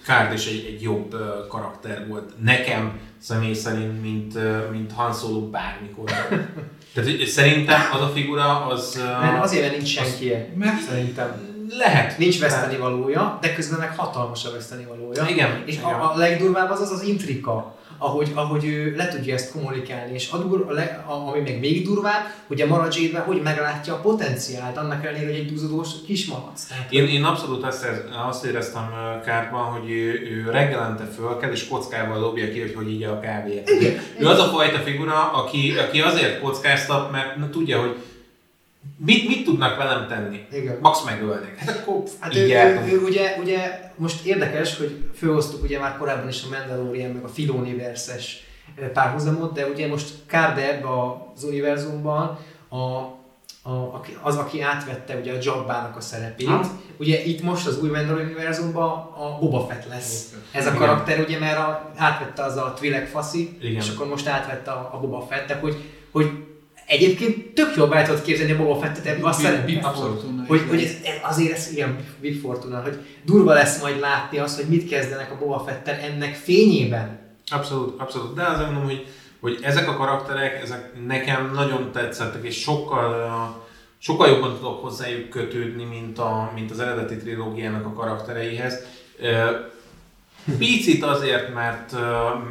Kárd is egy, egy jobb karakter volt. Nekem személy szerint, mint, mint Han Solo bármikor. Tehát szerintem az a figura az... Mert Uh, azért, nincs senki Mert szerintem. Lehet. Nincs veszteni valója, de közben meg hatalmas a veszteni valója. Igen, És igen. a, a legdurvább az az az intrika, ahogy, ahogy ő le tudja ezt kommunikálni, és a dur, a leg, a, ami meg még durvább, hogy a Mara Jade-ben hogy meglátja a potenciált, annak ellenére, hogy egy duzzadós kismalac. Tehát, Én, én abszolút azt, azt éreztem Kártban, hogy ő, ő reggelente fölkel, és kockával dobja ki, hogy hogy így a kávét. Ő az a fajta figura, aki, aki azért kockáztat, mert na, tudja, hogy mit, mit tudnak velem tenni. Igen. Max megölnek. Hát akkor Hát így ő, jártunk. ő, ő, ugye, ugye, most érdekes, hogy fölhoztuk ugye már korábban is a Mandalorian meg a Filoni verses párhuzamot, de ugye most ebbe az univerzumban a, a, az, aki átvette ugye a Jabbának a szerepét. Ha. Ugye itt most az új Mandalorian univerzumban a Boba Fett lesz. Ez a Igen. karakter ugye, mert a, átvette az a Twi'lek faszi, Igen. és akkor most átvette a, a Boba Fett, de hogy, hogy egyébként tök jobb el tudod képzelni a Boba Fettet ebbe a szerepbe. Abszolút. Hogy, hogy ez, ez, azért ez ilyen Big Fortuna, hogy durva lesz majd látni azt, hogy mit kezdenek a Boba Fettel ennek fényében. Abszolút, abszolút. De azért mondom, hogy, hogy ezek a karakterek, ezek nekem nagyon tetszettek, és sokkal, sokkal jobban tudok hozzájuk kötődni, mint, a, mint az eredeti trilógiának a karaktereihez. Picit azért, mert,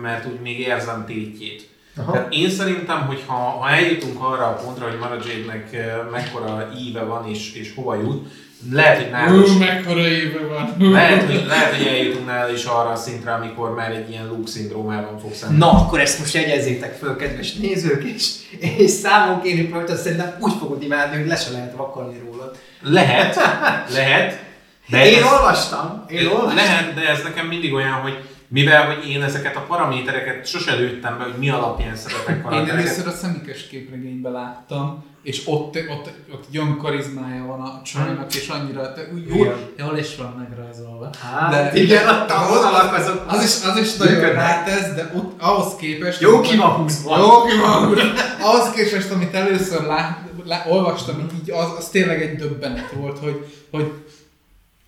mert úgy még érzem tétjét. Tehát én szerintem, hogy ha, ha eljutunk arra a pontra, hogy Mara Jade-nek uh, mekkora íve van és, és hova jut, lehet, hogy nála is mekkora éve van. lehet, hogy, lehet, hogy eljutunk nála is arra a szintre, amikor már egy ilyen Luke szindrómában fog szenvedni. Na, akkor ezt most jegyezzétek föl, kedves nézők, és, és számon kérni rajta, szerintem úgy fogod imádni, hogy le se lehet vakarni rólad. Lehet, lehet, de én ez, olvastam, én olvastam. lehet, de ez nekem mindig olyan, hogy mivel hogy én ezeket a paramétereket sose lőttem be, hogy mi alapján szeretek Én karaktereket. először a szemikes képregényben láttam, és ott, ott, ott egy olyan karizmája van a csajnak, és annyira, te, úgy jó, Igen. Jól is van megrajzolva. Hát, De- igen, ott a vonalak azok... az is, az is nagyon Működnek. rátesz, de ott ahhoz képest... Jó ki van húzva. Jó ki van húzva. Ahhoz képest, amit először lá, lá, olvastam, így, így az, az tényleg egy döbbenet volt, hogy, hogy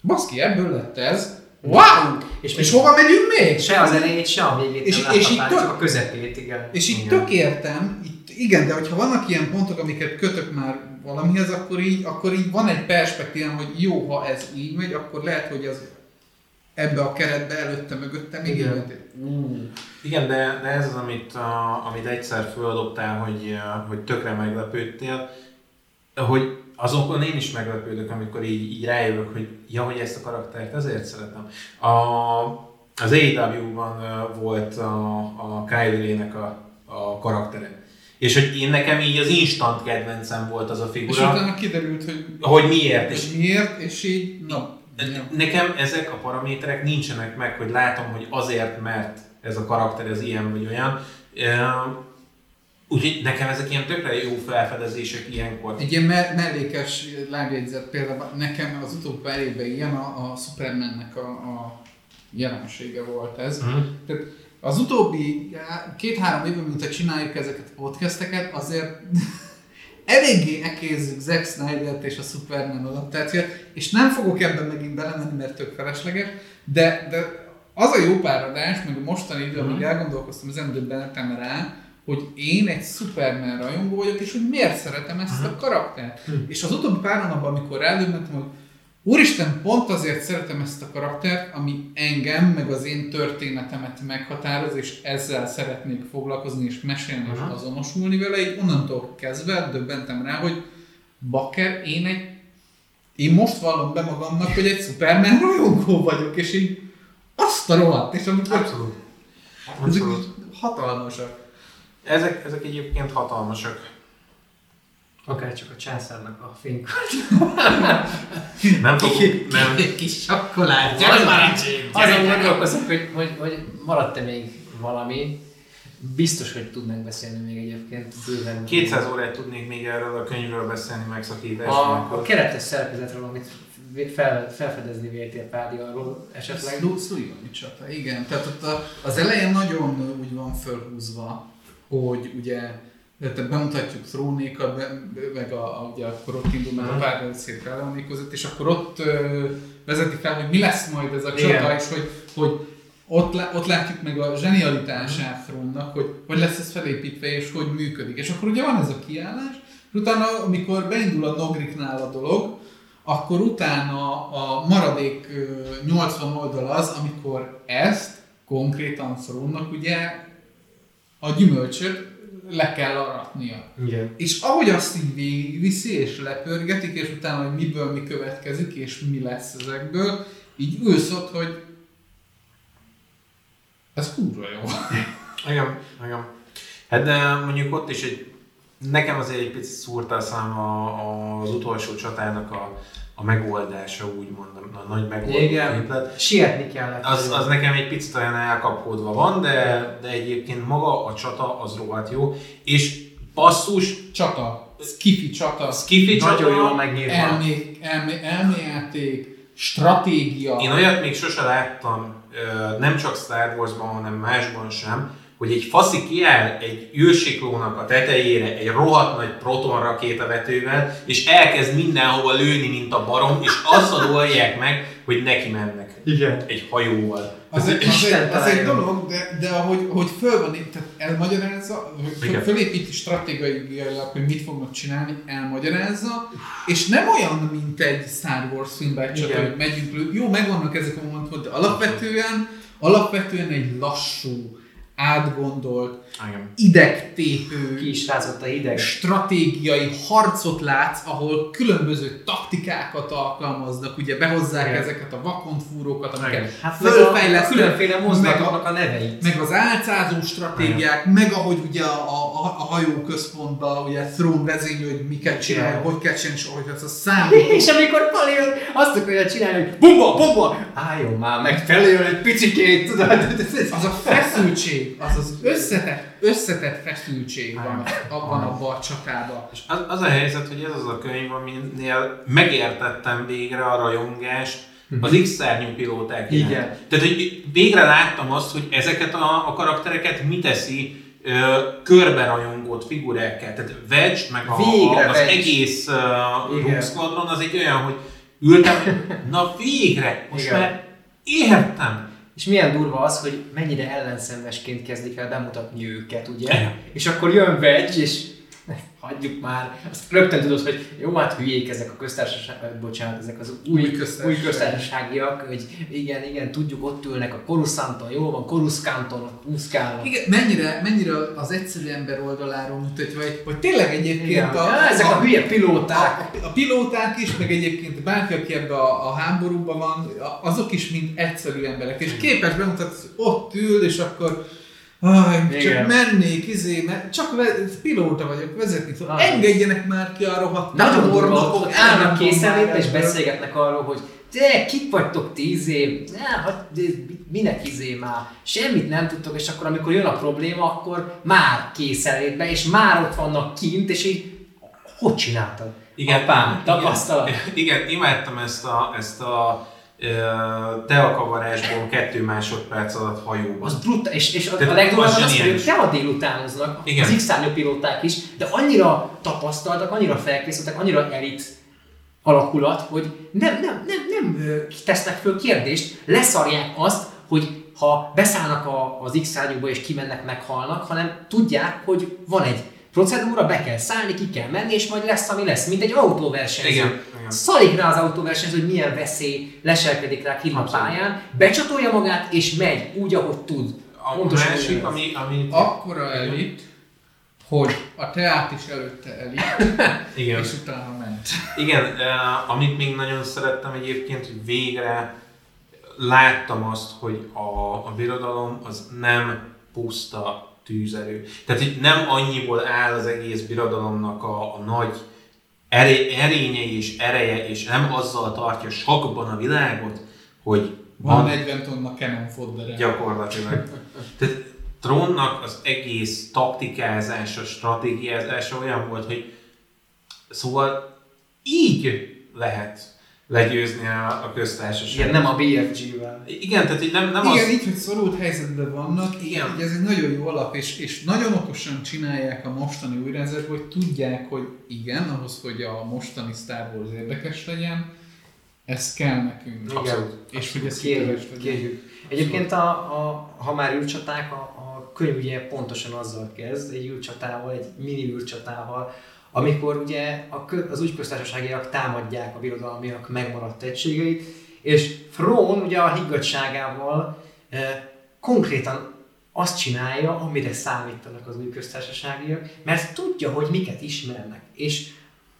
baszki, ebből lett ez. Wow! És És, hova megyünk még? Se az elejét, se a végét És- nem és már, tök- csak a közepét, igen. És így igen. tök értem, itt, igen, de hogyha vannak ilyen pontok, amiket kötök már valamihez, akkor így, akkor így van egy perspektívám, hogy jó, ha ez így megy, akkor lehet, hogy az ebbe a keretbe előtte, mögötte még Igen. Ú, Igen, de, de ez az, amit, a, amit egyszer föladobtál, hogy, hogy tökre meglepődtél, hogy azokon én is meglepődök, amikor így, így rájövök, hogy ja, hogy ezt a karaktert ezért szeretem. A, az AEW-ban volt a, a Kylie Ray-nek a, a karaktere. És hogy én nekem így az instant kedvencem volt az a és figura, utána kiderült, hogy hogy miért. És és miért, és így, na, Nekem ezek a paraméterek nincsenek meg, hogy látom, hogy azért, mert ez a karakter ez ilyen vagy olyan. Úgyhogy nekem ezek ilyen tökre jó felfedezések ilyenkor. Egy ilyen me- mellékes lábjegyzet például nekem az utóbbi pár évben ilyen a, a Supermannek a, a jelensége volt ez. Mhm. Tehát az utóbbi két-három évben, mint csináljuk ezeket a podcasteket, azért eléggé ekézzük Zack Snyder-t és a Superman adaptációt, és nem fogok ebben megint belemenni, mert tök felesleges, de, de az a jó páradás, meg a mostani idő, amíg elgondolkoztam, ezen döbbenetem rá, hogy én egy Superman rajongó vagyok, és hogy miért szeretem ezt a karaktert. És az utóbbi pár hónapban, amikor rádöbbentem, hogy Úristen, pont azért szeretem ezt a karaktert, ami engem, meg az én történetemet meghatároz, és ezzel szeretnék foglalkozni, és mesélni, és Aha. azonosulni vele, így onnantól kezdve döbbentem rá, hogy bakker, én egy én most vallom be magamnak, hogy egy Superman rajongó vagyok, és így azt a rohadt, és amikor Abszolút. ezek Abszolút. így hatalmasak. Ezek, ezek egyébként hatalmasak. Akár csak a császárnak a fénykard. Nem fogunk, nem. Kis sakkolás. Az Gyere már! Azon gondolkozok, hogy, hogy, hogy maradt-e még valami. Biztos, hogy tudnánk beszélni még egyébként bőven. 200 órát tudnék még erről a könyvről beszélni megszakítás A, a keretes szerkezetről, amit fel, felfedezni véltél Pádi arról esetleg. Szújoni csata, igen. Tehát ott a, az elején nagyon úgy van fölhúzva, hogy ugye tehát bemutatjuk trónékat, be, meg a, a, ugye akkor ott indul meg a párbeszéd Keleonik között, és akkor ott ö, vezeti fel, hogy mi lesz majd ez a csata, Igen. és hogy, hogy ott, ott látjuk meg a zsenialitását Thrónnak, hogy hogy lesz ez felépítve, és hogy működik. És akkor ugye van ez a kiállás, és utána, amikor beindul a Nogriknál a dolog, akkor utána a maradék ö, 80 oldal az, amikor ezt konkrétan Thrónnak ugye a gyümölcsöt le kell aratnia. Igen. És ahogy azt így végigviszi és lepörgetik, és utána, hogy miből mi következik, és mi lesz ezekből, így ülsz ott, hogy ez kurva jó. Igen, igen. Hát de mondjuk ott is egy, nekem azért egy picit szúrta a szám az utolsó csatának a, a megoldása, úgymond, a, a nagy megoldás. Sietni kellett. Az, az nekem egy picit olyan elkapkodva van, de, de egyébként maga a csata az rohadt jó. És basszus, Csata, skifi csata, skifi csata, Nagyon jól megnyírva. elmé, elmé, elméjáték, stratégia. Én olyat még sose láttam, nem csak Star Wars-ban, hanem másban sem, hogy egy faszi kiáll egy űrsiklónak a tetejére egy rohadt nagy protonrakétavetővel, és elkezd mindenhova lőni, mint a barom, és azt szadolják meg, hogy neki mennek Igen. egy hajóval. Az, egy, az, egy, az egy dolog, de, de ahogy, hogy föl van itt, tehát elmagyarázza, hogy fölépíti stratégiailag, hogy mit fognak csinálni, elmagyarázza, és nem olyan, mint egy Star Wars filmben, csak hogy megyünk, jó, megvannak ezek a momentumok, de alapvetően, alapvetően egy lassú, átgondolt. Idegtépő Ki is rázott a hideg. stratégiai harcot látsz, ahol különböző taktikákat alkalmaznak, ugye behozzák Igen. ezeket a vakontfúrókat, Igen. amiket Hát fölfejlesztnek, különféle meg a, neveit. meg az álcázó stratégiák, meg ahogy ugye a, a, a hajó központban ugye Throne vezénylő, hogy miket csinál, Igen. hogy kell csinálni, és ahogy az a számít. És amikor Palion azt akarja csinálni, hogy bumba, bumba, álljon már meg, feljön egy picikét, tudod? Az a feszültség, az az összetett, összetett feszültség van abban abban a csatában. És az, az a helyzet, hogy ez az a könyv, aminél megértettem végre a rajongást az X-szárnyú pilóták. Igen. Tehát, hogy végre láttam azt, hogy ezeket a, a karaktereket mi teszi ö, körbe rajongott figurákkel. Tehát Wedge, meg a, Végre a, az Wedge. egész uh. Rogue Squadron az egy olyan, hogy ültem, na végre, most Igen. már értem. És milyen durva az, hogy mennyire ellenszenvesként kezdik el bemutatni őket, ugye? Igen. És akkor jön Vegy, és hagyjuk már. Azt rögtön tudod, hogy jó, hát hülyék ezek a köztársaság, bocsánat, ezek az új, Új új, köztársaság. új köztársaságiak, hogy igen, igen, tudjuk, ott ülnek a Coruscanton, jó van, Coruscanton, ott. Igen, mennyire, mennyire az egyszerű ember oldaláról mutatja, hogy, hogy tényleg egyébként Igen. a, Ja, ezek a hülye pilóták. A, a pilóták is, meg egyébként bárki, aki ebbe a, a háborúban van, a- azok is mind egyszerű emberek, és képes bemutatni, ott ül, és akkor Aj, csak Igen. mennék, izé, mert csak ve- pilóta vagyok, vezetni tudom. Ah. Engedjenek már ki a rohadt Nagyon durva, állnak már és beszélgetnek arról, hogy te, kik vagytok tíz év, ne, hát, de minek izé már, semmit nem tudtok, és akkor amikor jön a probléma, akkor már készenlétbe, és már ott vannak kint, és így, hogy csináltad? Igen, Apám, tapasztalat. Igen, igen, imádtam ezt a, ezt a ö, teakavarásból kettő másodperc alatt hajóban. Az brutál, és, és a, a legdurvább az az, hogy ők nem a délutánoznak, Igen. az x pilóták is, de annyira tapasztaltak, annyira felkészültek, annyira elit alakulat, hogy nem, nem, nem, nem tesznek föl kérdést, leszarják azt, hogy ha beszállnak a, az x és kimennek, meghalnak, hanem tudják, hogy van egy procedúra, be kell szállni, ki kell menni, és majd lesz, ami lesz, mint egy autóversenyző. Igen, igen. Szalik rá az autóversenyző, hogy milyen veszély leselkedik rá kint a pályán, becsatolja magát, és megy úgy, ahogy tud. A Pontosan másik, ami, ami Akkora elit, hogy a teát is előtte elit, igen, és utána ment. igen, uh, amit még nagyon szerettem egyébként, hogy végre láttam azt, hogy a, a birodalom az nem puszta tűzerő. Tehát, hogy nem annyiból áll az egész birodalomnak a, a nagy eré, erénye és ereje, és nem azzal tartja sakban a világot, hogy Van 40 tonna Canon fodder. Gyakorlatilag. Tehát Trónnak az egész taktikázása, stratégiázása olyan volt, hogy szóval így lehet legyőzni a, a köztársaságot. Igen, nem a BFG-vel. Igen, tehát így nem, nem Igen, az... így, hogy szorult helyzetben vannak, Igen. igen. ez egy nagyon jó alap, és, és nagyon okosan csinálják a mostani újrendszert, hogy tudják, hogy igen, ahhoz, hogy a mostani Star Wars érdekes legyen, ez kell nekünk. Abszolút. És hogy ez Kérjük, kérjük. Egyébként, a, a, ha már űrcsaták, a, a könyv ugye pontosan azzal kezd, egy űrcsatával, egy mini űrcsatával, amikor ugye az új köztársaságiak támadják a birodalmiak megmaradt egységeit, és Frón ugye a higgadságával e, konkrétan azt csinálja, amire számítanak az új köztársaságiak, mert tudja, hogy miket ismernek. És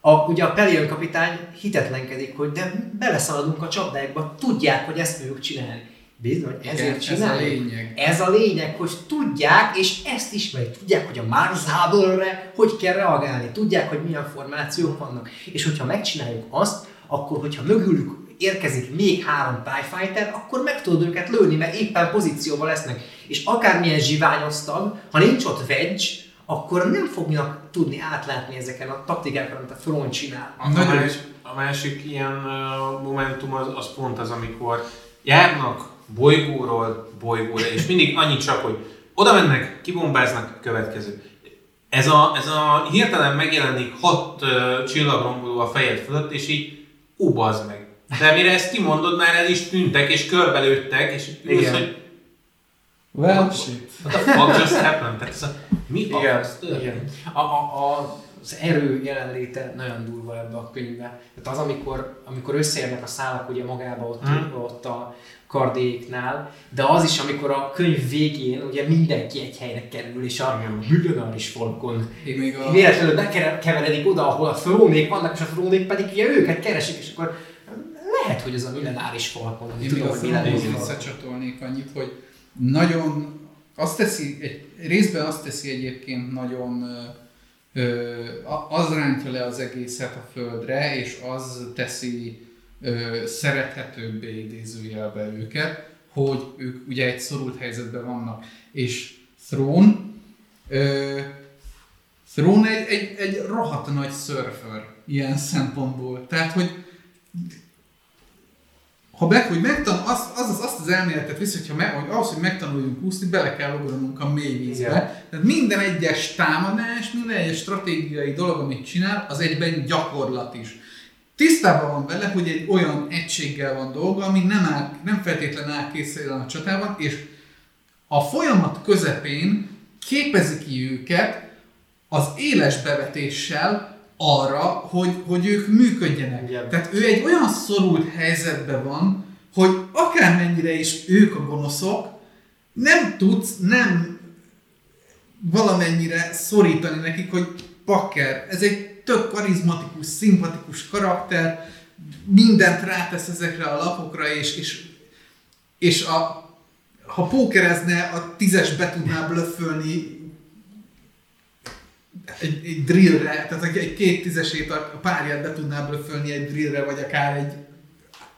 a, ugye a Pelion kapitány hitetlenkedik, hogy de beleszaladunk a csapdákba, tudják, hogy ezt fogjuk csinálni. Bizony, Igen, ezért ez a csináljuk. lényeg. Ez a lényeg, hogy tudják, és ezt ismerik. Tudják, hogy a Mars Hubble-re hogy kell reagálni. Tudják, hogy milyen formációk vannak. És hogyha megcsináljuk azt, akkor hogyha mögülük érkezik még három TIE Fighter, akkor meg tudod őket lőni, mert éppen pozícióban lesznek. És akármilyen zsiványoztag, ha nincs ott Wedge, akkor nem fognak tudni átlátni ezeken a taktikákon, amit a front csinál. A, Nagyon a másik ilyen uh, momentum az, az pont az, amikor járnak bolygóról bolygóra, és mindig annyi csak, hogy oda mennek, kibombáznak, következő. Ez a, ez a hirtelen megjelenik hat uh, csillagromboló a fejed fölött, és így, ú, bazd meg. De mire ezt kimondod, már el is tűntek, és körbelőttek, és ülsz, hogy Well, shit. what the fuck just happened? Tehát ez a, mi a Igen, történt? igen. A, a, a, az erő jelenléte nagyon durva ebbe a könyvbe. Tehát az, amikor, amikor összeérnek a szálak ugye magába ott, Hmm. ott a kardéknál, de az is, amikor a könyv végén ugye mindenki egy helyre kerül, és a millenáris falkon Én még a... véletlenül bekeveredik oda, ahol a trónék vannak, és a trónék pedig ugye őket keresik, és akkor lehet, hogy ez a millenáris falkon, Én még tudom, a hogy filmhez millenáris falkon. visszacsatolnék annyit, hogy nagyon azt teszi, egy, részben azt teszi egyébként nagyon ö, ö, az rántja le az egészet a földre, és az teszi ö, szerethetőbbé idézőjelbe őket, hogy ők ugye egy szorult helyzetben vannak. És Throne, ö, Throne egy, egy, egy rohadt nagy szörför ilyen szempontból. Tehát, hogy ha meg, hogy megtan, az, az, az, azt az elméletet visz, hogyha me, hogy ahhoz, hogy megtanuljunk úszni, bele kell ugranunk a mély vízbe. Igen. Tehát minden egyes támadás, minden egyes stratégiai dolog, amit csinál, az egyben gyakorlat is. Tisztában van vele, hogy egy olyan egységgel van dolga, ami nem, áll, nem feltétlenül áll készen a csatában, és a folyamat közepén képezi ki őket az éles bevetéssel arra, hogy, hogy ők működjenek. Igen. Tehát ő egy olyan szorult helyzetben van, hogy akármennyire is ők a gonoszok, nem tudsz nem valamennyire szorítani nekik, hogy pakker, ez egy tök karizmatikus, szimpatikus karakter, mindent rátesz ezekre a lapokra, és, és, és a, ha pókerezne, a tízes be tudná blöffölni egy, egy drillre, tehát egy, egy két tízesét a párját be tudná blöffölni egy drillre, vagy akár egy,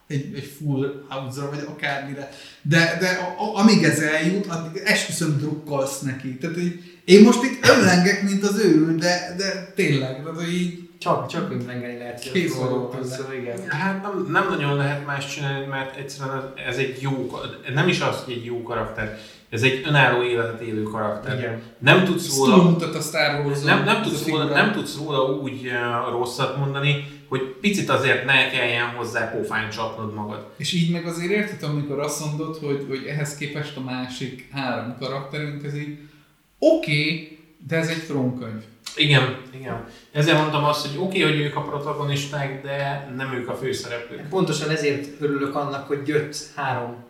egy, egy full house-ra, vagy akármire. De, de a, a, amíg ez eljut, addig esküszöm drukkolsz neki. Tehát így, én most itt önlengek, mint az őrült, de, de tényleg, tehát hogy így Csak, csak önlengeni lehet. hogy szóval igen. Hát nem, nem nagyon lehet más csinálni, mert egyszerűen ez, egy jó, nem is az, hogy egy jó karakter, ez egy önálló életet élő karakter. Igen. Nem tudsz ez róla, túlmutat a Star wars nem, nem, tudsz róla, nem tudsz róla úgy uh, rosszat mondani, hogy picit azért ne kelljen hozzá pofán csapnod magad. És így meg azért érted, amikor azt mondod, hogy, hogy ehhez képest a másik három karakterünk, ez így oké, okay, de ez egy trónkönyv. Igen, igen. Ezért mondtam azt, hogy oké, okay, hogy ők a protagonisták, de nem ők a főszereplők. Pontosan ezért örülök annak, hogy jött három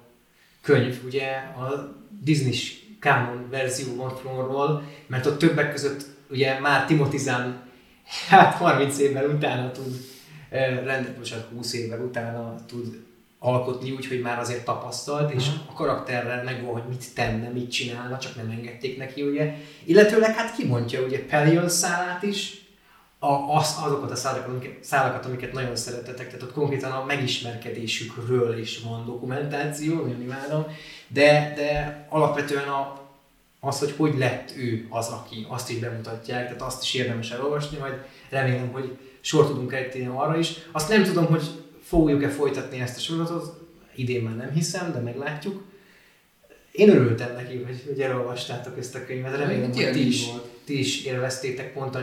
könyv, ugye a Disney Canon verzióban Trónról, mert ott többek között ugye már Timothy Zahn, hát 30 évvel utána tud, rendet, bocsánat, 20 évvel utána tud alkotni úgy, hogy már azért tapasztalt, és a karakterrel megvan, hogy mit tenne, mit csinálna, csak nem engedték neki, ugye. Illetőleg hát kimondja ugye Pelion szálát is, a, az, azokat a szálakat amiket, szálakat, amiket nagyon szeretetek, tehát ott konkrétan a megismerkedésükről is van dokumentáció, nagyon imádom, de, de alapvetően a, az, hogy hogy lett ő az, aki, azt is bemutatják, tehát azt is érdemes elolvasni, majd remélem, hogy sor tudunk ejteni arra is. Azt nem tudom, hogy fogjuk-e folytatni ezt a sorozatot, idén már nem hiszem, de meglátjuk. Én örültem neki, hogy, hogy elolvastátok ezt a könyvet, remélem, hogy ti is, ti is élveztétek pont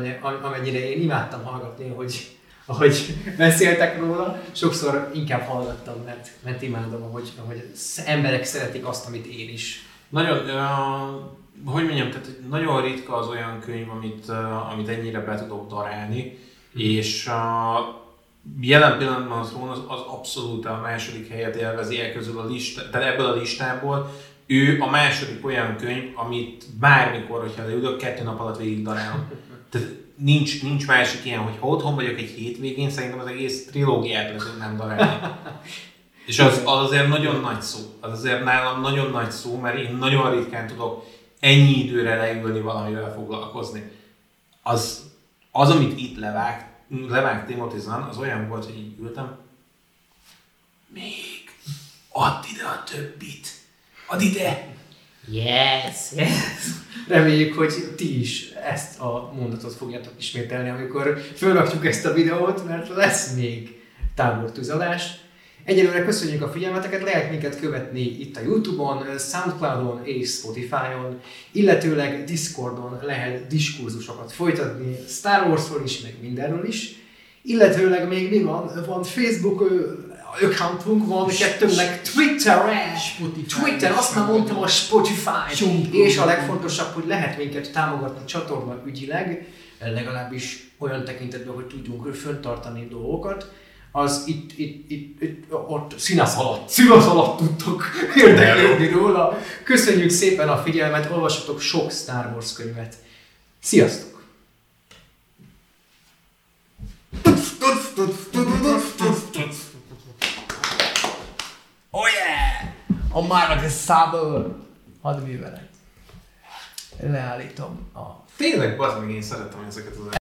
amennyire én imádtam hallgatni, hogy ahogy beszéltek róla, sokszor inkább hallgattam, mert, mert imádom, ahogy, ahogy emberek szeretik azt, amit én is. Nagyon, uh, hogy mondjam, tehát hogy nagyon ritka az olyan könyv, amit, uh, amit ennyire be tudok darálni, és uh, jelen pillanatban az Throne az, az abszolút a második helyet élvezi el közül a lista, tehát ebből a listából. Ő a második olyan könyv, amit bármikor, hogyha leülök, kettő nap alatt végig darálom. Tehát nincs, nincs másik ilyen, hogy ha otthon vagyok egy hétvégén, szerintem az egész trilógiát le tudnám darálni. És az, az azért nagyon nagy szó. Az azért nálam nagyon nagy szó, mert én nagyon ritkán tudok ennyi időre leülni valamivel foglalkozni. Az, az amit itt levágt, levágt Timothy Zahn, az olyan volt, hogy így ültem, még add ide a többit, add ide. Yes, yes. Reméljük, hogy ti is ezt a mondatot fogjátok ismételni, amikor fölrakjuk ezt a videót, mert lesz még tábortűzadás. Egyelőre köszönjük a figyelmeteket, lehet minket követni itt a Youtube-on, Soundcloud-on és Spotify-on, illetőleg Discordon lehet diskurzusokat folytatni Star Wars-ról is, meg mindenről is. Illetőleg még mi van? Van Facebook accountunk, van kettőnek Twitteren, Spotify. Twitter, azt már mondtam a Spotify, és a legfontosabb, hogy lehet minket támogatni csatorna ügyileg. legalábbis olyan tekintetben, hogy tudjunk föntartani dolgokat, az itt, itt, itt, itt ott színasz alatt, színasz alatt tudtok érdeklődni róla. Köszönjük szépen a figyelmet, olvassatok sok Star Wars könyvet. Sziasztok! Oh yeah! A Mark Sable! Hadd művelet. Leállítom a... Tényleg, bazd meg, én szeretem ezeket az